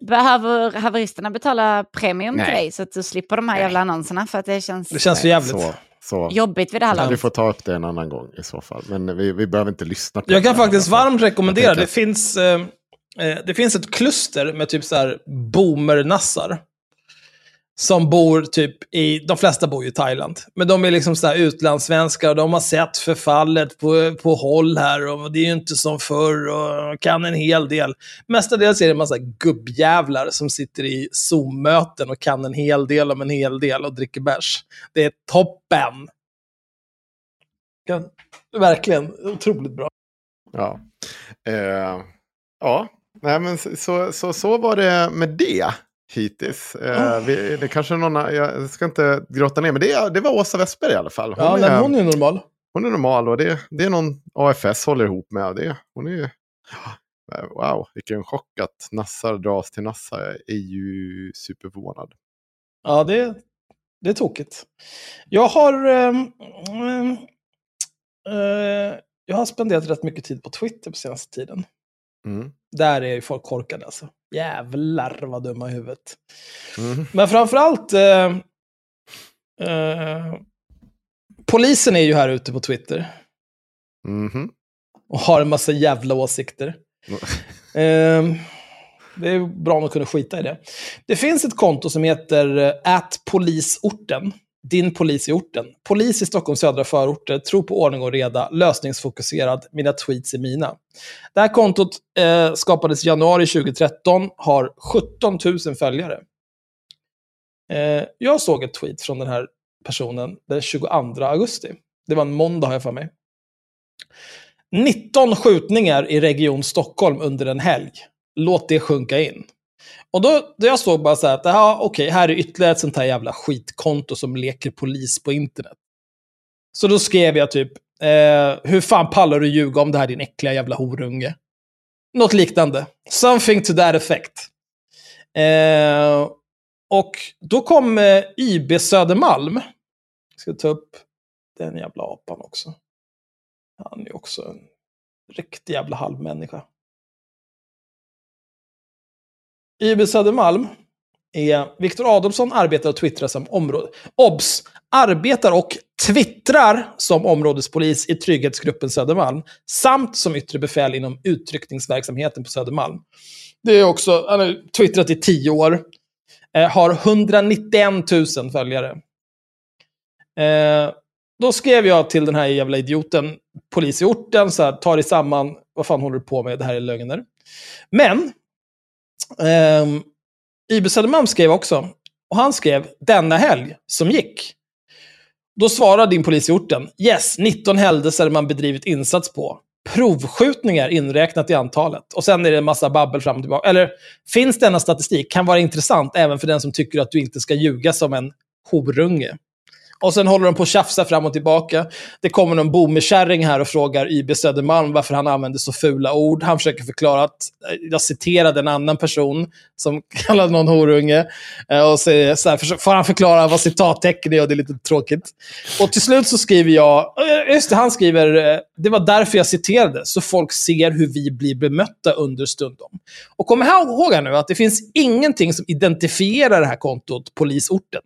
Behöver haveristerna betala premium till Nej. dig så att du slipper de här jävla annonserna? För att det känns, Det känns för jävligt. Så, så. jobbigt vid det här Vi laget. får ta upp det en annan gång i så fall. Men vi, vi behöver inte lyssna på Jag kan faktiskt varmt rekommendera. Det finns, eh, eh, det finns ett kluster med typ så här boomernassar. Som bor typ i, de flesta bor ju i Thailand. Men de är liksom så här utlandssvenskar och de har sett förfallet på, på håll här och det är ju inte som förr och kan en hel del. Mestadels är det en massa gubbjävlar som sitter i Zoom-möten och kan en hel del om en hel del och dricker bärs. Det är toppen! Kan, verkligen, otroligt bra. Ja. Eh, ja, nej men så, så, så var det med det hittills. Eh, vi, det kanske är någon, jag ska inte grotta ner, men det, det var Åsa Westberg i alla fall. Ja, nej, men hon är normal. Hon är normal och det, det är någon AFS håller ihop med. Det, hon är ju... Wow, vilken chock att Nassar dras till Nassar. Jag är ju superförvånad. Ja, det, det är tokigt. Jag har... ehm, eh, jag har spenderat rätt mycket tid på Twitter på senaste tiden. Mm. Där är ju folk korkade alltså. Jävlar vad dumma i huvudet. Mm. Men framförallt... Eh, eh, polisen är ju här ute på Twitter. Mhm. Och har en massa jävla åsikter. [LAUGHS] Eh, det är bra om de kunde skita i det. Det finns ett konto som heter eh, @polisorten. Din polis i orten. Polis i Stockholms södra förorter, tror på ordning och reda, lösningsfokuserad, mina tweets är mina. Det här kontot eh, skapades i januari 2013, har 17 000 följare. Eh, jag såg ett tweet från den här personen den 22 augusti. Det var en måndag har jag för mig. 19 skjutningar i Region Stockholm under en helg. Låt det sjunka in. Och då, då jag såg bara så här att, ja, okej, här är ytterligare ett sånt här jävla skitkonto som leker polis på internet. Så då skrev jag typ, eh, hur fan pallar du ljuga om det här din äckliga jävla horunge? Något liknande. Something to that effect. Eh, och då kom eh, IB Södermalm. Jag ska ta upp den jävla apan också. Han är också en riktig jävla halvmänniska. IB Södermalm är Viktor Adolfsson arbetar och twittrar som område... Obs! Arbetar och twittrar som områdespolis i trygghetsgruppen Södermalm samt som yttre befäl inom utryckningsverksamheten på Södermalm. Det är också, han har twittrat i tio år. Eh, har 191 000 följare. Eh, då skrev jag till den här jävla idioten, polis i orten, så här, ta dig samman, vad fan håller du på med, det här är lögner. Men, ehm, IB Södermalm skrev också, och han skrev denna helg som gick. Då svarar din polis i orten, yes, 19 händelser man bedrivit insats på. Provskjutningar inräknat i antalet. Och sen är det en massa babbel fram och tillbaka. Eller, finns denna statistik kan vara intressant även för den som tycker att du inte ska ljuga som en horunge. Och sen håller de på att tjafsa fram och tillbaka. Det kommer någon boomerkärring här och frågar YB Södermalm varför han använder så fula ord. Han försöker förklara att, eh, jag citerade en annan person som [LAUGHS] kallade någon horunge. Eh, och så, så här, får han förklara vad citattecken är och det är lite tråkigt. Och till slut så skriver jag, eh, just det, han skriver, det var därför jag citerade, så folk ser hur vi blir bemötta understundom. Och kom ihåg här nu att det finns ingenting som identifierar det här kontot, polisorten.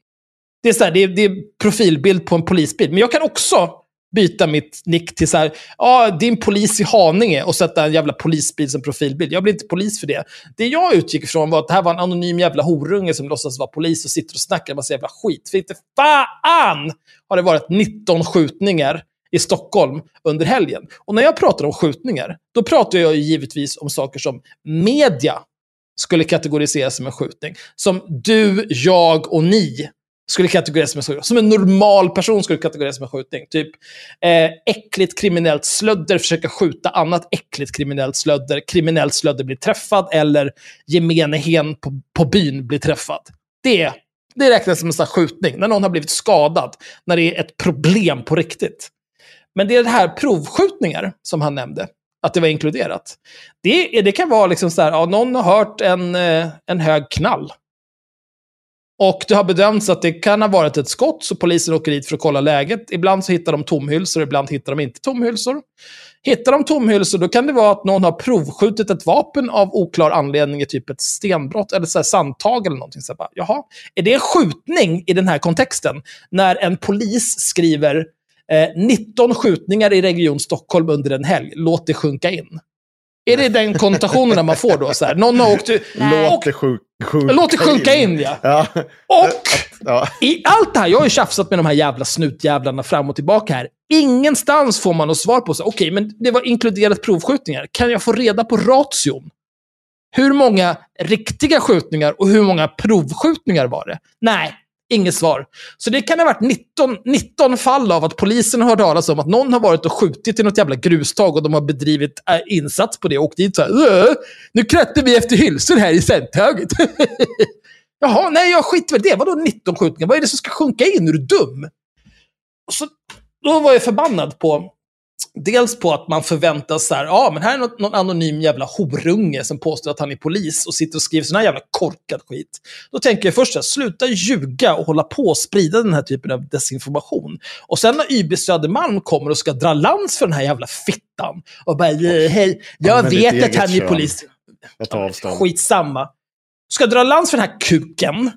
Det är, så här, det, är, det är profilbild på en polisbil. Men jag kan också byta mitt nick till så här, ja, din polis i Haninge och sätta en jävla polisbil som profilbild. Jag blir inte polis för det. Det jag utgick ifrån var att det här var en anonym jävla horunge som låtsas vara polis och sitter och snackar en massa jävla skit. För inte fan har det varit 19 skjutningar i Stockholm under helgen. Och när jag pratar om skjutningar, då pratar jag ju givetvis om saker som media skulle kategoriseras som en skjutning. Som du, jag och ni skulle kategoriseras som en skjutning. Som en normal person skulle kategoriseras med skjutning. Typ eh, äckligt kriminellt slödder försöker skjuta annat äckligt kriminellt slödder. Kriminellt slödder blir träffad eller gemene hen på, på byn blir träffad. Det, det räknas som en sån skjutning. När någon har blivit skadad. När det är ett problem på riktigt. Men det är det här provskjutningar som han nämnde. Att det var inkluderat. Det, det kan vara liksom så här, ja, någon har hört en, eh, en hög knall. Och det har bedömts att det kan ha varit ett skott, så polisen åker dit för att kolla läget. Ibland så hittar de tomhylsor, ibland hittar de inte tomhylsor. Hittar de tomhylsor, då kan det vara att någon har provskjutit ett vapen av oklar anledning i typ ett stenbrott eller så här sandtag eller någonting. Så bara, jaha, är det en skjutning i den här kontexten? När en polis skriver eh, 19 skjutningar i Region Stockholm under en helg, låt det sjunka in. Är det den konnotationerna man får då? Så här, någon har åkt... Låt det sjunka, sjunka Låt det sjunka in, ja. ja. Och ja. i allt det här, jag har ju tjafsat med de här jävla snutjävlarna fram och tillbaka här. Ingenstans får man något svar på så okej, men det var inkluderat provskjutningar. Kan jag få reda på ration? Hur många riktiga skjutningar och hur många provskjutningar var det? Nej, inget svar. Så det kan ha varit 19, 19 fall av att polisen har hört talas om att någon har varit och skjutit i något jävla grustag och de har bedrivit äh, insats på det och åkt dit så här, nu krätter vi efter hylsor här i Centhöget. [LAUGHS] Jaha, nej jag skiter väl i det. Vadå 19 skjutningar? Vad är det som ska sjunka in? Är du dum? Och så, då var jag förbannad på Dels på att man förväntas så här, ja men här är något, någon anonym jävla horunge som påstår att han är polis och sitter och skriver sån här jävla korkad skit. Då tänker jag först så här, sluta ljuga och hålla på och sprida den här typen av desinformation. Och sen när YB Södermalm kommer och ska dra lans för den här jävla fittan och bara, hej, jag vet att han är polis. Jag tar avstånd. Skitsamma. Ska dra lans för den här kuken.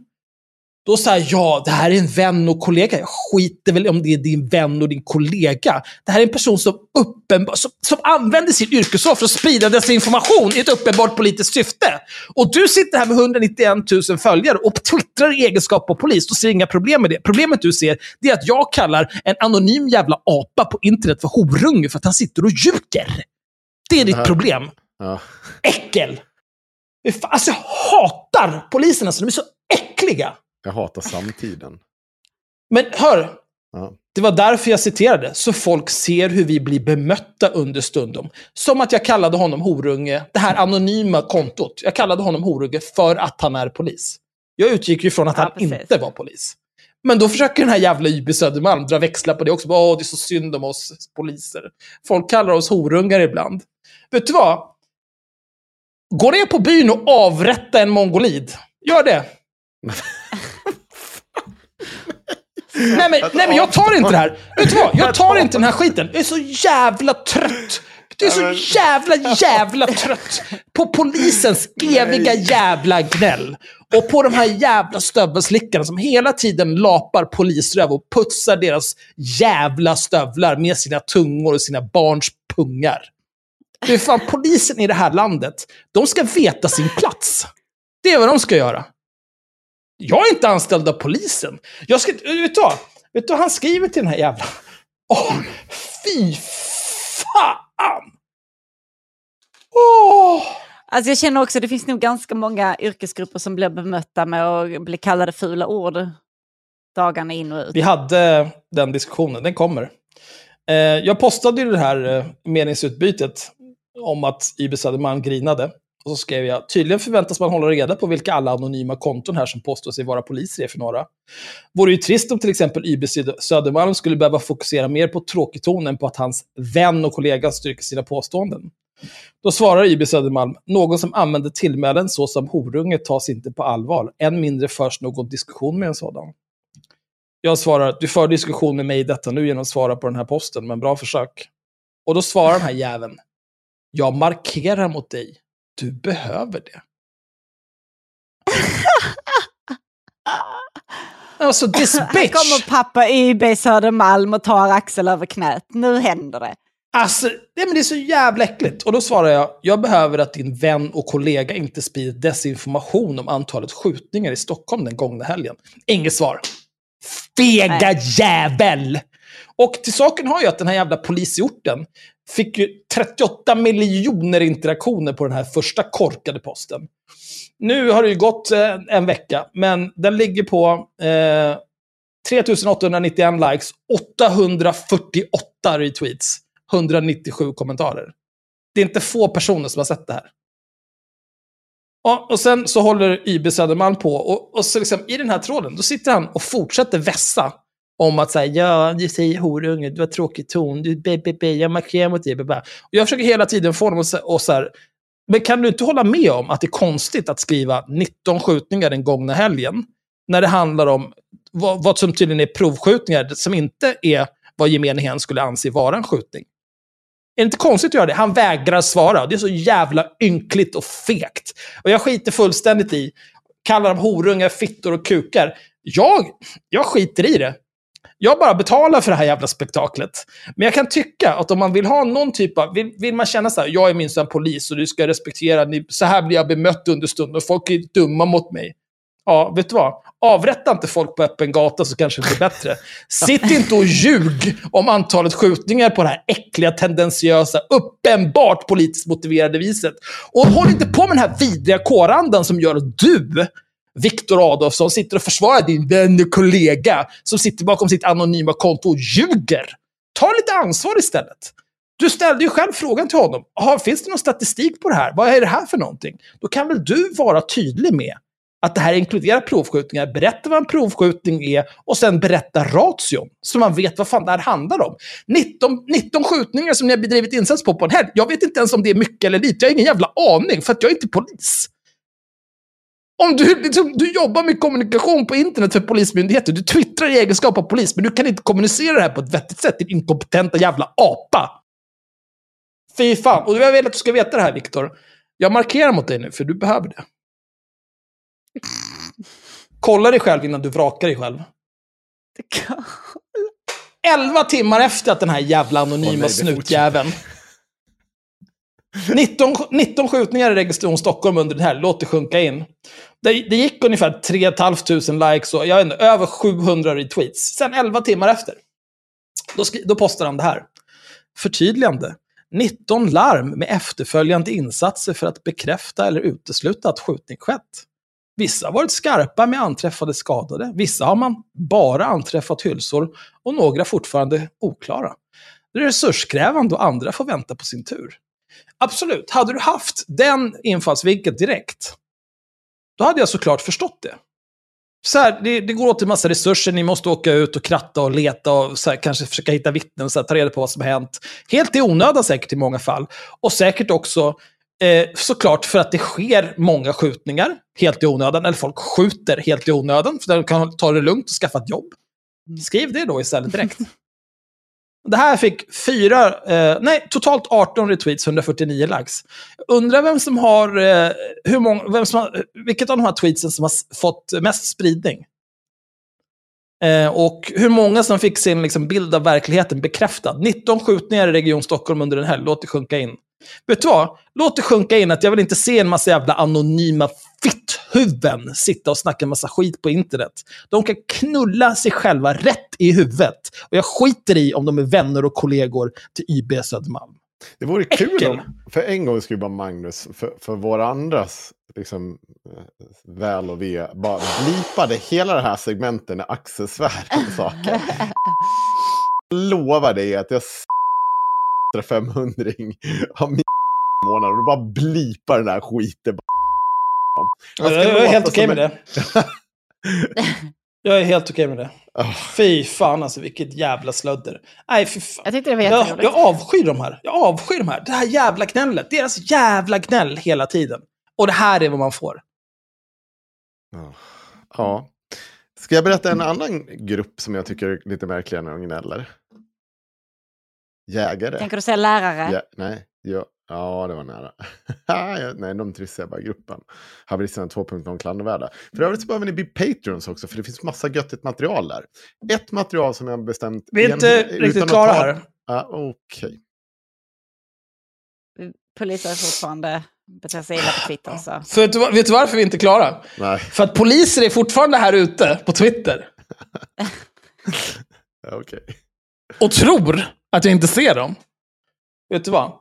Då säger ja, det här är en vän och kollega. Jag skiter väl om det är din vän och din kollega. Det här är en person som, uppenbar, som, som använder sin yrkesroll för att sprida dessa information i ett uppenbart politiskt syfte. Och du sitter här med 191 000 följare och twittrar i egenskap av polis. Då ser jag inga problem med det. Problemet du ser det är att jag kallar en anonym jävla apa på internet för horunge för att han sitter och ljuger. Det är ditt Ja. problem. Ja. Äckel! Alltså jag hatar poliserna, så de är så äckliga. Jag hatar samtiden. Men hör, Ja. det var därför jag citerade, så folk ser hur vi blir bemötta understundom. Som att jag kallade honom horunge, det här anonyma kontot. Jag kallade honom horunge för att han är polis. Jag utgick ju från att han inte var polis. Men då försöker den här jävla YB Södermalm dra växlar på det också. Åh, det är så synd om oss poliser. Folk kallar oss horungar ibland. Vet du vad? Gå ner på byn och avrätta en mongolid. Gör det. [LAUGHS] nej, men, nej, men jag tar inte det här. Vet du vad? Jag tar inte den här skiten. Jag är så jävla trött. Jag är så jävla, jävla trött på polisens eviga jävla gnäll. Och på de här jävla stövelslickarna som hela tiden lapar polisröv och putsar deras jävla stövlar med sina tungor och sina barns pungar. Det är fan polisen i det här landet. De ska veta sin plats. Det är vad de ska göra. Jag är inte anställd av polisen. Jag ska, vet du vad? Vet du vad han skriver till den här jävla... Åh, fy fan! Åh! Alltså jag känner också det finns nog ganska många yrkesgrupper som blir bemötta med att bli kallade fula ord dagarna in och ut. Vi hade den diskussionen, den kommer. Eh, jag postade ju det här eh, meningsutbytet om att IB Södermalm grinade. Och så skrev jag, tydligen förväntas man hålla reda på vilka alla anonyma konton här som påstår sig vara poliser är för några. Vore ju trist om till exempel YB Södermalm skulle behöva fokusera mer på tråkigton än på att hans vän och kollega styrker sina påståenden. Då svarar YB Södermalm, någon som använder tillmälen såsom horunge tas inte på allvar, än mindre förs någon diskussion med en sådan. Jag svarar, du för diskussion med mig i detta nu genom att svara på den här posten, men bra försök. Och då svarar den här jäveln, jag markerar mot dig, du behöver det. Alltså [LAUGHS] this Här bitch! kommer pappa YB Södermalm och tar Axel över knät. Nu händer det. Alltså, nej men det är så jävla äckligt. Och då svarar jag, jag behöver att din vän och kollega inte sprider desinformation om antalet skjutningar i Stockholm den gångna helgen. Inget svar. Fega jävel! Och till saken har ju att den här jävla polisorten fick ju 38 miljoner interaktioner på den här första korkade posten. Nu har det ju gått eh, en vecka, men den ligger på eh, 3891 likes, 848 retweets, 197 kommentarer. Det är inte få personer som har sett det här. Och, och sen så håller YB Södermalm på, och, och så liksom, i den här tråden, då sitter han och fortsätter vässa om att säga ja, du säger horunge, du har tråkig ton, du be, be, be, jag markerar mot dig. be, be." Och jag försöker hela tiden få honom att säga, så här, men kan du inte hålla med om att det är konstigt att skriva 19 skjutningar den gångna helgen, när det handlar om vad, vad som tydligen är provskjutningar, som inte är vad gemene hen skulle anse vara en skjutning. Är det inte konstigt att göra det? Han vägrar svara. Det är så jävla ynkligt och fegt. Och jag skiter fullständigt i, kallar dem horungar, fittor och kukar. Jag, jag skiter i det. Jag bara betalar för det här jävla spektaklet. Men jag kan tycka att om man vill ha någon typ av... Vill, vill man känna så här, jag är minsann polis och du ska respektera, ni, så här blir jag bemött under stunden och folk är dumma mot mig. Ja, vet du vad? Avrätta inte folk på öppen gata så kanske det blir bättre. Sitt inte och ljug om antalet skjutningar på det här äckliga, tendentiösa, uppenbart politiskt motiverade viset. Och håll inte på med den här vidriga kårandan som gör att du, Viktor Adolfsson, sitter och försvarar din vän och kollega som sitter bakom sitt anonyma konto och ljuger. Ta lite ansvar istället. Du ställde ju själv frågan till honom. "Aha, Finns det någon statistik på det här? Vad är det här för någonting? Då kan väl du vara tydlig med att det här inkluderar provskjutningar, berätta vad en provskjutning är och sen berätta ration. Så man vet vad fan det här handlar om. 19, 19 skjutningar som ni har bedrivit insats på på en helg. Jag vet inte ens om det är mycket eller lite. Jag har ingen jävla aning, för att jag är inte polis. Om du, liksom, du jobbar med kommunikation på internet för polismyndigheter, du twittrar i egenskap av polis, men du kan inte kommunicera det här på ett vettigt sätt, din inkompetenta jävla apa. Fy fan. Och jag vill att du ska veta det här, Viktor. Jag markerar mot dig nu, för du behöver det. Kolla dig själv innan du vrakar dig själv. Elva timmar efter att den här jävla anonyma det snutjäveln 19, 19 skjutningar i Region Stockholm under den här, låt det sjunka in. Det, det gick ungefär 3 500 likes och jag vet inte, över 700 retweets. Sen 11 timmar efter, då, skri, då postar han det här. Förtydligande. 19 larm med efterföljande insatser för att bekräfta eller utesluta att skjutning skett. Vissa har varit skarpa med anträffade skadade, vissa har man bara anträffat hylsor och några fortfarande oklara. Det är resurskrävande och andra får vänta på sin tur. Absolut, hade du haft den infallsvinkeln direkt, då hade jag såklart förstått det. Så här, det, det går åt en massa resurser, ni måste åka ut och kratta och leta och så här, kanske försöka hitta vittnen och så här, ta reda på vad som har hänt. Helt i onödan säkert i många fall. Och säkert också eh, såklart för att det sker många skjutningar helt i onödan, eller folk skjuter helt i onödan, för de kan ta det lugnt och skaffa ett jobb. Skriv det då istället direkt. [LAUGHS] Det här fick fyra, eh, nej, totalt 18 retweets, 149 likes. Undrar vem som har, eh, hur många, vem som har, vilket av de här tweetsen som har fått mest spridning. Eh, och hur många som fick sin liksom, bild av verkligheten bekräftad. 19 skjutningar i Region Stockholm under en helg. låt det sjunka in. Vet du vad? Låt det sjunka in att jag vill inte se en massa jävla anonyma fitthuvuden sitta och snacka en massa skit på internet. De kan knulla sig själva rätt i huvudet. Och jag skiter i om de är vänner och kollegor till YB Södermalm. Det vore kul Äckel. om, för en gång skulle bara Magnus, för, för våra andras liksom, eh, väl och ve, bara blipade hela det här segmentet när Axel svär om saker. Lovar dig att jag s***ar 500 av min månad och du bara blipar den här skiten. [LAUGHS] Jag är helt okej med det. Jag är helt okej med det. Fy fan alltså, vilket jävla slödder. Nej, fy fan. Jag tyckte det var Jag, jag avskyr de här. Jag avskyr de här. Det här jävla gnället. Deras jävla gnäll hela tiden. Och det här är vad man får. Ja. Ska jag berätta en annan grupp som jag tycker är lite märkligare när de gnäller? Jägare. Tänker du säga lärare? Ja, nej, ja, ja, det var nära. [LAUGHS] Nej, de trissar jag bara i gruppen. Haveristerna 2.0 klandervärda. För övrigt så behöver ni bli Patreons också, för det finns massa göttigt material där. Ett material som jag har bestämt... Vi är inte igen- riktigt utan att klara ta- här. Ja, Okej. Poliser fortfarande beter sig illa på Twitter. Så. [LAUGHS] För vet, du, varför vi inte är klara? Nej. För att poliser är fortfarande här ute på Twitter. [LAUGHS] Okej. och tror att jag inte ser dem. Vet du vad?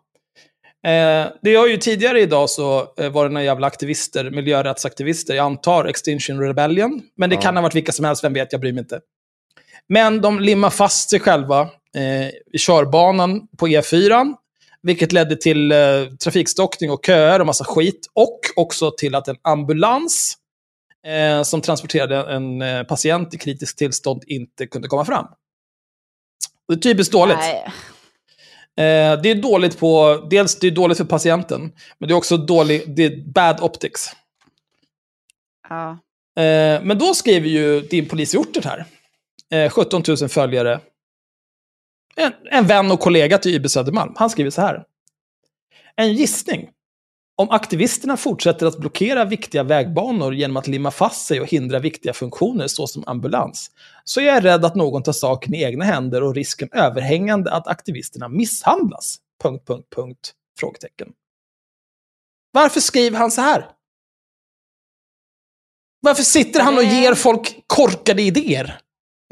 Eh, det har ju tidigare idag så eh, var det några jävla aktivister, miljörättsaktivister, jag antar Extinction Rebellion, men det Ja. kan ha varit vilka som helst, vem vet, jag bryr mig inte. Men de limmar fast sig själva eh, i körbanan på E4, vilket ledde till eh, trafikstockning och köer och massa skit, och också till att en ambulans eh, som transporterade en eh, patient i kritiskt tillstånd inte kunde komma fram. Det är typiskt dåligt. Nej. Eh, det är dåligt på, dels det är dåligt för patienten, men det är också dåligt, det är bad optics. Ja. Eh, men då skriver ju din polis i orten här, eh, 17 000 följare, en, en vän och kollega till YB Södermalm, han skriver så här. En gissning. Om aktivisterna fortsätter att blockera viktiga vägbanor genom att limma fast sig och hindra viktiga funktioner såsom ambulans, så är jag rädd att någon tar saken i egna händer och risken överhängande att aktivisterna misshandlas. Punkt, punkt, punkt. Frågetecken. Varför skriver han så här? Varför sitter han och ger folk korkade idéer?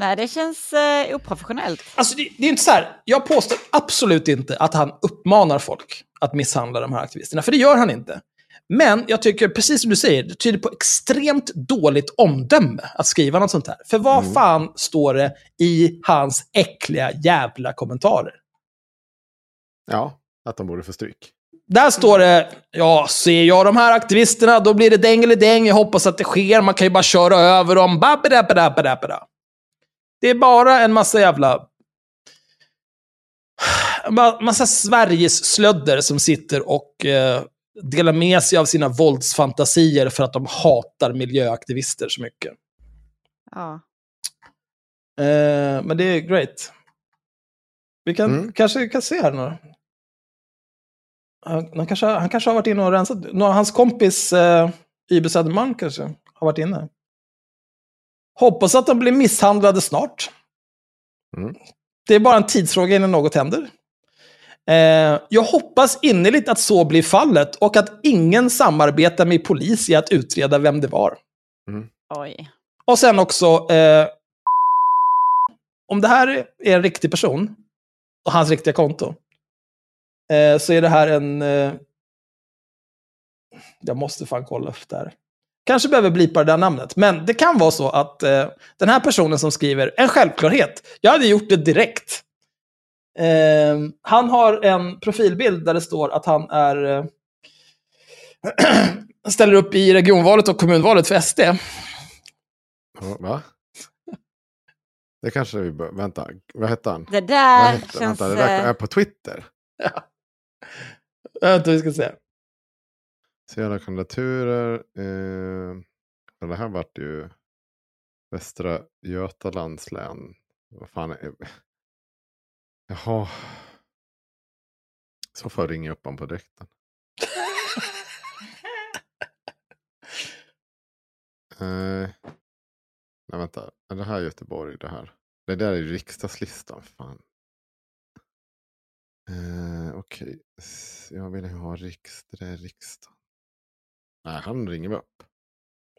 Nej, det känns eh, oprofessionellt. Alltså det, det är inte så här, jag påstår absolut inte att han uppmanar folk att misshandla de här aktivisterna, för det gör han inte. Men jag tycker, precis som du säger, det tyder på extremt dåligt omdöme att skriva något sånt här. För vad fan står det i hans äckliga jävla kommentarer? Ja, att de borde få stryk. Där står det, ja, ser jag de här aktivisterna, då blir det däng eller däng. Jag hoppas att det sker. Man kan ju bara köra över dem. Babadabadabadabada. Det är bara en massa jävla... ma- Massa Sveriges slödder som sitter och eh, delar med sig av sina våldsfantasier för att de hatar miljöaktivister så mycket. Ja. Eh, men det är great. Vi kan kanske kan se här nu. Han, han, kanske, han kanske har varit inne och rensat. Nå, Hans kompis eh, Ibe Söderman kanske har varit inne. Hoppas att de blir misshandlade snart. Det är bara en tidsfråga innan något händer. Eh, jag hoppas innerligt att så blir fallet och att ingen samarbetar med polis i att utreda vem det var. Oj. Och sen också, eh, om det här är en riktig person, och hans riktiga konto, eh, så är det här en... Eh, jag måste fan kolla upp det här. Kanske behöver blipa det där namnet, men det kan vara så att eh, den här personen som skriver en självklarhet, jag hade gjort det direkt. Eh, han har en profilbild där det står att han är... Eh, [CLEARS THROAT] ställer upp i regionvalet och kommunvalet för SD. Ja, Va? Det kanske vi bör... Vänta, vad hette han? Det där hette- känns, Vänta, det där eh, är på Twitter. Vänta, vi ska se. Se alla kandidaturer. Eh, det här vart ju Västra Götalands län. Vad fan är... [LAUGHS] Jaha. Så får jag ringa upp honom på direkten. Eh, nej vänta, är det här Göteborg det här? Det där är ju riksdagslistan. Fan. Eh, Okej, okay. jag vill ha riks, det där är riksdagen. Nej, han ringer vi upp.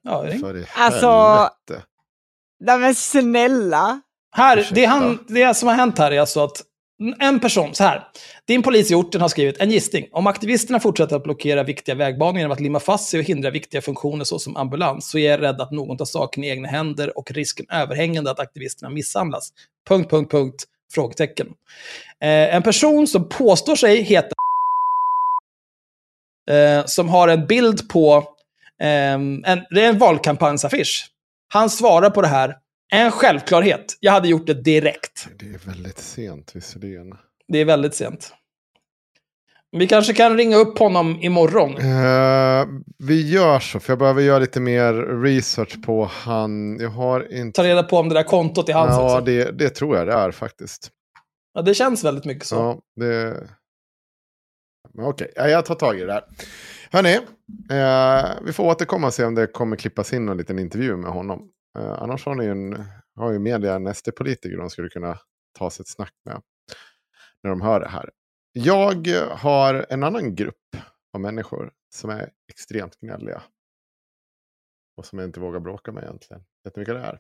Ja, ring. För i Alltså, helvete. Nej men snälla. Här, det, han, det som har hänt här är alltså att en person, så här. Din polis i orten har skrivit en gissning. Om aktivisterna fortsätter att blockera viktiga vägbanor genom att limma fast sig och hindra viktiga funktioner såsom ambulans så är jag rädd att någon tar saken i egna händer och risken överhängande att aktivisterna misshandlas. Punkt, punkt, punkt. Frågetecken. Eh, en person som påstår sig heta eh, som har en bild på ehm, en, det är en valkampanjsaffisch. Han svarar på det här. En självklarhet. Jag hade gjort det direkt. Det är väldigt sent visserligen. Det är väldigt sent. Vi kanske kan ringa upp honom imorgon. Eh, vi gör så, för jag behöver göra lite mer research på han. Jag har inte... Ta reda på om det där kontot är hans Ja, också. det, det tror jag det är faktiskt. Ja, det känns väldigt mycket så. Ja, det... Men Okej, ja, jag tar tag i det där. Hörni, eh, vi får återkomma och se om det kommer klippas in en liten intervju med honom. Eh, annars har ni ju en, har ju media en SD-politiker de skulle kunna ta sig ett snack med. När de hör det här. Jag har en annan grupp av människor som är extremt gnälliga. Och som jag inte vågar bråka med egentligen. Vet ni vilka det är?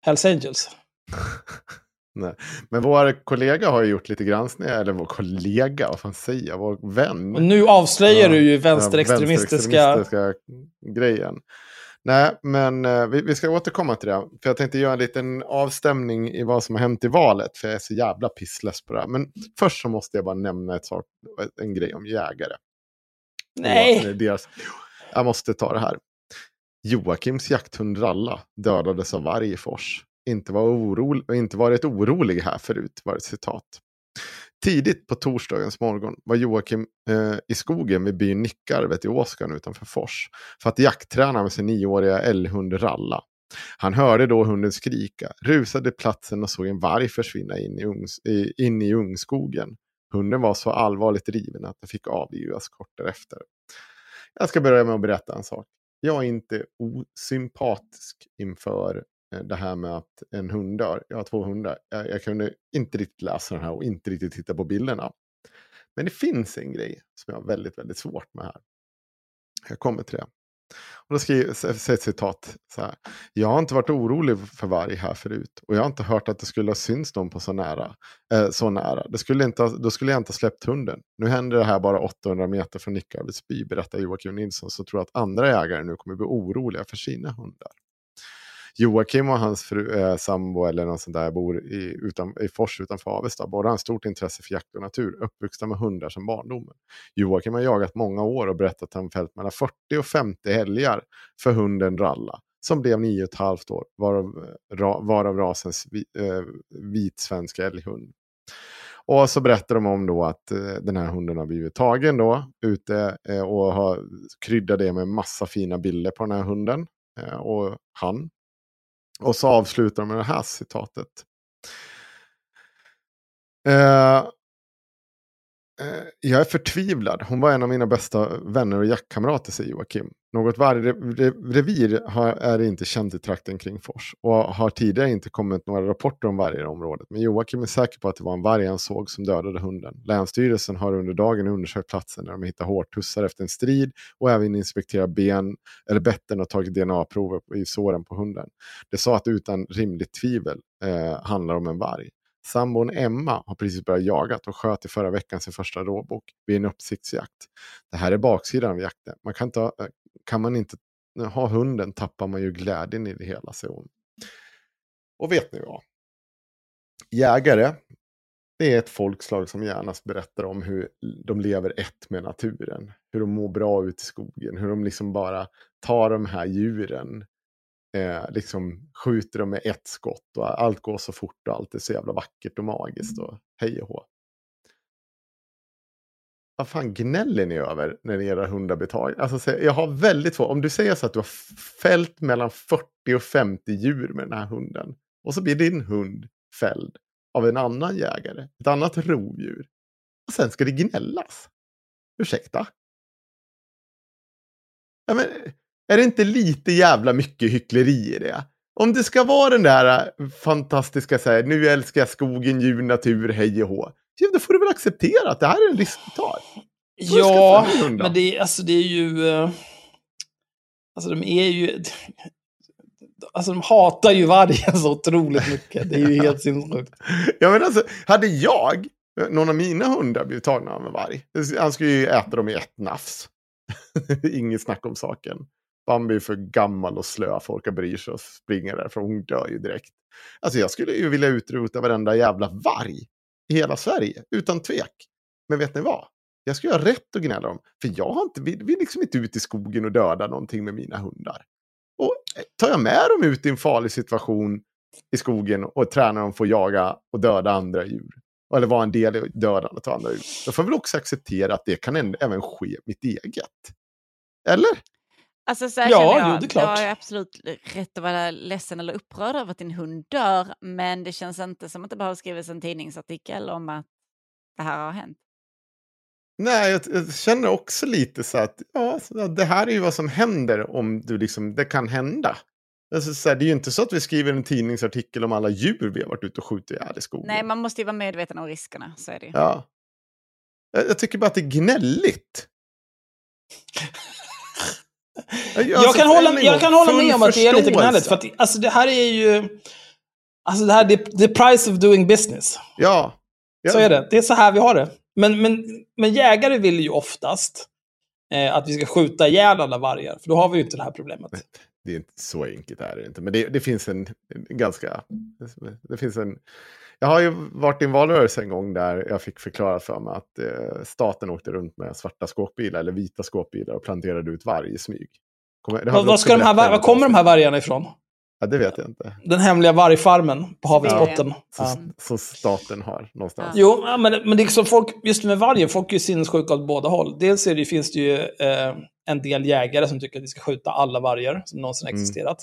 Hells Angels. [LAUGHS] Nej. Men vår kollega har ju gjort lite granskningar, eller vår kollega, vad fan säger jag, vår vän. Och nu avslöjar du ju Ja, vänsterextremistiska... vänsterextremistiska grejen. Nej, men eh, vi, vi ska återkomma till det. För jag tänkte göra en liten avstämning i vad som har hänt i valet. För jag är så jävla pissless på det här. Men först så måste jag bara nämna ett sak, en grej om jägare. Nej. Deras, jag måste ta det här. Joakims jakthund Ralla dödades av varg i Fors. Inte, var orolig, inte varit orolig här förut, var ett citat. Tidigt på torsdagens morgon var Joakim eh, i skogen vid byn Nickarvet i Åskan utanför Fors för att jaktträna med sin nioåriga älghund Ralla. Han hörde då hunden skrika, rusade platsen och såg en varg försvinna in i, ungs, in i ungskogen. Hunden var så allvarligt driven att den fick avlivas kort därefter. Jag ska börja med att berätta en sak. Jag är inte osympatisk inför Eh, det här med att en hund dör. Jag har två hundar. Jag, jag kunde inte riktigt läsa den här och inte riktigt titta på bilderna. Men det finns en grej som jag har väldigt, väldigt svårt med här. Jag kommer till det. Och då skriver jag ett citat så här. Jag har inte varit orolig för varg här förut. Och jag har inte hört att det skulle ha synts någon på så nära. Eh, så nära. Det skulle inte, ha- då skulle jag inte ha släppt hunden. Nu händer det här bara 800 meter från Nickarvets by, berättar Joakim Nilsson. Så tror jag att andra jägare nu kommer bli oroliga för sina hundar. Joakim och hans fru, eh, sambo eller något sånt där bor i, utan, i Fors utanför Avesta. Båda har en stort intresse för jakt och natur, uppvuxna med hundar som barndomen. Joakim har jagat många år och berättat att han fällt mellan 40 och 50 älgar för hunden Ralla som blev nio och ett halvt år, varav, eh, ra, varav rasens vi, eh, vitsvenska älghund. Och så berättar de om då att eh, den här hunden har blivit tagen då ute eh, och har kryddat det med massa fina bilder på den här hunden eh, och han. Och så avslutar de med det här citatet. Eh, eh, jag är förtvivlad. Hon var en av mina bästa vänner och jaktkamrater, säger Joakim. Något vargrevir är inte känt i trakten kring Fors och har tidigare inte kommit några rapporter om vargar i området. Men Joakim är säker på att det var en varg han såg som dödade hunden. Länsstyrelsen har under dagen undersökt platsen där de hittar hårtussar efter en strid och även inspekterat ben eller betten och tagit DNA-prover i såren på hunden. Det sa att utan rimligt tvivel eh, handlar om en varg. Sambon Emma har precis börjat jaga och sköt i förra veckan sin första råbock vid en uppsiktsjakt. Det här är baksidan av jakten. Man kan, ta, eh, kan man inte ha hunden tappar man ju glädjen i det hela, säger hon. Och vet ni vad? Jägare, det är ett folkslag som gärna berättar om hur de lever ett med naturen. Hur de mår bra ute i skogen, hur de liksom bara tar de här djuren eh, liksom skjuter dem med ett skott och allt går så fort och allt är så jävla vackert och magiskt och hej och hå. Vad fan gnäller ni över när era hundar blir tagna? Alltså, jag har väldigt få. Om du säger så att du har fällt mellan 40 och 50 djur med den här hunden och så blir din hund fälld av en annan jägare, ett annat rovdjur. Och sen ska det gnällas. Ursäkta? Ja, men, är det inte lite jävla mycket hyckleri i det? Om det ska vara den där äh, fantastiska, så här, nu älskar jag skogen, djur, natur, hej och hå. Ja, då får du väl acceptera att det här är en risk du tar. Ja, men det, alltså, det är ju... Uh, alltså de är ju... [LAUGHS] Alltså de hatar ju vargen så otroligt mycket. Det är ju helt [LAUGHS] sinnessjukt. Ja, men alltså, hade jag, någon av mina hundar blivit tagna av en varg, han skulle ju äta dem i ett nafs. [LAUGHS] Inget snack om saken. Bambi är för gammal och slö för att orka bry sig och springa där, för hon dör ju direkt. Alltså jag skulle ju vilja utrota varenda jävla varg i hela Sverige, utan tvek. Men vet ni vad? Jag skulle ha rätt att gnälla dem, för jag har inte, vill, vill liksom inte ut i skogen och döda någonting med mina hundar. Och eh, tar jag med dem ut i en farlig situation i skogen och tränar dem för att jaga och döda andra djur, eller vara en del i dödandet av andra djur, då får jag väl också acceptera att det kan även ske mitt eget. Eller? Alltså så här Ja, känner jag, jo, det är klart. Har ju absolut rätt att vara ledsen eller upprörd över att din hund dör, men det känns inte som att det behöver skrivas en tidningsartikel om att det här har hänt. Nej, jag, jag känner också lite så att ja, det här är ju vad som händer om du liksom, det kan hända. Alltså, så här, det är ju inte så att vi skriver en tidningsartikel om alla djur vi har varit ute och skjutit ihjäl i skogen. Nej, man måste ju vara medveten om riskerna, så är det ju. Ja. Jag, jag tycker bara att det är gnälligt. Jag kan hålla, jag kan hålla med om att det är lite gnälligt. För att, alltså, det här är ju... Alltså det här är the price of doing business. Ja. Så är det. Det är så här vi har det. Men, men, men jägare vill ju oftast eh, att vi ska skjuta ihjäl alla vargar. För då har vi ju inte det här problemet. Det är inte så enkelt är det inte. Men det, det finns en, en ganska... Det finns en... Jag har ju varit i en valrörelse en gång där jag fick förklara för mig att eh, staten åkte runt med svarta skåpbilar eller vita skåpbilar och planterade ut varg i smyg. Kommer, Vad, vad ska de här, var om. kommer de här vargarna ifrån? Ja, det vet jag inte. Den hemliga vargfarmen på havets Ja. botten. Som, Ja. som staten har någonstans. Jo, ja, men, men det är som folk, just med vargen, folk är ju sinnessjuka åt båda håll. Dels är det, finns det ju eh, en del jägare som tycker att vi ska skjuta alla vargar som någonsin Mm. existerat.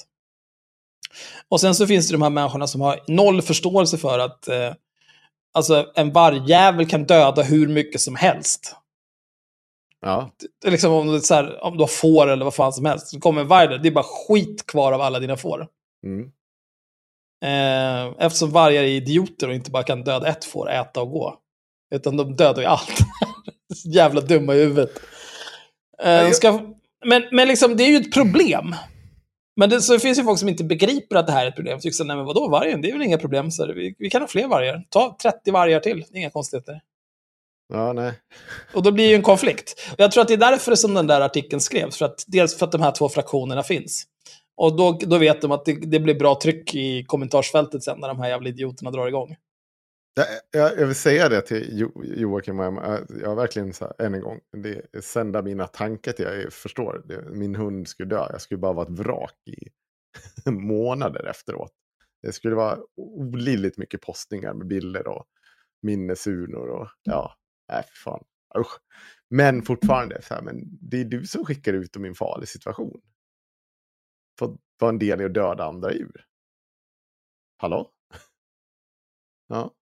Och sen så finns det de här människorna som har noll förståelse för att eh, alltså, en vargjävel kan döda hur mycket som helst. Ja. Liksom om, det så här, om du har får eller vad fan som helst, så kommer en varg där, det är bara skit kvar av alla dina får. Mm. Eh, eftersom vargar är idioter och inte bara kan döda ett får, äta och gå. Utan de dödar ju allt. [LAUGHS] Jävla dumma i huvudet. Eh, ska, men men liksom, det är ju ett problem. Men det, så det finns ju folk som inte begriper att det här är ett problem. Tycker så, nej men vadå, vargen? Det är väl inga problem. Så vi, vi kan ha fler vargar. Ta 30 vargar till, det är inga konstigheter. Ja, nej. Och då blir det ju en konflikt. Och jag tror att det är därför som den där artikeln skrevs. För att, dels för att de här två fraktionerna finns. Och då, då vet de att det, det blir bra tryck i kommentarsfältet sen när de här jävla idioterna drar igång. Jag, vill säga det till jo, Joakim och Emma. Jag har verkligen så här, än en gång, det, sända mina tankar till jag förstår. Det, min hund skulle dö. Jag skulle bara vara ett vrak i [LAUGHS] månader efteråt. Det skulle vara olidligt mycket postningar med bilder och minnesurnor och ja, nej för fan. Usch. Men fortfarande, så här, men det är du som skickar ut dem i en farlig situation. För att vara en del i att döda andra djur. Hallå? [LAUGHS] Ja.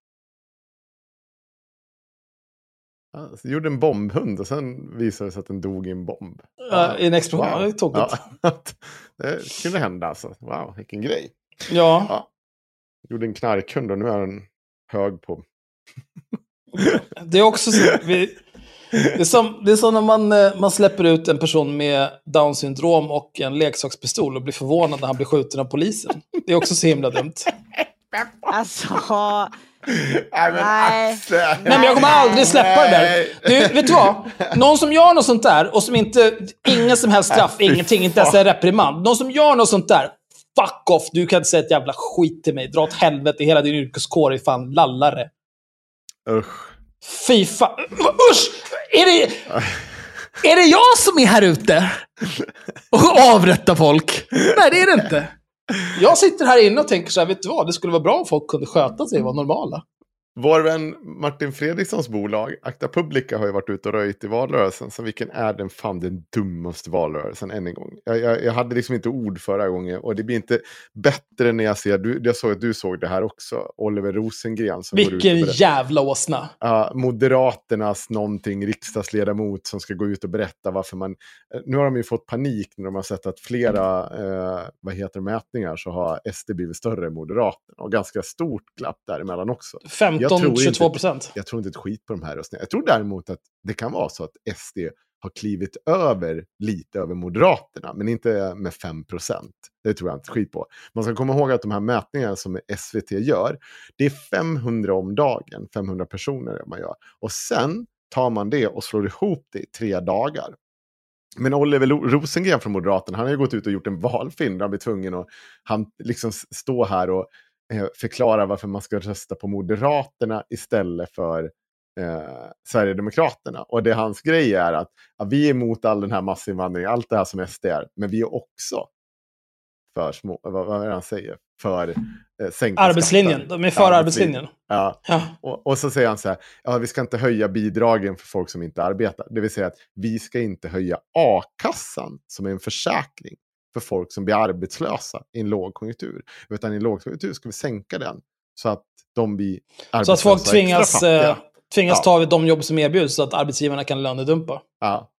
Alltså, gjorde en bombhund och sen visade det sig att den dog i en bomb. Ja, I en explosion, wow. det är tokigt. Ja, [LAUGHS] det kunde hända alltså. Wow, vilken grej. Ja. ja. Gjorde en knarkhund och nu är den hög på... det är också så. Vi, det, är som, det är som när man, eh, man släpper ut en person med down syndrom och en leksakspistol och blir förvånad när han blir skjuten av polisen. Det är också så himla dumt. [LAUGHS] Alltså... Nej, men, Nej. Nej, men jag kommer aldrig släppa det där. Du, vet du vad? Någon som gör något sånt där och som inte... Ingen som helst straff, ingenting, inte ens en reprimand. Någon som gör något sånt där. Fuck off! Du kan inte säga ett jävla skit till mig. Dra åt helvete. Hela din yrkeskår är fan lallare. Usch. Fy fan. Usch! Är det... Är det jag som är här ute? Och avrättar folk? Nej, det är det inte. Jag sitter här inne och tänker så här, vet du vad? Det skulle vara bra om folk kunde sköta sig och vara normala. Vår vän Martin Fredrikssons bolag, Akta Publica, har ju varit ute och röjt i valrörelsen. Så vilken är den fan den dummaste valrörelsen än en gång? Jag, jag, jag, hade liksom inte ord förra gången och det blir inte bättre när jag ser, du, jag såg att du såg det här också, Oliver Rosengren. Som vilken går ut jävla åsna! Uh, Moderaternas någonting riksdagsledamot som ska gå ut och berätta varför man... Uh, nu har de ju fått panik när de har sett att flera uh, vad heter mätningar så har SD blivit större än Moderaterna. Och ganska stort glapp däremellan också. 15-22 procent. Jag tror inte ett skit på de här röstningarna. Jag tror däremot att det kan vara så att SD har klivit över lite över Moderaterna, men inte med 5 procent. Det tror jag inte skit på. Man ska komma ihåg att de här mätningarna som SVT gör, det är 500 om dagen, 500 personer man gör. Och sen tar man det och slår ihop det i tre dagar. Men Oliver Rosengren från Moderaterna, han har ju gått ut och gjort en valfilm där han blir tvungen att han liksom stå här och eh, förklara varför man ska rösta på Moderaterna istället för eh, Sverigedemokraterna. Och det hans grej är att ja, vi är emot all den här massinvandringen, allt det här som SD är, men vi är också för små, vad, vad är det han säger? För eh, sänkta Arbetslinjen, skatter. de är för arbetslinjen. Ja. Ja. Och, och, så säger han så här, ja vi ska inte höja bidragen för folk som inte arbetar. Det vill säga att vi ska inte höja a-kassan som är en försäkring för folk som blir arbetslösa i en lågkonjunktur. Utan i en lågkonjunktur ska vi sänka den så att de blir arbetslösa Så att folk tvingas, eh, tvingas Ja. ta de jobb som erbjuds så att arbetsgivarna kan lönedumpa. Ja.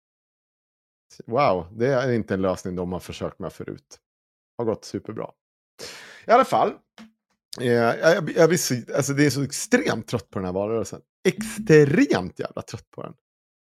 Wow, det är inte en lösning de har försökt med förut. Har gått superbra. I alla fall. Eh, jag, jag, jag alltså det är så extremt trött på den här valrörelsen. Extremt jävla trött på den.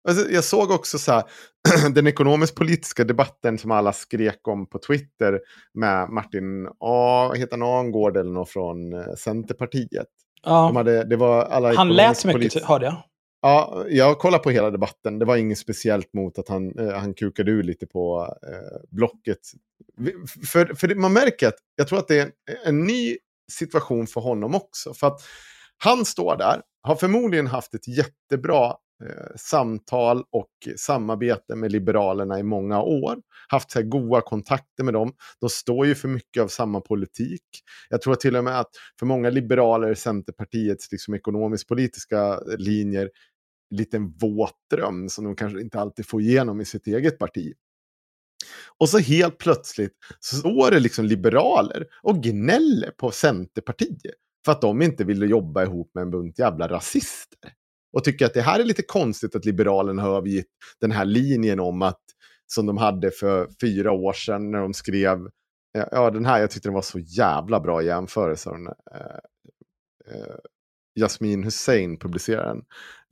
Alltså, jag såg också så här, [CLEARS THROAT] den ekonomisk-politiska debatten som alla skrek om på Twitter med Martin A, heter han Angård eller någon från eh, Centerpartiet. Ja. De hade, det var alla Han lät mycket, hörde jag. Ja, jag kollade på hela debatten. Det var inget speciellt mot att han, eh, han kukade ur lite på eh, Blocket. För, för det, man märker att jag tror att det är en, ny situation för honom också. För att han står där, har förmodligen haft ett jättebra Eh, samtal och samarbete med Liberalerna i många år. Haft så här goda kontakter med dem. De står ju för mycket av samma politik. Jag tror till och med att för många liberaler, är Centerpartiets liksom ekonomisk-politiska eh, linjer, liten våt dröm som de kanske inte alltid får igenom i sitt eget parti. Och så helt plötsligt så står det liksom liberaler och gnäller på Centerpartiet för att de inte ville jobba ihop med en bunt jävla rasister. Och tycker att det här är lite konstigt att Liberalerna har övergett den här linjen om att som de hade för fyra år sedan när de skrev Ja, den här, jag tyckte den var så jävla bra jämförelse. Den, eh, eh, Jasmin Hussein publicerade den.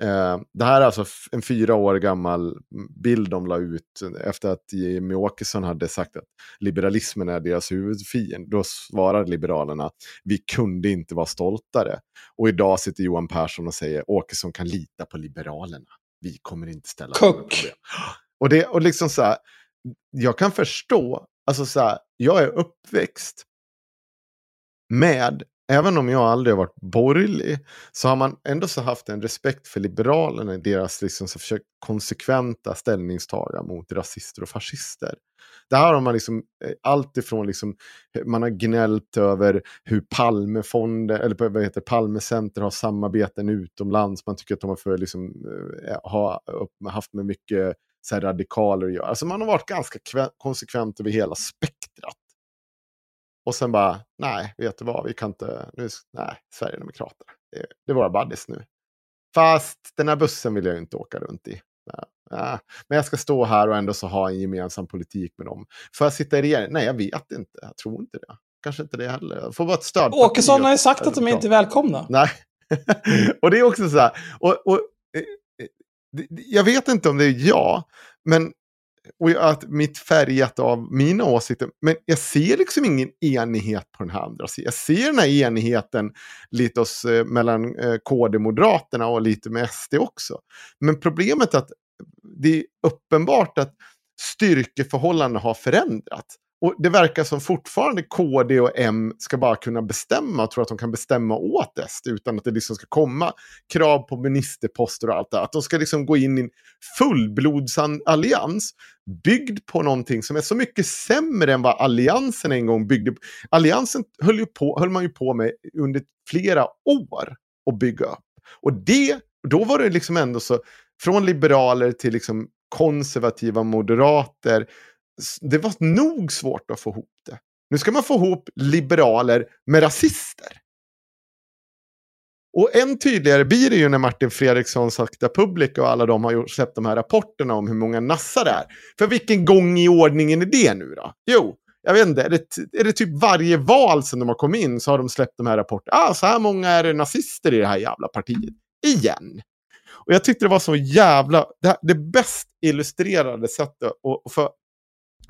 Eh, det här är alltså en fyra år gammal bild de la ut efter att Jimmie Åkesson hade sagt att liberalismen är deras huvudfiende. Då svarade Liberalerna, vi kunde inte vara stoltare. Och idag sitter Johan Persson och säger, Åkesson kan lita på Liberalerna. Vi kommer inte ställa Kuck. problem." Och, det, och liksom så här, jag kan förstå Alltså så här, jag är uppväxt med, även om jag aldrig har varit borgerlig, så har man ändå så haft en respekt för Liberalerna i deras liksom så försök konsekventa ställningstagande mot rasister och fascister. Det här har man liksom, eh, allt ifrån liksom, man har gnällt över hur Palmefonder, eller vad heter Palmecenter har samarbeten utomlands. Man tycker att de har för, liksom, eh, eh, ha, haft med mycket så här, radikaler att göra. Alltså man har varit ganska konsekvent över hela spektrat. Och sen bara, nej, vet du vad, vi kan inte, nu, nej, Sverigedemokraterna, det, det är våra buddies nu. Fast den här bussen vill jag inte åka runt i. Ja, men jag ska stå här och ändå så ha en gemensam politik med dem. Får jag sitta i regeringen? Nej, jag vet inte. Jag tror inte det. Kanske inte det heller. Får vara ett stöd. Åkesson har ju sagt att de inte är välkomna. Nej. [LAUGHS] och det är också så här. Och, och, eh, eh, jag vet inte om det är jag, men och att mitt färgat av mina åsikter. Men jag ser liksom ingen enighet på den här andra sidan. Jag ser den här enigheten lite oss, eh, mellan eh, KD-moderaterna och lite med SD också. Men problemet är att det är uppenbart att styrkeförhållandena har förändrats. Och det verkar som fortfarande KD och M ska bara kunna bestämma och tro att de kan bestämma åt SD utan att det liksom ska komma krav på ministerposter och allt det. Att de ska liksom gå in i en fullblodsallians byggd på någonting som är så mycket sämre än vad alliansen en gång byggde på. Alliansen höll, ju på, höll man ju på med under flera år att bygga upp. Och det, då var det liksom ändå så, från liberaler till liksom konservativa moderater det var nog svårt att få ihop det. Nu ska man få ihop liberaler med rasister. Och än tydligare blir det ju när Martin Fredriksson, Sakta Public och alla de har släppt de här rapporterna om hur många nassar det är. För vilken gång i ordningen är det nu då? Jo, jag vet inte, är det, är det typ varje val sen de har kommit in så har de släppt de här rapporterna. Ah, så här många är det nazister i det här jävla partiet. Igen. Och jag tyckte det var så jävla, det, det bäst illustrerade sättet att för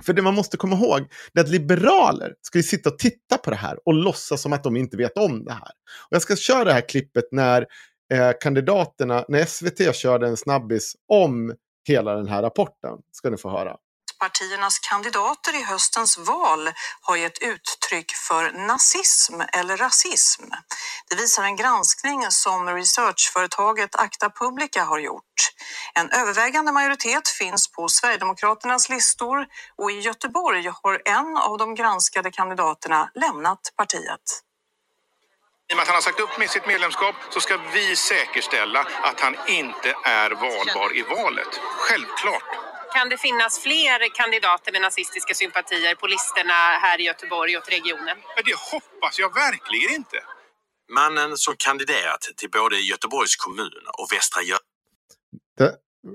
för det man måste komma ihåg är att liberaler ska ju sitta och titta på det här och låtsas som att de inte vet om det här. Och jag ska köra det här klippet när eh, kandidaterna, när SVT körde en snabbis om hela den här rapporten. Ska ni få höra partiernas kandidater i höstens val har gett uttryck för nazism eller rasism. Det visar en granskning som researchföretaget Acta Publica har gjort. En övervägande majoritet finns på Sverigedemokraternas listor och i Göteborg har en av de granskade kandidaterna lämnat partiet. I och med att han har sagt upp med sitt medlemskap så ska vi säkerställa att han inte är valbar i valet. Självklart. Kan det finnas fler kandidater med nazistiska sympatier på listorna här i Göteborg och regionen? Det hoppas jag verkligen inte. Mannen som kandiderat till både Göteborgs kommun och Västra Götaland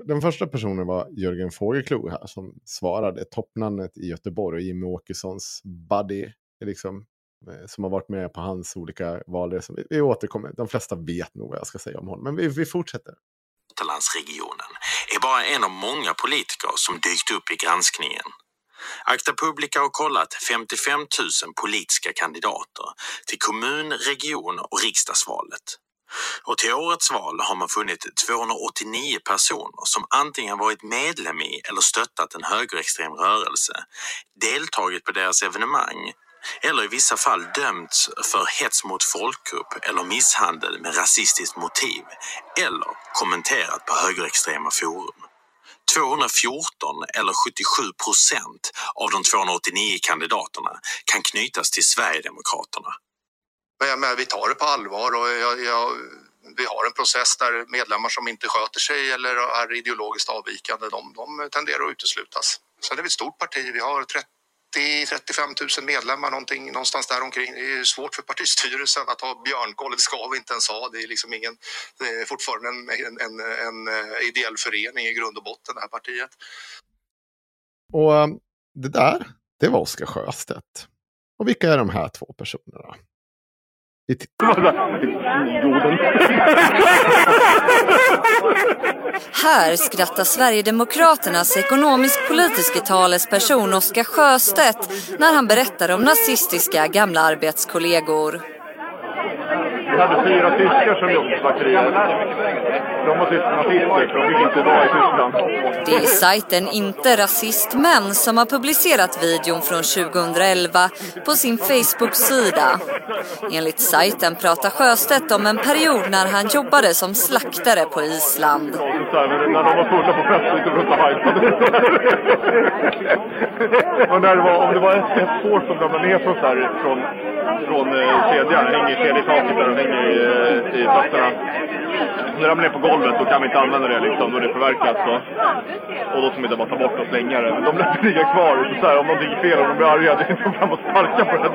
den första personen var Jörgen Fågelklo här som svarade toppnamnet i Göteborg och Jimmy Åkessons buddy. Liksom, eh, som har varit med på hans olika valresor. Vi, återkommer, de flesta vet nog vad jag ska säga om honom, men vi, vi fortsätter. Götalandsregionen är bara en av många politiker som dykt upp i granskningen. Acta Publica har kollat 55 000 politiska kandidater till kommun-, region och riksdagsvalet. Och till årets val har man funnit 289 personer som antingen varit medlem i eller stöttat en högerextrem rörelse, deltagit på deras evenemang eller i vissa fall dömts för hets mot folkgrupp eller misshandel med rasistiskt motiv eller kommenterat på högerextrema forum. 214 eller 77 procent av de 289 kandidaterna kan knytas till Sverigedemokraterna. Men, vi tar det på allvar och jag, jag, vi har en process där medlemmar som inte sköter sig eller är ideologiskt avvikande, de, de tenderar att uteslutas. Sen är vi ett stort parti, vi har 30 35 000 medlemmar, någonting, någonstans där omkring. Det är svårt för partistyrelsen att ha björnkoll, det ska vi inte ens ha. Det är liksom ingen, det är fortfarande en, en, en, en eh, ideell förening i grund och botten, det här partiet. Och eh, det där, det var Oskar Sjöstedt. Och vilka är de här två personerna? Här skrattar Sverigedemokraternas ekonomisk-politiske talesperson Oskar Sjöstedt när han berättar om nazistiska gamla arbetskollegor hade fyra tyskar som jobbade på slakteriet. De var nazister, så de fick inte vara i Tyskland. Det är sajten Inte Rasistmän som har publicerat videon från 2011 på sin Facebook-sida. Enligt sajten pratar Sjöstedt om en period när han jobbade som slaktare på Island. När de var fulla på fest och inte runt och [LAUGHS] och när det var, om det var ett, ett får som ramlade ner från, från, från eh, kedjan, hänger i kedjetaket där, hänger i, eh, i fötterna. När det ramlar ner på golvet då kan vi inte använda det liksom, då är det förverkat. Så. Och då ska vi inte bara ta bort och slänga det. Men de lät ligga kvar. Så så här, om någonting är fel, om de blir arga, då är de fram och sparkar på det.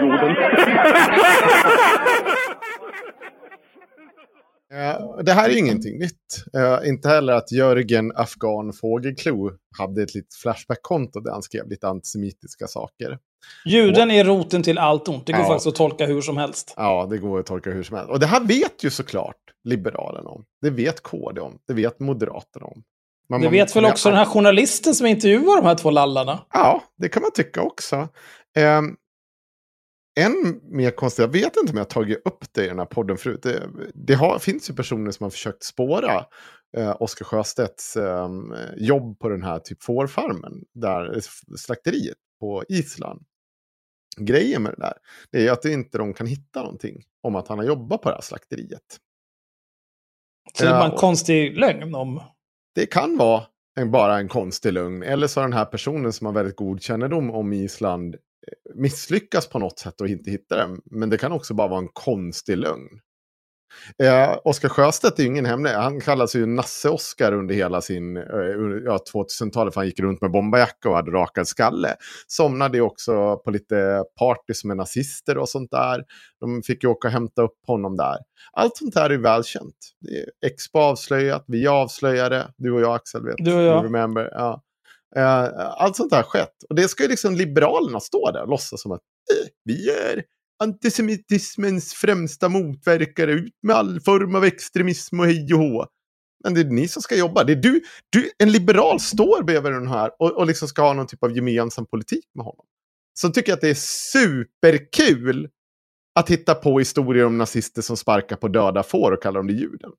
Jorden. [LAUGHS] Det här är ingenting nytt. Eh, inte heller att Jörgen Afghan Fågelklo hade ett litet Flashback-konto där han skrev lite antisemitiska saker. Juden är roten till allt ont. Det går Ja. faktiskt att tolka hur som helst. Ja, det går att tolka hur som helst. Och det här vet ju såklart Liberalerna om. Det vet KD om. Det vet Moderaterna om. Men Det man- vet väl också den här journalisten som intervjuar de här två lallarna. Ja, det kan man tycka också. Ehm, en mer konstigt, jag vet inte om jag har tagit upp det i den här podden förut. Det, det har, finns ju personer som har försökt spåra eh, Oskar Sjöstedts eh, jobb på den här typ fårfarmen, där, eh, slakteriet på Island. Grejen med det där, det är att inte de kan hitta någonting om att han har jobbat på det här slakteriet. Så det är bara en Ja, konstig lögn om... det kan vara en, bara en konstig lögn. Eller så har den här personen som har väldigt god kännedom om Island eh, misslyckas på något sätt och inte hittar den. Men det kan också bara vara en konstig lögn. Eh, Oskar Sjöstedt är ju ingen hemlig. Han kallas ju Nasse-Oskar under hela sin eh, ja, 2000-talet. för Han gick runt med bomberjacka och hade rakad skalle. Somnade ju också på lite partys med nazister och sånt där. De fick ju åka och hämta upp honom där. Allt sånt här är välkänt. Är Expo avslöjat, vi avslöjade, du och jag Axel vet. Du och jag. Remember, ja. Eh, allt sånt här skett. Och det ska ju liksom Liberalerna stå där och låtsas som att eh, vi är antisemitismens främsta motverkare. Ut med all form av extremism och hej och hå. Men det är ni som ska jobba. Det är du, du, en liberal står bredvid den här och, och liksom ska ha någon typ av gemensam politik med honom. Så tycker jag att det är superkul att hitta på historier om nazister som sparkar på döda får och kallar dem det juden.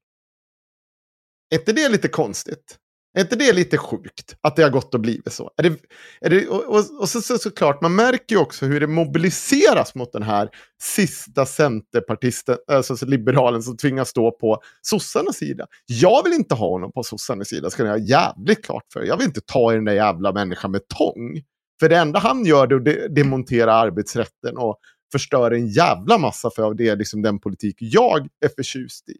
Är inte det lite konstigt? Är inte det lite sjukt att det har gått och blivit så? Är det, är det, och och, och så, så, såklart, man märker ju också hur det mobiliseras mot den här sista centerpartisten, alltså liberalen som tvingas stå på sossarnas sida. Jag vill inte ha honom på sossarnas sida, ska ni ha jävligt klart för. Jag vill inte ta i den där jävla människan med tång. För det enda han gör är att de- demontera arbetsrätten och förstör en jävla massa för det är liksom den politik jag är förtjust i.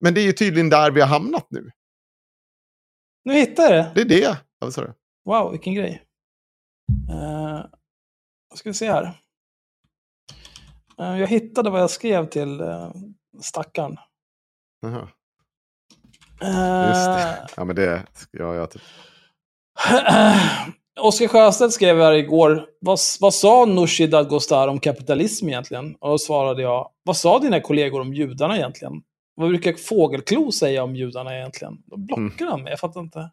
Men det är ju tydligen där vi har hamnat nu. Nu hittade jag det. Det är det. Ja, du? Wow, vilken grej. Uh, vad ska vi se här. Eh, jag hittade vad jag skrev till uh, stackaren. Jaha. Eh, Just det. Ja, men det... Ja, jag typ... [CLEARS THROAT] Oskar Sjöstedt skrev här igår, vad, vad sa Nooshi Dadgostar om kapitalism egentligen? Och då svarade jag, vad sa dina kollegor om judarna egentligen? Vad brukar Fågelklo säga om judarna egentligen? Då blockar han mig, jag fattar inte.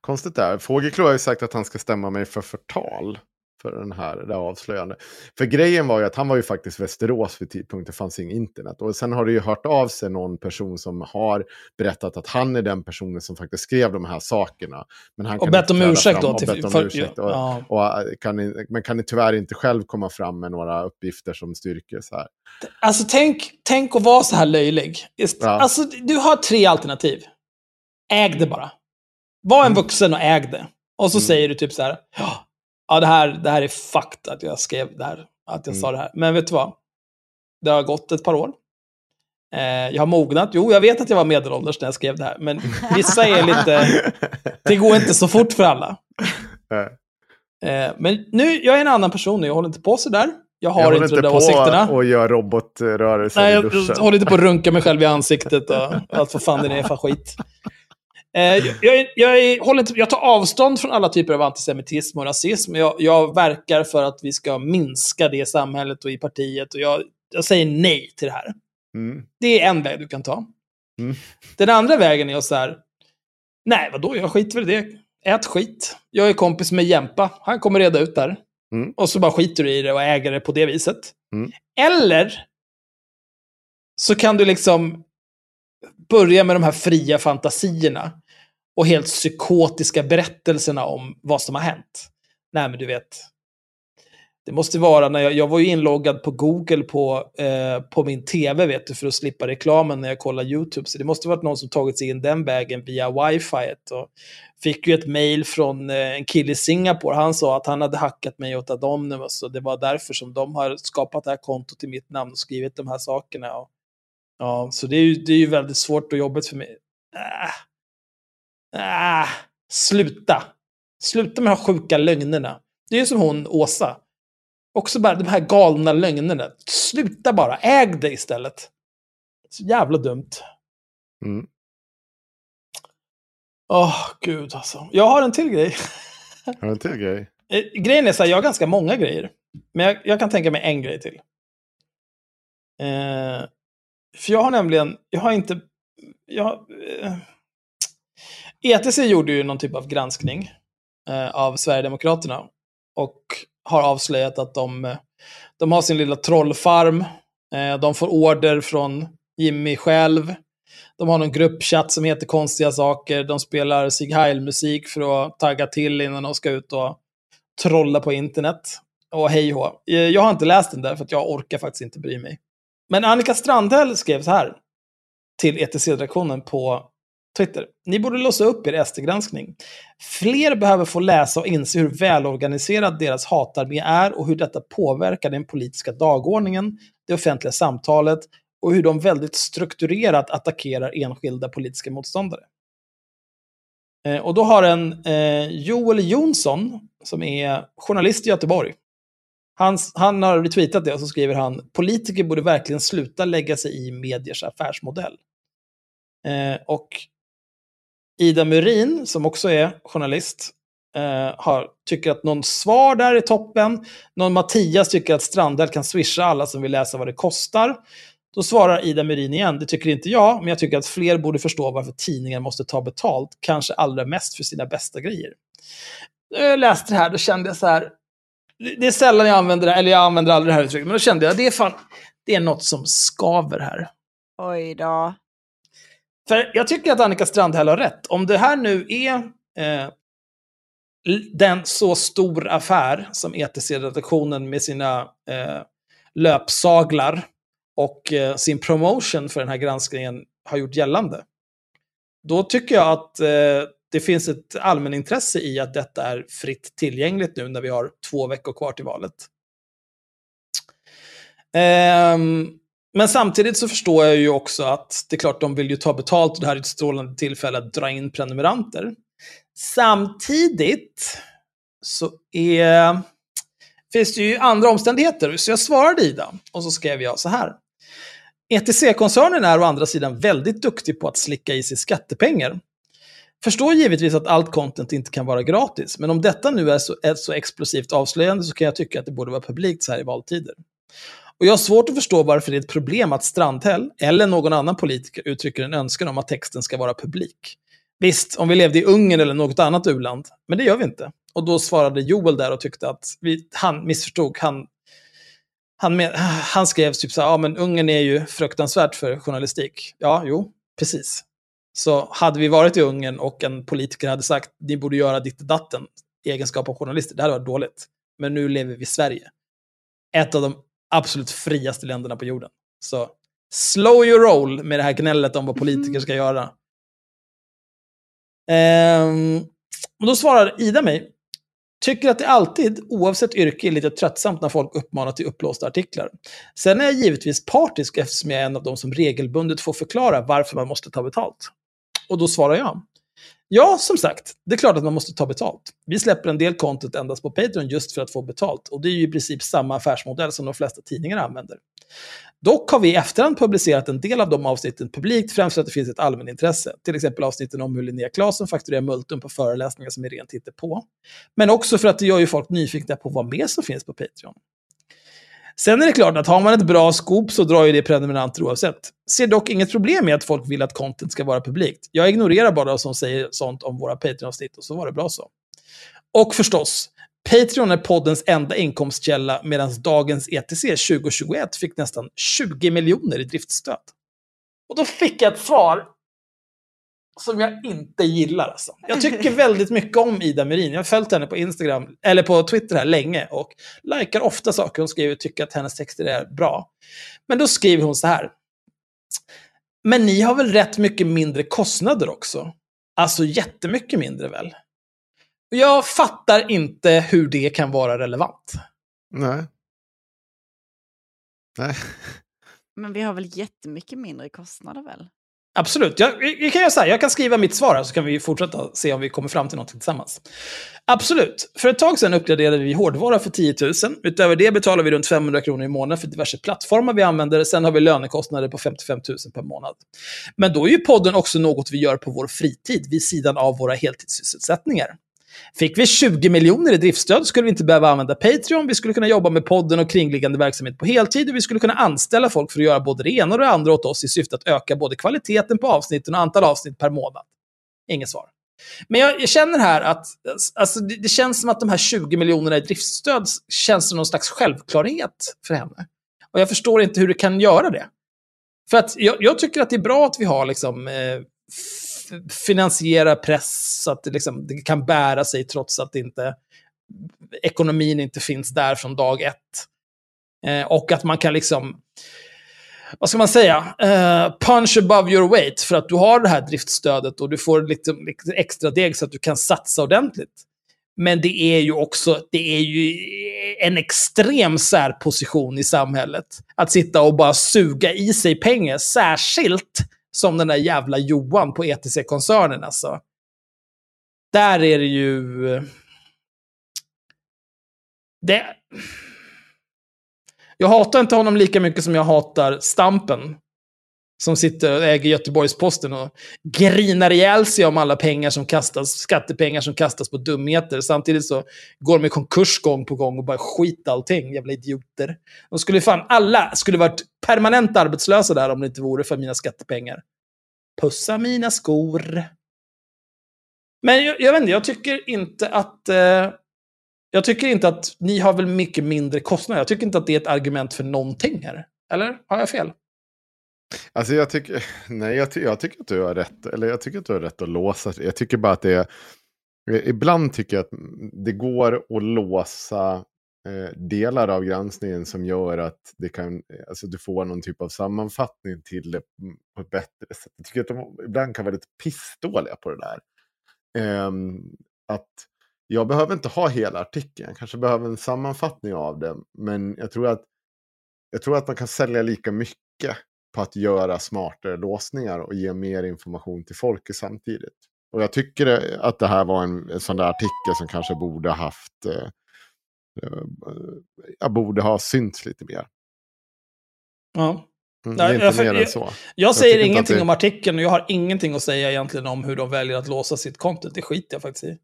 Konstigt där. Fågelklo har ju sagt att han ska stämma mig för förtal. För den här, det här avslöjande. För grejen var ju att han var ju faktiskt Västerås vid tidpunkten, det fanns inget internet. Och sen har det ju hört av sig någon person som har berättat att han är den personen som faktiskt skrev de här sakerna. Men han Och kan bett om ursäkt fram- då och bett om för- ursäkt. Och, ja. och, äh, kan, men kan tyvärr inte själv komma fram med några uppgifter som styrker så här. Alltså tänk, tänk att vara så här löjlig. Just, Ja. Alltså, du har tre alternativ. Äg det bara. Var en vuxen och äg det. Och så säger du typ så här. Ja, ja det, här, det här är fakt att jag skrev det här. Att jag sa det här. Men vet du vad? Det har gått ett par år. Eh, jag har mognat. Jo, jag vet att jag var medelålders när jag skrev det här. Men [LAUGHS] vissa är lite... Det går inte så fort för alla. Eh, men nu, jag är en annan person nu. Jag håller inte på så där. Jag har jag håller inte där åsikterna. på och gör robotrörelser Nej, i jag, duschen. jag håller inte på att runka mig själv i ansiktet och allt vad fan det är för skit. Eh, jag, jag, håller inte, jag tar avstånd från alla typer av antisemitism och rasism. Jag, jag verkar för att vi ska minska det i samhället och i partiet. Och jag, jag säger nej till det här. Mm. Det är en väg du kan ta. Mm. Den andra vägen är att så här, nej vadå, jag skiter väl i det. Ät skit. Jag är kompis med Jämpa. Han kommer reda ut där. Mm. Och så bara skiter du i det och äger det på det viset. Mm. Eller så kan du liksom börja med de här fria fantasierna och helt psykotiska berättelserna om vad som har hänt. Nej, men du vet. Det måste vara när jag, jag var ju inloggad på Google på, eh, på min tv vet du, för att slippa reklamen när jag kollar YouTube. Så det måste varit någon som tagit sig in den vägen via wifi. Och fick ju ett mail från eh, en kille i Singapore. Han sa att han hade hackat mig åt Adomnivus. Så det var därför som de har skapat det här kontot i mitt namn och skrivit de här sakerna. Och, ja, så det är, ju, det är ju väldigt svårt och jobbigt för mig. Äh, äh, sluta! Sluta med de här sjuka lögnerna. Det är som hon, Åsa. Också bara de här galna lögnerna. Sluta bara, äg det istället. Så jävla dumt. Mm. Åh, oh, gud alltså. Jag har en till grej. [LAUGHS] Har du en till grej? Eh, Grejen är så här, jag har ganska många grejer. Men jag, jag kan tänka mig en grej till. Eh, för jag har nämligen, jag har inte, jag, eh, ETC gjorde ju någon typ av granskning eh, av Sverigedemokraterna. Och har avslöjat att de, de har sin lilla trollfarm. Eh, de får order från Jimmy själv. De har någon gruppchatt som heter konstiga saker. De spelar Sig Heil-musik för att tagga till innan de ska ut och trolla på internet. Och hej hå. Eh, jag har inte läst den där för att jag orkar faktiskt inte bry mig. Men Annika Strandhäll skrev så här till ETC-redaktionen på Twitter. Ni borde låsa upp er SD-granskning. Fler behöver få läsa och inse hur välorganiserad deras hatarmé är och hur detta påverkar den politiska dagordningen, det offentliga samtalet och hur de väldigt strukturerat attackerar enskilda politiska motståndare. Eh, och då har en eh, Joel Jonsson, som är journalist i Göteborg, han, han har retweetat det och så skriver han politiker borde verkligen sluta lägga sig i mediers affärsmodell. Eh, och Ida Murin, som också är journalist, eh, har, tycker att någon svar där är toppen. Någon Mattias tycker att Strandhäll kan swisha alla som vill läsa vad det kostar. Då svarar Ida Murin igen, det tycker inte jag, men jag tycker att fler borde förstå varför tidningar måste ta betalt, kanske allra mest för sina bästa grejer. När jag läste det här, då kände jag så här, det är sällan jag använder det, här, eller jag använder aldrig det här uttrycket, men då kände jag, det är fan, det är något som skaver här. Oj då. För jag tycker att Annika Strandhäll har rätt. Om det här nu är eh, den så stor affär som ETC-redaktionen med sina eh, löpsaglar och eh, sin promotion för den här granskningen har gjort gällande. Då tycker jag att eh, det finns ett allmänintresse i att detta är fritt tillgängligt nu när vi har två veckor kvar till valet. Ehm, men samtidigt så förstår jag ju också att det är klart de vill ju ta betalt och det här är ett strålande tillfälle att dra in prenumeranter. Samtidigt så är, finns det ju andra omständigheter. Så jag svarade Ida och så skrev jag så här. ETC-koncernen är å andra sidan väldigt duktig på att slicka i sig skattepengar. Förstår givetvis att allt content inte kan vara gratis, men om detta nu är så, är så explosivt avslöjande så kan jag tycka att det borde vara publikt så här i valtider. Och jag har svårt att förstå varför det är ett problem att Strandhäll, eller någon annan politiker, uttrycker en önskan om att texten ska vara publik. Visst, om vi levde i Ungern eller något annat u-land, men det gör vi inte. Och då svarade Joel där och tyckte att vi, han missförstod. Han, han, med, han skrev typ så här, ja men Ungern är ju fruktansvärt för journalistik. Ja, jo, precis. Så hade vi varit i Ungern och en politiker hade sagt, ni borde göra ditt datten i egenskap av journalister, det hade varit dåligt. Men nu lever vi i Sverige. Ett av de absolut friaste länderna på jorden. Så slow your roll med det här gnället om vad politiker ska göra. Ehm, och då svarar Ida mig, tycker att det alltid, oavsett yrke, är lite tröttsamt när folk uppmanar till upplåsta artiklar. Sen är jag givetvis partisk eftersom jag är en av de som regelbundet får förklara varför man måste ta betalt. Och då svarar jag, Ja, som sagt, det är klart att man måste ta betalt. Vi släpper en del content endast på Patreon just för att få betalt. Och det är ju i princip samma affärsmodell som de flesta tidningar använder. Dock har vi i efterhand publicerat en del av de avsnitten publikt, främst för att det finns ett allmänintresse. Till exempel avsnitten om hur Linnea Claesson fakturerar multum på föreläsningar som är rent på. Men också för att det gör ju folk nyfikna på vad mer som finns på Patreon. Sen är det klart att har man ett bra scoop så drar ju det prenumeranter oavsett. Ser dock inget problem med att folk vill att content ska vara publikt. Jag ignorerar bara de som säger sånt om våra Patreon-avsnitt och så var det bra så. Och förstås, Patreon är poddens enda inkomstkälla medan dagens ETC 2021 fick nästan 20 miljoner i driftstöd. Och då fick jag ett svar som jag inte gillar. Alltså. Jag tycker väldigt mycket om Ida Merin. Jag har följt henne på Instagram, eller på Twitter här länge och likar ofta saker hon skriver och tycker att hennes texter är bra. Men då skriver hon så här. Men ni har väl rätt mycket mindre kostnader också? Alltså jättemycket mindre väl? Jag fattar inte hur det kan vara relevant. Nej. Nej. Men vi har väl jättemycket mindre kostnader väl? Absolut. Jag, jag, kan göra så här, jag kan skriva mitt svar här, så kan vi fortsätta se om vi kommer fram till något tillsammans. Absolut. För ett tag sedan uppgraderade vi hårdvara för 10 000. Utöver det betalar vi runt 500 kronor i månaden för diverse plattformar vi använder. Sen har vi lönekostnader på 55 000 per månad. Men då är ju podden också något vi gör på vår fritid, vid sidan av våra heltidssysselsättningar. Fick vi 20 miljoner i driftstöd skulle vi inte behöva använda Patreon, vi skulle kunna jobba med podden och kringliggande verksamhet på heltid och vi skulle kunna anställa folk för att göra både det ena och det andra åt oss i syfte att öka både kvaliteten på avsnitten och antal avsnitt per månad. Inget svar. Men jag, jag känner här att alltså, det, det, känns som att de här 20 miljonerna i driftstöd känns som någon slags självklarhet för henne. Och jag förstår inte hur det kan göra det. För att jag, jag tycker att det är bra att vi har liksom, eh, finansiera press så att det, liksom, det kan bära sig trots att inte, ekonomin inte finns där från dag ett. Eh, och att man kan liksom, vad ska man säga, eh, punch above your weight för att du har det här driftstödet och du får lite, lite extra deg så att du kan satsa ordentligt. Men det är ju också, det är ju en extrem särposition i samhället. Att sitta och bara suga i sig pengar, särskilt som den där jävla Johan på ETC-koncernen alltså. Där är det ju... Det... Jag hatar inte honom lika mycket som jag hatar Stampen. Som sitter och äger Göteborgs-Posten och grinar ihjäl sig om alla pengar som kastas, skattepengar som kastas på dumheter. Samtidigt så går de i konkurs gång på gång och bara skit allting. Jävla idioter. De skulle fan, alla skulle varit permanent arbetslösa där om det inte vore för mina skattepengar. Pussa mina skor. Men jag, jag vet inte, jag tycker inte att... Eh, jag tycker inte att ni har väl mycket mindre kostnader. Jag tycker inte att det är ett argument för någonting här. Eller har jag fel? Alltså jag tycker, [LAUGHS] nej jag, ty jag, tycker att du har rätt. Eller jag tycker att du har rätt att låsa. Jag tycker bara att det är, ibland tycker jag att det går att låsa eh, delar av granskningen som gör att det kan, alltså du får någon typ av sammanfattning till det på ett bättre sätt. Jag tycker att de ibland kan vara lite pissdåliga på det där. Eh, att jag behöver inte ha hela artikeln, jag kanske behöver en sammanfattning av den. Men jag tror att, jag tror att man kan sälja lika mycket på att göra smartare låsningar och ge mer information till folket samtidigt. Och jag tycker att det här var en, en sån där artikel som kanske borde haft eh, eh jag borde ha synts lite mer. Ja. Mm, det är inte jag, mer än jag, så. Jag, Jag säger inte ingenting det- om artikeln och jag har ingenting att säga egentligen om hur de väljer att låsa sitt content. Det skiter jag faktiskt i.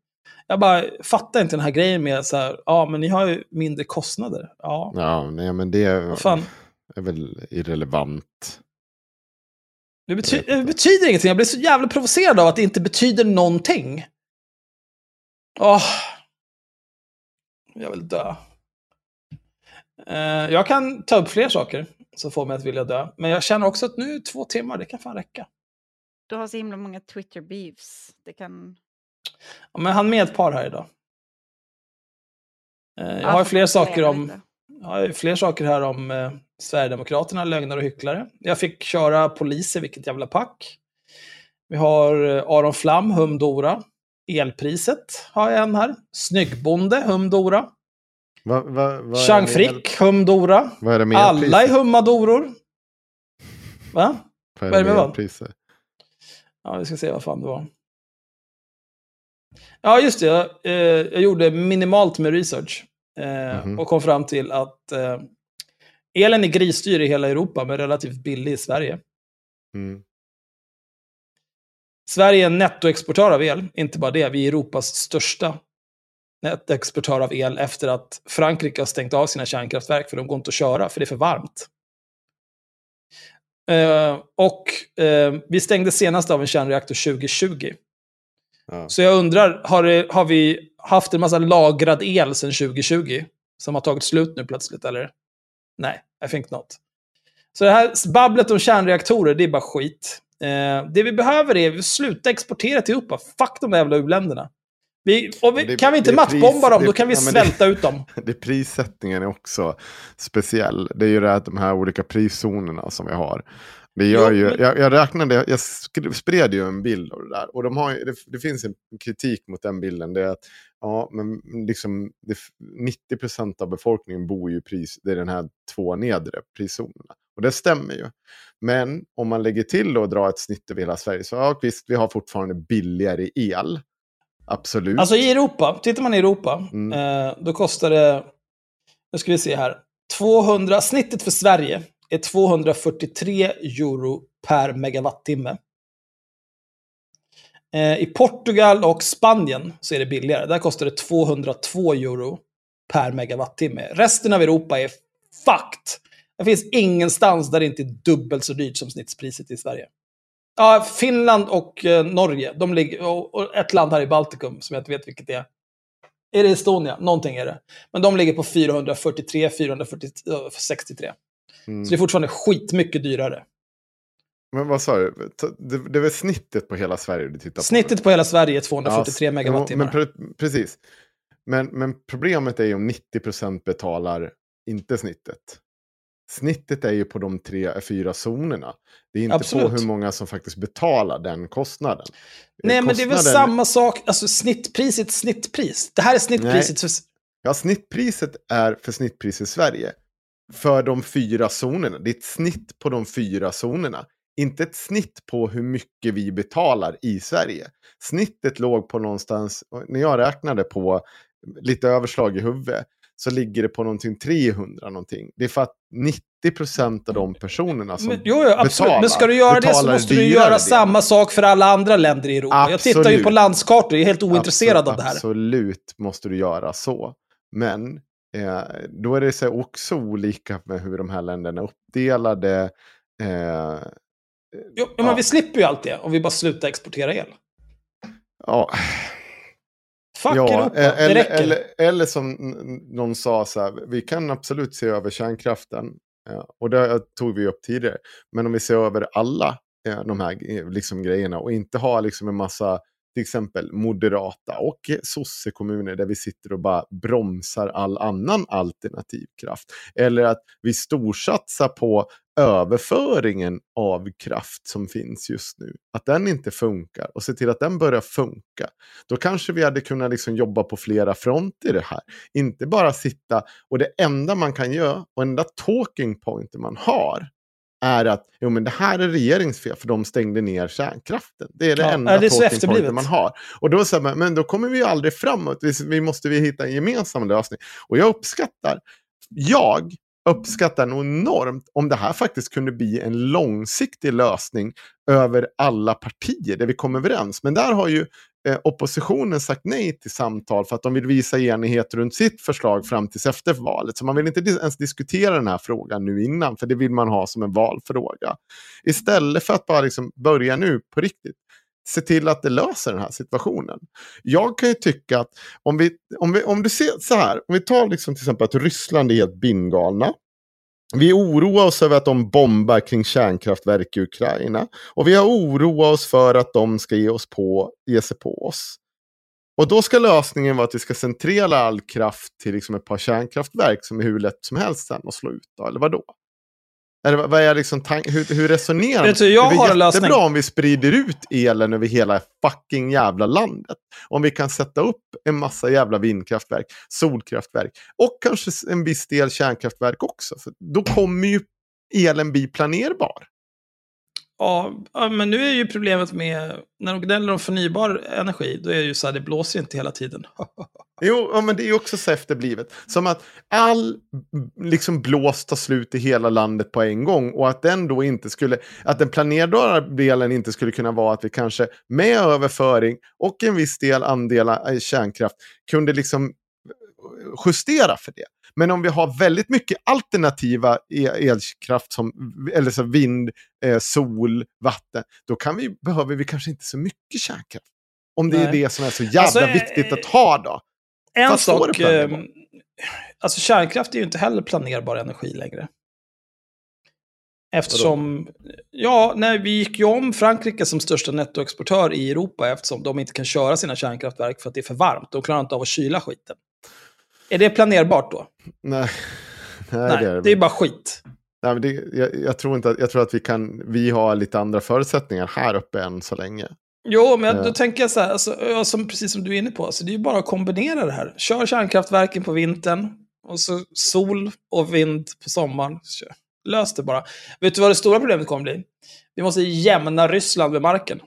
Jag bara fattar inte den här grejen med så här, ja men ni har ju mindre kostnader. Ja, Ja, nej men det Vad fan? Är väl irrelevant. det, bety det betyder ingenting. Jag blir så jävla provocerad av att det inte betyder någonting. Åh. Jag vill dö. Eh, jag kan ta upp fler saker som får mig att vilja dö. Men jag känner också att nu är två timmar, det kan fan räcka. Du har så himla många Twitter beefs. Det kan... Ja, men han med ett par här idag. Eh, jag Ja, har fler saker om... lite. Har fler saker här om eh, Sverigedemokraterna, lögnare och hycklare. Jag fick köra poliser, vilket jävla pack. Vi har eh, Aron Flam, Humdora. Elpriset har jag en här. Snyggbonde, Humdora. Va, va, är Chang Frick, Humdora. Vad är det med Alla är hummadoror. Va? Vad är det med vad? elpriser? Ja, vi ska se vad fan det var. Ja, just det. Jag, eh, jag gjorde minimalt med research. Eh, Mhm. Och kom fram till att eh, elen är grisdyr i hela Europa, men relativt billig i Sverige. Mm. Sverige är en nettoexportör av el, inte bara det. Vi är Europas största nettoexportör av el efter att Frankrike har stängt av sina kärnkraftverk för de går inte att köra, för det är för varmt. Eh, och eh, vi stängde senast av en kärnreaktor 2020. Ja. Så jag undrar, har, det, har vi haft en massa lagrad el sedan 2020? Som har tagit slut nu plötsligt, eller? Nej, I think not. Så det här babblet om kärnreaktorer, det är bara skit. Eh, det vi behöver är att sluta exportera till Europa. Fuck de där jävla u-länderna. Vi, vi, Det- kan vi inte mattbomba dem, det- då kan vi ja, men det- svälta ut dem. [LAUGHS] Det prissättningen är också speciell. Det är ju det att de här olika priszonerna som vi har. Det gör ju, jag, jag räknade, jag spred ju en bild av det där. Och de har, det, det finns en kritik mot den bilden. Det är att ja, men liksom, det, 90% av befolkningen bor ju i pris, det är den här två nedre priszonerna. Och det stämmer ju. Men om man lägger till och drar ett snitt över hela Sverige så ja, visst, vi har fortfarande billigare el. Absolut. Alltså i Europa, tittar man i Europa, Mm. eh, då kostar det, nu ska vi se här, 200, snittet för Sverige är 243 euro per megawattimme. Eh, I Portugal och Spanien så är det billigare. Där kostar det 202 euro per megawattimme. Resten av Europa är fucked. Det finns ingenstans där det inte är dubbelt så dyrt som snittspriset i Sverige. Ja, Finland och eh, Norge, de ligger, och ett land här i Baltikum som jag inte vet vilket det är. Är det Estonia? Någonting är det. Men de ligger på 443, 463. Mm. Så det är fortfarande skitmycket dyrare. Men vad sa du? Det, är väl snittet på hela Sverige du tittar på? Snittet på hela Sverige är 243 Ja, megawattimmar. Men, pre- precis. Men, men problemet är ju om 90% betalar inte snittet. Snittet är ju på de tre, fyra zonerna. Det är inte Absolut. på hur många som faktiskt betalar den kostnaden. Nej, men det är väl Kostnaden- samma sak. Alltså snittpriset, snittpris. Det här är snittpriset för... Ja, snittpriset är för snittpris i Sverige. För de fyra zonerna. Det är ett snitt på de fyra zonerna. Inte ett snitt på hur mycket vi betalar i Sverige. Snittet låg på någonstans, när jag räknade på lite överslag i huvudet, så ligger det på någonting 300 någonting. Det är för att 90% av de personerna som Men, jo, jo, absolut. betalar, men ska du göra det så måste du göra del. samma sak för alla andra länder i Europa. Jag tittar ju Absolut. på landskartor, jag är helt ointresserad Absolut, av det här. Absolut måste du göra så. Men eh, då är det så också olika med hur de här länderna är uppdelade. Eh, Jo, men vi slipper ju allt det om vi bara slutar exportera el. ja, Fuck ja, Europa, det eller, räcker. eller, eller som någon sa så här, vi kan absolut se över kärnkraften. Eh, och det tog vi upp tidigare. Men om vi ser över alla eh, de här eh, liksom, grejerna och inte ha liksom en massa till exempel moderata och sossekommuner där vi sitter och bara bromsar all annan alternativ kraft. Eller att vi storsatsar på överföringen av kraft som finns just nu. Att den inte funkar och se till att den börjar funka. Då kanske vi hade kunnat liksom jobba på flera fronter i det här. Inte bara sitta och det enda man kan göra och enda talking pointen man har är att jo, men det här är regeringsfel för de stängde ner kärnkraften. Det är det Ja, enda det är så talking pointen man har. Och då säger man, men då kommer vi ju aldrig framåt. Vi, vi måste vi hitta en gemensam lösning. Och jag uppskattar, jag uppskattar nog enormt om det här faktiskt kunde bli en långsiktig lösning över alla partier där vi kommer överens. Men där har ju Eh, oppositionen sagt nej till samtal för att de vill visa enighet runt sitt förslag fram tills efter valet. Så man vill inte ens diskutera den här frågan nu innan, för det vill man ha som en valfråga. Istället för att bara liksom börja nu på riktigt se till att det löser den här situationen. Jag kan ju tycka att om, vi, om, vi, om du ser så här, om vi tar liksom till exempel att Ryssland är helt bindgalna. Vi oroar oss över att de bombar kring kärnkraftverk i Ukraina. Och vi har oroat oss för att de ska ge, oss på, ge sig på oss. Och då ska lösningen vara att vi ska centrera all kraft till liksom ett par kärnkraftverk som är hur lätt som helst sen att slå ut. Då, eller vadå? Eller vad är liksom tank- hur, hur resonerar du, jag Det är har en lösning. jättebra om vi sprider ut elen över hela fucking jävla landet. Om vi kan sätta upp en massa jävla vindkraftverk, solkraftverk och kanske en viss del kärnkraftverk också. För då kommer ju elen bli planerbar. Ja, men nu är ju problemet med, när de gnäller om förnybar energi, då är det ju så här, det blåser inte hela tiden. [LAUGHS] Jo, ja, men det är ju också så efterblivet. Som att all liksom blåst tar slut i hela landet på en gång och att den då inte skulle, att den planerbara delen inte skulle kunna vara att vi kanske med överföring och en viss del andelar kärnkraft kunde liksom eh, justera för det. Men om vi har väldigt mycket alternativa e- elkraft som eller så vind, eh, sol, vatten, då kan vi, behöver vi kanske inte så mycket kärnkraft. Om det är Nej. det som är så jävla Alltså, eh, viktigt att ha då. En sak, eh, alltså kärnkraft är ju inte heller planerbar energi längre. Eftersom, ja, nej, vi gick ju om Frankrike som största nettoexportör i Europa eftersom de inte kan köra sina kärnkraftverk för att det är för varmt. De klarar inte av att kyla skiten. Är det planerbart då? Nej, [LAUGHS] nej, Nej, det är det är bara skit. Nej, men det, jag, jag, tror inte att, jag tror att vi kan, vi har lite andra förutsättningar här uppe än så länge. Jo, men Eh. då tänker jag så här, alltså, som, precis som du är inne på, alltså, det är ju bara att kombinera det här. Kör kärnkraftverken på vintern, och så sol och vind på sommaren. Lös det bara. Vet du vad det stora problemet kommer bli? Vi måste jämna Ryssland med marken.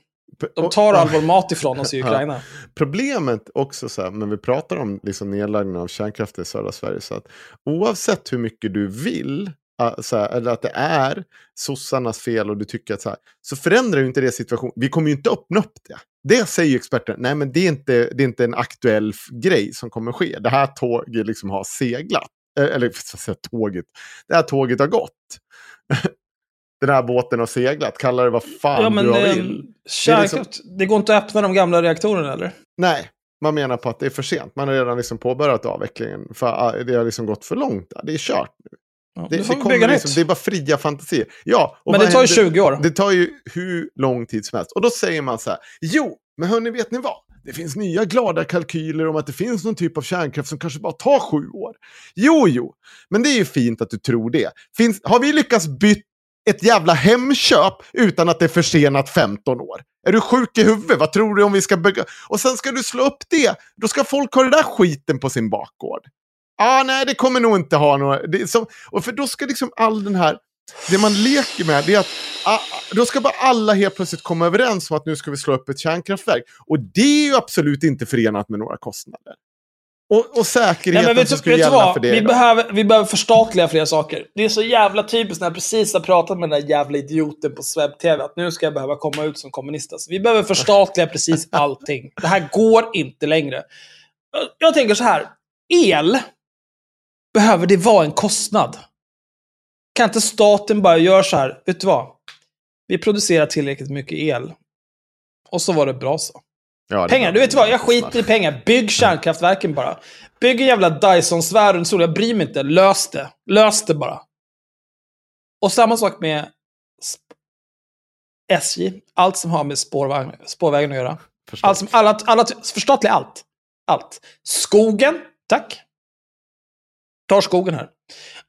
De tar all vår mat ifrån oss i [LAUGHS] Ukraina. Ja. Problemet också så här, när vi pratar om liksom nedläggning av kärnkraft i södra Sverige, så att oavsett hur mycket du vill, äh, så här, eller att det är sossarnas fel och du tycker att så här, så förändrar ju inte det situationen. Vi kommer ju inte öppna upp det. Det säger ju experten, nej men det är inte, det är inte en aktuell grej som kommer ske. Det här tåget liksom har seglat. Eh, Eller tåget. Det här tåget har gått. [LAUGHS] Den här båten har seglat, kalla det vad fan Ja, men du eh, vill. Det är kärnkraft, liksom- det går inte att öppna de gamla reaktorerna eller? Nej, man menar på att det är för sent. Man har redan liksom påbörjat avvecklingen. För ah, det har liksom gått för långt. Det är kört nu. Ja, det, det kommer liksom, det är bara fria fantasier. Ja, Men det tar ju händer- 20 år. Det tar ju hur lång tid som helst. Och då säger man så här, jo, men hörni, vet ni vad? Det finns nya glada kalkyler om att det finns någon typ av kärnkraft som kanske bara tar sju år. Jo, jo, men det är ju fint att du tror det. Finns, har vi lyckats byta ett jävla Hemköp utan att det är försenat 15 år? Är du sjuk i huvudet? Vad tror du om vi ska bygga? Och sen ska du slå upp det. Då ska folk ha det där skiten på sin bakgård. Ah, nej, det kommer nog inte ha några... Det som, och för då ska liksom all den här... Det man leker med det är att ah, då ska bara alla helt plötsligt komma överens om att nu ska vi slå upp ett kärnkraftverk. Och det är ju absolut inte förenat med några kostnader. Och, och säkerheten Nej, men vet, som skulle gälla vad? för det. Vi då. behöver, vi behöver förstatliga flera saker. Det är så jävla typiskt när jag precis har pratat med den där jävla idioten på Swebb-TV att nu ska jag behöva komma ut som kommunist. Alltså, vi behöver förstatliga precis [LAUGHS] allting. Det här går inte längre. Jag- Jag tänker så här. El, behöver det vara en kostnad? Kan inte staten bara göra så här? Vet du vad? Vi producerar tillräckligt mycket el. Och så var det bra så. Ja, Pengar, du vet vad? Jag skiter i pengar. Bygg kärnkraftverken bara. Bygg en jävla Dyson-sfär runt solen. Jag bryr mig inte. Lös det. Lös det bara. Och samma sak med SJ. Allt som har med spårvagn, spårvägen att göra. Allt som, alla, alla, förstatliga allt. Allt. Skogen, tack. Tar skogen här.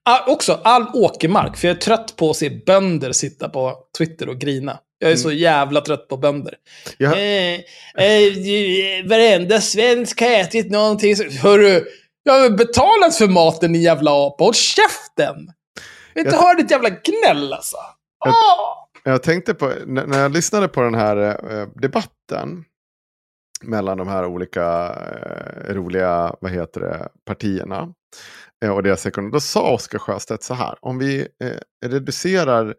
Ah, också all åkermark, för jag är trött på att se bönder sitta på Twitter och grina. Jag är så jävla trött på bönder. Ja. Eh, eh, varenda svensk har ätit någonting. Hörru, jag har betalat för maten, din jävla apa. Håll käften! Jag inte Jag- ditt jävla gnäll alltså. Jag, Åh! jag tänkte på, när jag lyssnade på den här eh, debatten mellan de här olika eh, roliga, vad heter det, partierna eh, och deras ekonomi. Då sa Oskar Sjöstedt så här, om vi eh, reducerar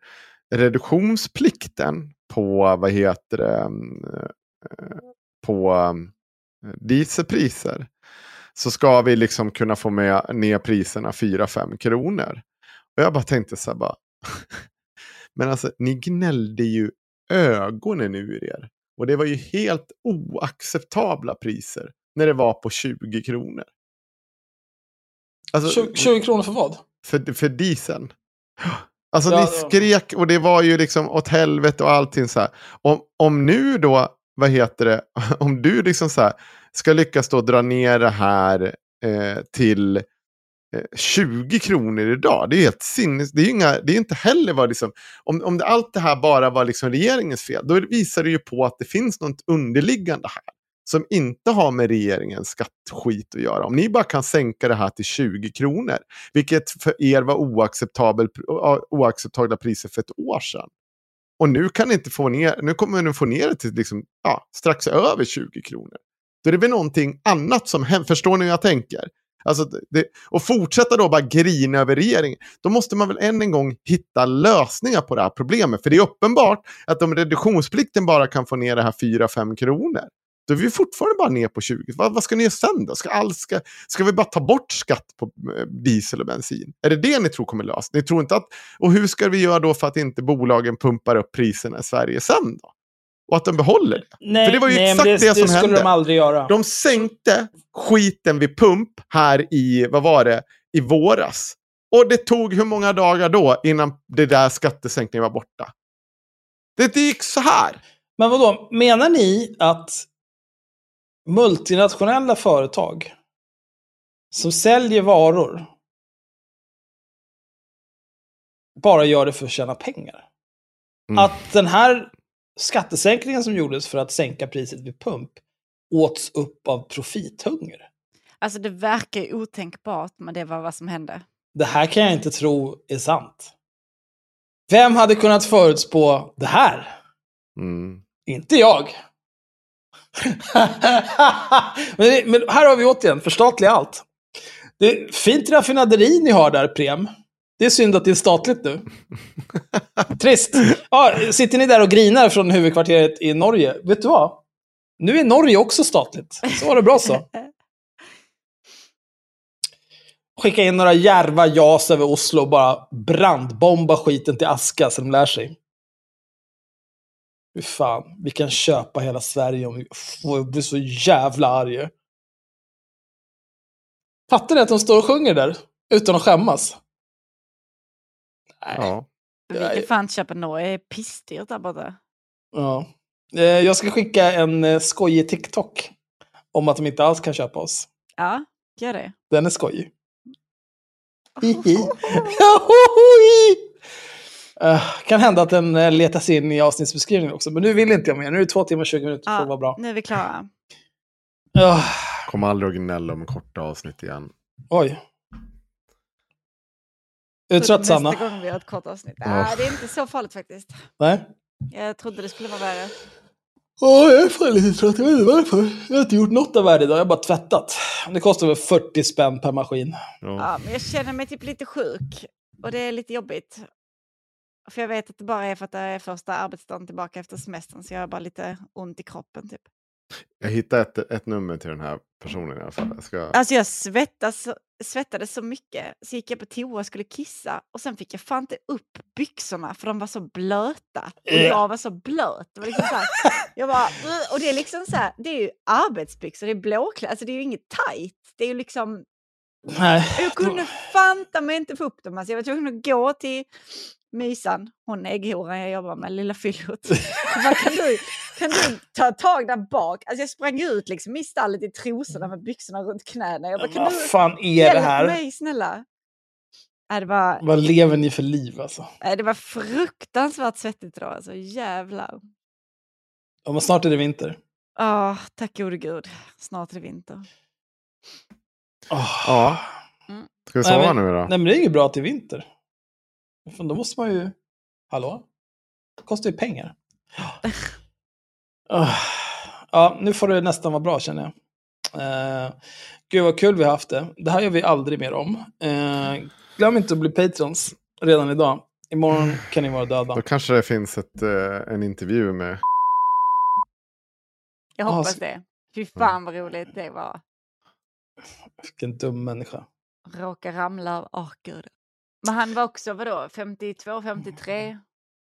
reduktionsplikten på, vad heter det, mm, eh, på eh, dieselpriser så ska vi liksom kunna få med ner priserna 4-5 kronor. Och jag bara tänkte så här bara, [LAUGHS] men alltså ni gnällde ju ögonen ur er. Och det var ju helt oacceptabla priser när det var på 20 kronor. Alltså, 20, 20 kronor för vad? för, för dieseln. Alltså Ja, ni skrek och det var ju liksom åt helvete och allting så här. Om, om nu då, vad heter det, [LAUGHS] om du liksom så här ska lyckas då dra ner det här eh, till eh, 20 kronor idag. Det är helt sinnes. Det är, ju inga, det är inte heller vad liksom, om, om det, allt det här bara var liksom regeringens fel, då visar det ju på att det finns något underliggande här. Som inte har med regeringens skattskit att göra. Om ni bara kan sänka det här till 20 kronor, vilket för er var oacceptabel, oacceptabla priser för ett år sedan. Och nu kan ni inte få ner, nu kommer ni få ner det till liksom, ja, strax över 20 kronor. Då är det väl någonting annat som händer, förstår ni hur jag tänker? Alltså, det, och fortsätta då bara grina över regeringen. Då måste man väl än en gång hitta lösningar på det här problemet. För det är uppenbart att om reduktionsplikten bara kan få ner det här 4-5 kronor. Då är vi fortfarande bara ner på 20. Vad, vad ska ni göra sen då? Ska, all, ska, ska vi bara ta bort skatt på eh, diesel och bensin? Är det det ni tror kommer lösa? Ni tror inte att... Och hur ska vi göra då för att inte bolagen pumpar upp priserna i Sverige sen då? och att de behåller det. Nej, För det var ju nej, exakt det, det, som skulle hände. de aldrig göra. De sänkte skiten vid pump här i, vad var det, i våras. Och det tog hur många dagar då innan det där skattesänkningen var borta? Det gick så här. Men vad då? menar ni att multinationella företag som säljer varor bara gör det för att tjäna pengar? Mm. Att den här skattesänkningen som gjordes för att sänka priset vid pump åts upp av profithunger? Alltså det verkar otänkbart, men det var vad som hände. Det här kan jag inte tro är sant. Vem hade kunnat förutspå det här? Mm. Inte jag. [LAUGHS] men, men här har vi återigen, förstatliga allt. Det är fint raffinaderi ni har där, Prem. Det är synd att det är statligt nu. [LAUGHS] Trist. Ja, sitter ni där och grinar från huvudkvarteret i Norge? Vet du vad? Nu är Norge också statligt. Så var det bra så. [LAUGHS] Skicka in några järva jas över Oslo och bara brandbomba skiten till aska så de lär sig. Fy fan, vi kan köpa hela Sverige om vi får bli så jävla arga. Fattar ni att de står och sjunger där? Utan att skämmas? Ja. Vi kan fan inte köpa Norge, det är pissdyrt där borta. Ja. Eh, Jag ska skicka en eh, skojig TikTok. Om att de inte alls kan köpa oss. Ja, gör det. Den är skojig. [LAUGHS] [LAUGHS] Eh, kan hända att den eh, letas in i avsnittsbeskrivningen också. Men nu vill inte jag mer. Nu är det två timmar och 20 minuter för att vara bra. nu är vi klara. Ja. Kommer aldrig att gnälla om korta avsnitt igen. Oj. Är du trött Sanna? Nästa gång vi har ett kort avsnitt. Ja. Nej, det är inte så farligt faktiskt. Nej? Jag trodde det skulle vara värre. Åh, jag är fan lite trött. Jag vet inte varför. Jag har inte gjort något av värde idag. Jag har bara tvättat. Det kostar väl 40 spänn per maskin. Ja, men jag känner mig typ lite sjuk. Och det är lite jobbigt. För jag vet att det bara är för att det är första arbetsdagen tillbaka efter semestern. Så jag har bara lite ont i kroppen typ. Jag hittade ett, ett nummer till den här personen i alla fall. Jag ska... Alltså jag svettas, svettades så mycket. Så gick jag på toa och skulle kissa. Och sen fick jag fan inte upp byxorna för de var så blöta. Och Ja. jag var så blöt. Det var liksom så här, jag bara, och det är liksom så här, det är ju arbetsbyxor, det är blåkläder. Alltså det är ju inget tajt. Det är ju liksom Nej. jag kunde fanta mig inte få upp dem. Alltså jag var tvungen att gå till Mysan, hon ägghoran jag jobbar med, lilla fyllot. Kan du, [LAUGHS] kan du ta tag där bak? Alltså jag sprang ut liksom i stallet i trosorna med byxorna runt knäna. Jag bara, kan Vad du fan är det hjälpa här? mig snälla? Nej, det, var, Vad lever ni för liv alltså? nej, det var fruktansvärt svettigt idag. Alltså jävlar. Ja, men snart är det vinter. Ah, tack gode gud. Snart är det vinter. Ja. Mm. Ska vi sova nu då? Nej, men det är ju bra att det är vinter. Fan, då måste man ju... Hallå? Det kostar ju pengar. [LAUGHS] Ah. Ja, nu får det nästan vara bra känner jag. Uh, gud vad kul vi har haft det. Det här gör vi aldrig mer om. Eh, glöm inte att bli patrons redan idag. Imorgon kan ni vara döda. Då kanske det finns ett, eh, en intervju med... Jag Ah, hoppas så- det. Fy fan vad roligt det var. Vilken dum människa. Råka ramla av, åh gud. Men han var också, vadå, 52, 53?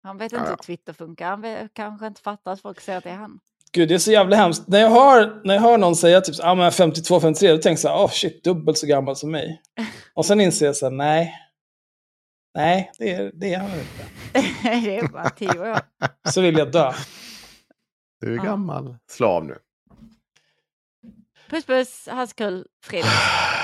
Han vet inte Ja. hur Twitter funkar. Han vet, kanske inte fattar att folk säger att det är han. Gud, det är så jävla hemskt. När jag hör, när jag hör någon säga typ ah, men 52, 53, då tänker jag så här, oh shit, dubbelt så gammal som mig. [LAUGHS] Och sen inser jag så här, nej. Nej, det är, det är han inte. [LAUGHS] det är bara tio år. [LAUGHS] Så vill jag dö. Du är Ja. gammal. Slav nu. Puss puss, ha så kul. Fredag. [SIGHS]